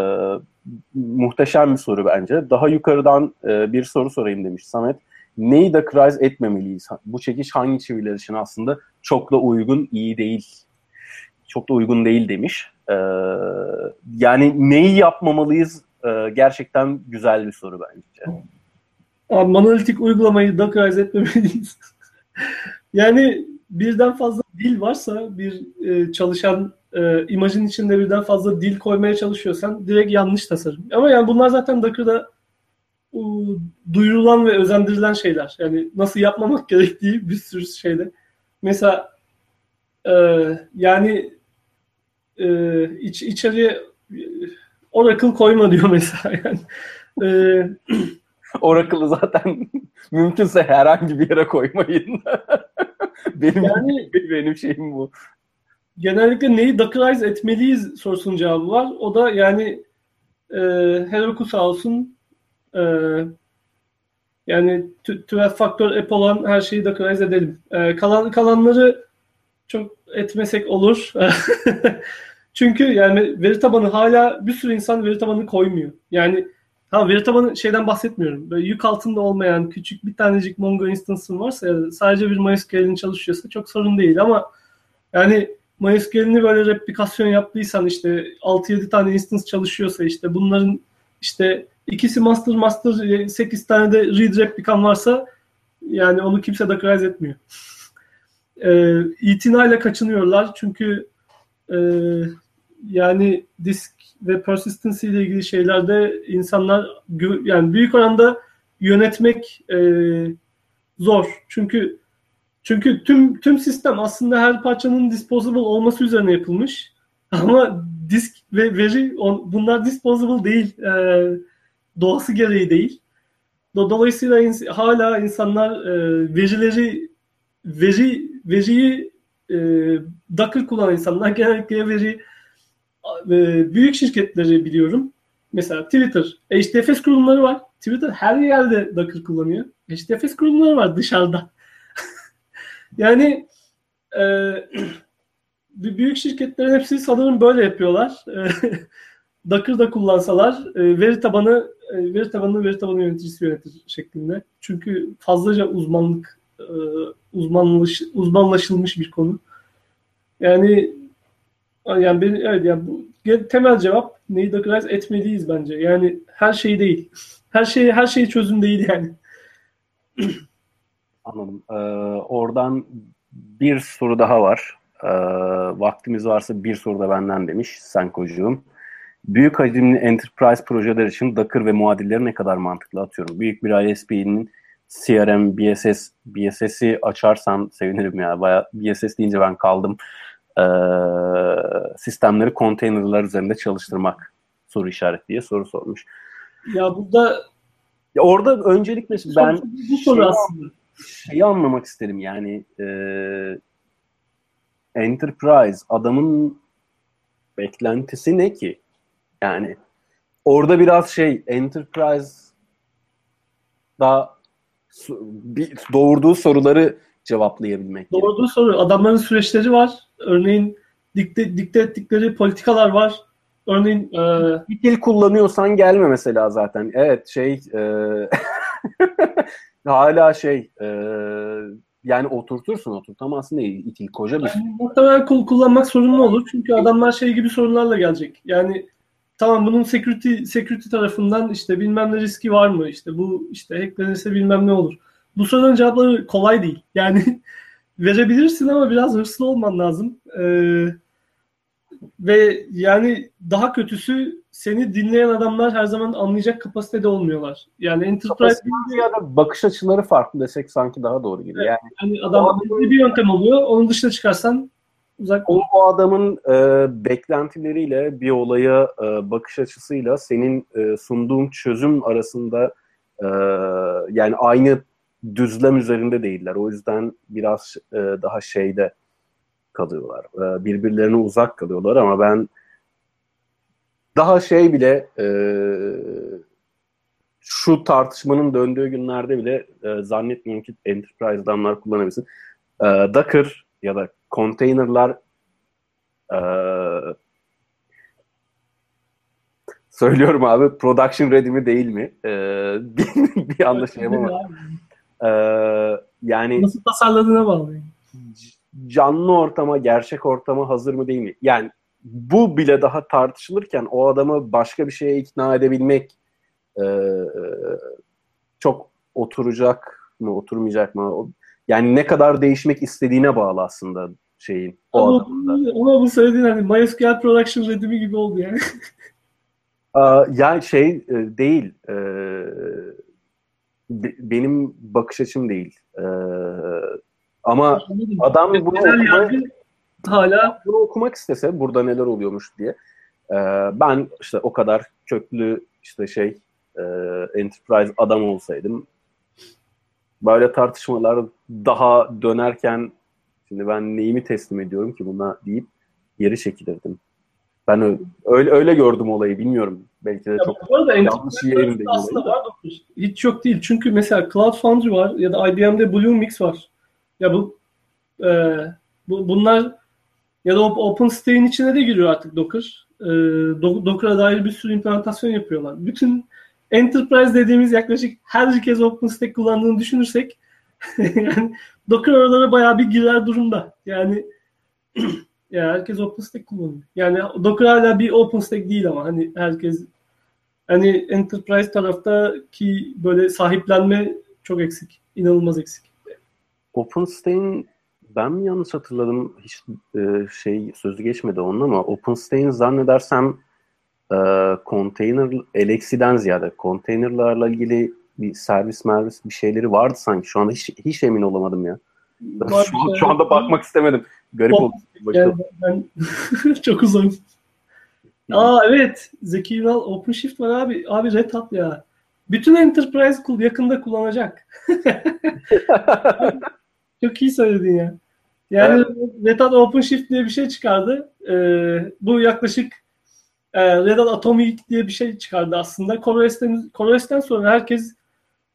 muhteşem bir soru bence. Daha yukarıdan e, bir soru sorayım demiş Samet. Neyi de kriz etmemeliyiz? Bu çekiş hangi çiviler için aslında çok da uygun, iyi değil çok da uygun değil demiş. Ee, yani neyi yapmamalıyız ee, gerçekten güzel bir soru bence. Abi, monolitik uygulamayı Dockerize etmemeliyiz. yani birden fazla dil varsa bir e, çalışan e, imajın içinde birden fazla dil koymaya çalışıyorsan direkt yanlış tasarım. Ama yani bunlar zaten Docker'da e, duyurulan ve özendirilen şeyler. Yani nasıl yapmamak gerektiği bir sürü şeyde. Mesela e, yani e, iç, içeriye Oracle koyma diyor mesela. Yani. E, Oracle'ı zaten mümkünse herhangi bir yere koymayın. benim yani, benim şeyim bu. Genellikle neyi Dockerize etmeliyiz sorusunun cevabı var. O da yani e, Heroku sağ olsun e, yani tüvel faktör app olan her şeyi Dockerize edelim. E, kalan kalanları çok etmesek olur. Çünkü yani veri tabanı hala bir sürü insan veri tabanını koymuyor. Yani ha veri tabanı şeyden bahsetmiyorum. Böyle yük altında olmayan küçük bir tanecik Mongo instance'ın varsa ya sadece bir MySQL'in çalışıyorsa çok sorun değil ama yani MySQL'ini böyle replikasyon yaptıysan işte 6-7 tane instance çalışıyorsa işte bunların işte ikisi master master 8 tane de read replikan varsa yani onu kimse dockerize etmiyor. e, itinayla kaçınıyorlar çünkü e, yani disk ve persistency ile ilgili şeylerde insanlar yani büyük oranda yönetmek e, zor. Çünkü çünkü tüm tüm sistem aslında her parçanın disposable olması üzerine yapılmış. Ama disk ve veri on, bunlar disposable değil. E, doğası gereği değil. Dolayısıyla ins- hala insanlar e, verileri veri veriyi e, Docker kullanan insanlar genellikle veri e, büyük şirketleri biliyorum. Mesela Twitter, HDFS kurumları var. Twitter her yerde Docker kullanıyor. HDFS kurumları var dışarıda. yani e, büyük şirketlerin hepsi sanırım böyle yapıyorlar. Docker'da kullansalar e, veri tabanı e, veri tabanını veri tabanı yöneticisi yönetir şeklinde. Çünkü fazlaca uzmanlık e, uzmanlaş, uzmanlaşılmış bir konu. Yani yani benim, evet yani bu temel cevap neyi Dockerize etmeliyiz bence. Yani her şey değil. Her şey her şey çözüm değil yani. Anladım. Ee, oradan bir soru daha var. Ee, vaktimiz varsa bir soru da benden demiş sen kocuğum. Büyük hacimli enterprise projeler için Docker ve muadilleri ne kadar mantıklı atıyorum. Büyük bir ISP'nin CRM, BSS, BSS'i açarsam sevinirim ya. Bayağı BSS deyince ben kaldım. Ee, sistemleri konteynerlar üzerinde çalıştırmak soru işareti diye soru sormuş. Ya burada ya orada öncelikle ben bu soru aslında. şeyi anlamak isterim yani e, enterprise adamın beklentisi ne ki? Yani orada biraz şey enterprise da doğurduğu soruları cevaplayabilmek. Gibi. soru. Adamların süreçleri var. Örneğin dikte, dikte ettikleri politikalar var. Örneğin e... bir dil kullanıyorsan gelme mesela zaten. Evet şey e... hala şey e... yani oturtursun oturtamazsın değil. İtil koca bir yani, Muhtemelen kullanmak sorunlu olur. Çünkü adamlar şey gibi sorunlarla gelecek. Yani tamam bunun security security tarafından işte bilmem ne riski var mı? İşte bu işte hacklenirse bilmem ne olur. Bu soruların cevapları kolay değil. Yani verebilirsin ama biraz hırslı olman lazım. Ee, ve yani daha kötüsü seni dinleyen adamlar her zaman anlayacak kapasitede olmuyorlar. Yani enterprise ya da bakış açıları farklı desek sanki daha doğru gibi. Evet, yani, yani adam adamın, bir yöntem oluyor. Onun dışına çıkarsan uzak. O, o adamın e, beklentileriyle bir olaya e, bakış açısıyla senin e, sunduğun çözüm arasında e, yani aynı düzlem üzerinde değiller. O yüzden biraz e, daha şeyde kalıyorlar. E, birbirlerine uzak kalıyorlar ama ben daha şey bile e, şu tartışmanın döndüğü günlerde bile e, zannetmiyorum ki enterprise adamlar kullanabilsin. E, Docker ya da containerlar e, söylüyorum abi production ready mi değil mi? E, bir, bir. Ee, yani nasıl tasarladığına bağlı. Canlı ortama, gerçek ortama hazır mı değil mi? Yani bu bile daha tartışılırken o adamı başka bir şeye ikna edebilmek e, çok oturacak mı, oturmayacak mı? Yani ne kadar değişmek istediğine bağlı aslında şeyin o ama, adamda. Ama bu söylediğin hani MySQL Production Readimi gibi oldu yani. yani şey e, değil. E, benim bakış açım değil. Ee, ama adam bunu okumak, hala bunu okumak istese burada neler oluyormuş diye. Ee, ben işte o kadar köklü işte şey e, enterprise adam olsaydım böyle tartışmalar daha dönerken şimdi ben neyimi teslim ediyorum ki buna deyip geri çekilirdim. Ben öyle, öyle, öyle gördüm olayı bilmiyorum. Belki de Ya çok bu arada yanlış yerimde aslında var dokuz. Hiç yok değil. Çünkü mesela Cloud Foundry var ya da IBM'de Bluemix var. Ya bu, e, bu bunlar ya da OpenStack'in içine de giriyor artık Docker. E, Do- Docker'a dair bir sürü implementasyon yapıyorlar. Bütün Enterprise dediğimiz yaklaşık herkes OpenStack kullandığını düşünürsek yani Docker oralara bayağı bir girer durumda. Yani ya herkes OpenStack kullanıyor. Yani Docker hala bir OpenStack değil ama hani herkes hani Enterprise taraftaki böyle sahiplenme çok eksik. İnanılmaz eksik. OpenStack'in ben mi yanlış hatırladım? Hiç e, şey sözü geçmedi onun ama OpenStack'in zannedersem e, container Alexi'den ziyade containerlarla ilgili bir servis mervis bir şeyleri vardı sanki. Şu anda hiç, hiç emin olamadım ya. Var şu, şu anda bakmak istemedim. Garip oldu. Ben çok uzun. Aa evet. Zeki Ünal OpenShift var abi. Abi Red Hat ya. Bütün Enterprise kul yakında kullanacak. Çok iyi söyledin ya. Yani Red Hat OpenShift diye bir şey çıkardı. Ee, bu yaklaşık e, Red Hat Atomic diye bir şey çıkardı aslında. CoreOS'ten, CoreOS'ten sonra herkes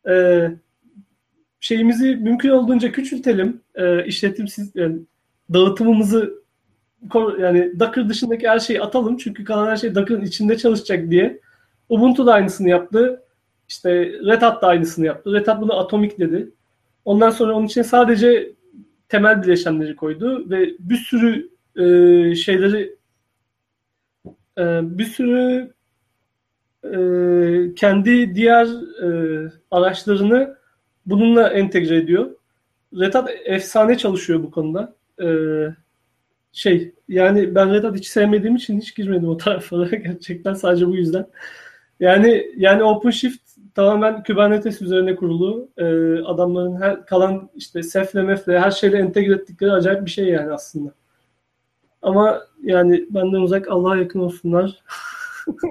e, şeyimizi mümkün olduğunca küçültelim. E, işletimsiz yani dağıtımımızı yani Docker dışındaki her şeyi atalım. Çünkü kalan her şey Docker'ın içinde çalışacak diye. Ubuntu da aynısını yaptı. İşte Red Hat da aynısını yaptı. Red Hat bunu Atomic dedi. Ondan sonra onun içine sadece temel bileşenleri koydu ve bir sürü e, şeyleri e, bir sürü e, kendi diğer e, araçlarını bununla entegre ediyor. Red Hat efsane çalışıyor bu konuda. E, şey yani ben Red Hat hiç sevmediğim için hiç girmedim o taraflara gerçekten sadece bu yüzden. Yani yani OpenShift tamamen Kubernetes üzerine kurulu. E, adamların her kalan işte Ceph Mef'le her şeyle entegre ettikleri acayip bir şey yani aslında. Ama yani benden uzak Allah'a yakın olsunlar.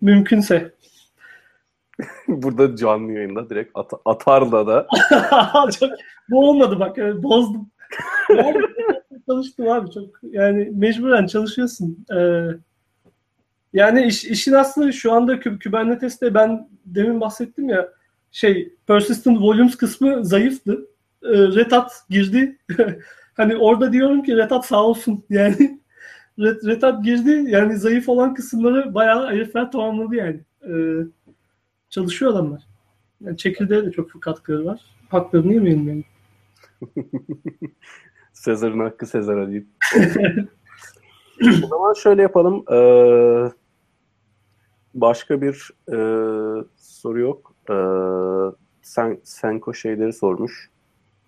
Mümkünse. Burada canlı yayında direkt at, atarla da çok, bu olmadı bak. evet, bozdum. Abi, çalıştım abi çok. Yani mecburen çalışıyorsun. Ee, yani iş, işin aslı şu anda Kü- Kubernetes'te ben demin bahsettim ya şey persistent volumes kısmı zayıftı. Ee, Red Hat girdi. hani orada diyorum ki Red Hat sağ olsun. Yani Red, Red Hat girdi. Yani zayıf olan kısımları bayağı herifler tamamladı yani. Ee, çalışıyor adamlar. Yani çekirdeğe de çok katkıları var. Haklarını yemeyelim yani. Sezar'ın hakkı Sezar'a deyip. o zaman şöyle yapalım. Ee, başka bir e, soru yok. Ee, sen Senko şeyleri sormuş.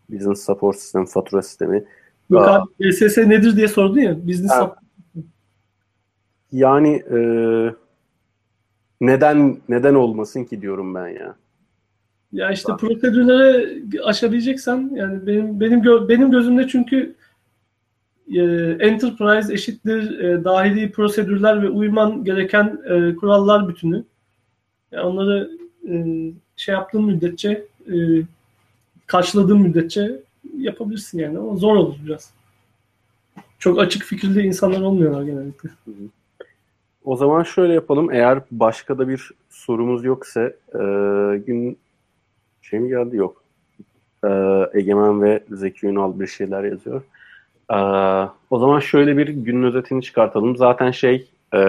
Business Support Sistemi, fatura sistemi. Yok Aa. abi BSS nedir diye sordun ya. Business Ha. support. Yani e, neden neden olmasın ki diyorum ben ya. Ya işte prosedürleri aşabileceksen yani benim benim gö- benim gözümde çünkü e, enterprise eşittir e, dahili prosedürler ve uyman gereken e, kurallar bütünü. Yani onları e, şey yaptığın müddetçe e, karşıladığın müddetçe yapabilirsin yani ama zor olur biraz. Çok açık fikirli insanlar olmuyorlar genellikle. O zaman şöyle yapalım. Eğer başka da bir sorumuz yoksa e, gün şey mi geldi? Yok. E, Egemen ve Zeki Ünal bir şeyler yazıyor. E, o zaman şöyle bir günün özetini çıkartalım. Zaten şey e,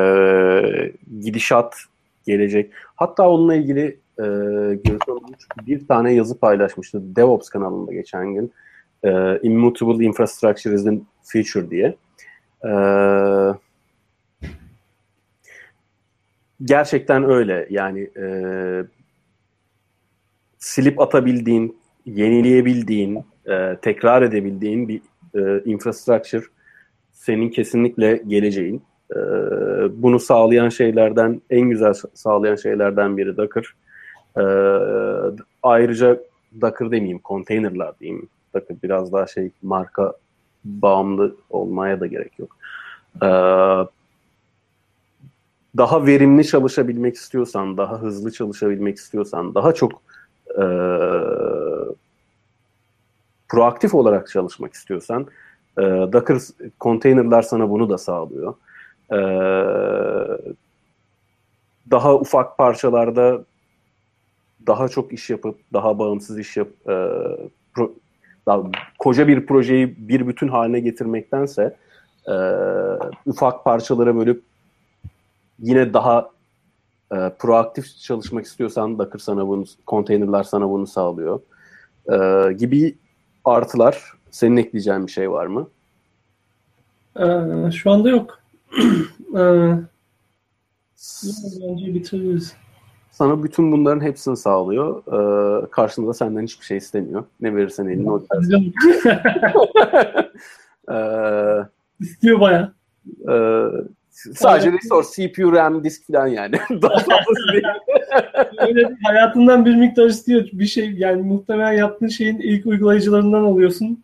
gidişat gelecek. Hatta onunla ilgili e, Uluç bir tane yazı paylaşmıştı DevOps kanalında geçen gün. E, Immutable Infrastructure is the Future diye. Eee gerçekten öyle. Yani e, silip atabildiğin, yenileyebildiğin, e, tekrar edebildiğin bir e, infrastructure senin kesinlikle geleceğin. E, bunu sağlayan şeylerden, en güzel sağlayan şeylerden biri Docker. E, ayrıca Docker demeyeyim, containerlar diyeyim. Docker biraz daha şey marka bağımlı olmaya da gerek yok. E, daha verimli çalışabilmek istiyorsan, daha hızlı çalışabilmek istiyorsan, daha çok e, proaktif olarak çalışmak istiyorsan, e, Docker konteynerlar sana bunu da sağlıyor. E, daha ufak parçalarda daha çok iş yapıp, daha bağımsız iş yap, e, pro, daha koca bir projeyi bir bütün haline getirmektense e, ufak parçalara bölüp yine daha e, proaktif çalışmak istiyorsan Docker sana bunu, konteynerlar sana bunu sağlıyor. E, gibi artılar. Senin ekleyeceğin bir şey var mı? Ee, şu anda yok. ee, bence bitiririz. Sana bütün bunların hepsini sağlıyor. Ee, karşında senden hiçbir şey istemiyor. Ne verirsen eline o ee, İstiyor baya. E, sadece resource, CPU, RAM, disk falan yani. Daha fazlası değil. Öyle hayatından bir miktar istiyor. Bir şey yani muhtemelen yaptığın şeyin ilk uygulayıcılarından oluyorsun.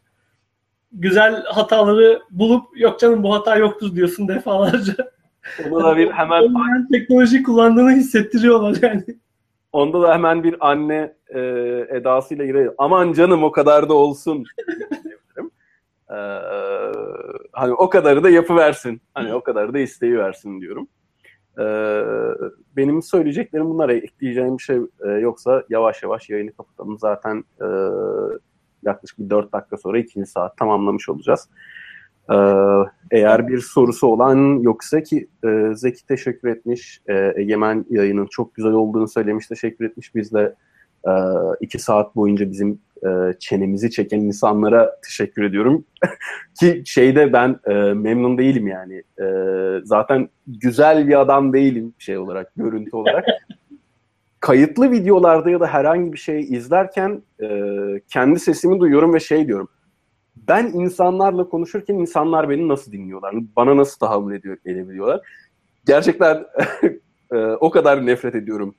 Güzel hataları bulup yok canım bu hata yoktur diyorsun defalarca. Onda da bir hemen Olmayan teknoloji kullandığını hissettiriyorlar yani. Onda da hemen bir anne e, edasıyla giriyor. Aman canım o kadar da olsun. Ee, hani o kadarı da yapıversin. Hani o kadarı da isteği versin diyorum. Ee, benim söyleyeceklerim bunlara ekleyeceğim bir şey e, yoksa yavaş yavaş yayını kapatalım. Zaten e, yaklaşık bir 4 dakika sonra ikinci saat tamamlamış olacağız. Ee, eğer bir sorusu olan yoksa ki e, Zeki teşekkür etmiş. E, Egemen yayının çok güzel olduğunu söylemiş. Teşekkür etmiş. Biz de e, iki saat boyunca bizim e, çenemizi çeken insanlara teşekkür ediyorum. ki şeyde ben e, memnun değilim yani. E, zaten güzel bir adam değilim şey olarak, görüntü olarak. Kayıtlı videolarda ya da herhangi bir şey izlerken e, kendi sesimi duyuyorum ve şey diyorum ben insanlarla konuşurken insanlar beni nasıl dinliyorlar? Bana nasıl tahammül ediyor, edebiliyorlar? Gerçekten e, o kadar nefret ediyorum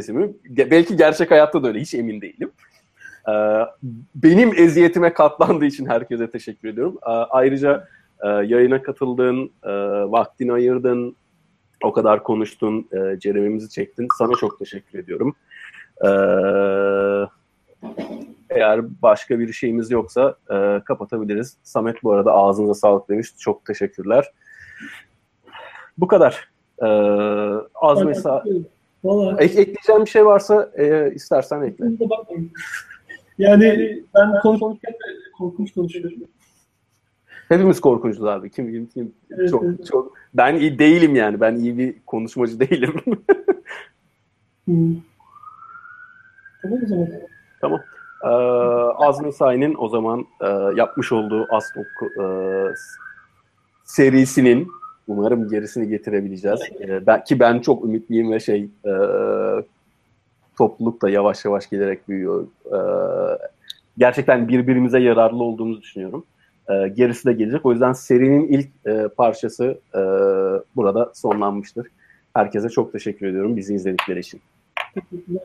sesimi. Belki gerçek hayatta da öyle. Hiç emin değilim. E, benim eziyetime katlandığı için herkese teşekkür ediyorum. E, ayrıca yayına katıldın, vaktini ayırdın, o kadar konuştun, ceremimizi çektin. Sana çok teşekkür ediyorum. Eee eğer başka bir şeyimiz yoksa e, kapatabiliriz. Samet bu arada ağzınıza sağlık demiş. Çok teşekkürler. Bu kadar. E, az mesela ek, ekleyeceğim bir şey varsa e, istersen ekle. Yani ben konuşurken korkunç konuşuyorum. Hepimiz korkunçuz abi. Kim kim, kim evet, çok evet. çok ben iyi değilim yani. Ben iyi bir konuşmacı değilim. hmm. Tamam o zaman. Tamam. Ee, Azmi Say'ın o zaman e, yapmış olduğu Astok e, serisinin umarım gerisini getirebileceğiz. E, ben, ki ben çok ümitliyim ve şey e, topluluk da yavaş yavaş gelerek büyüyor. E, gerçekten birbirimize yararlı olduğumuzu düşünüyorum. E, gerisi de gelecek. O yüzden serinin ilk e, parçası e, burada sonlanmıştır. Herkese çok teşekkür ediyorum bizi izledikleri için. Teşekkürler.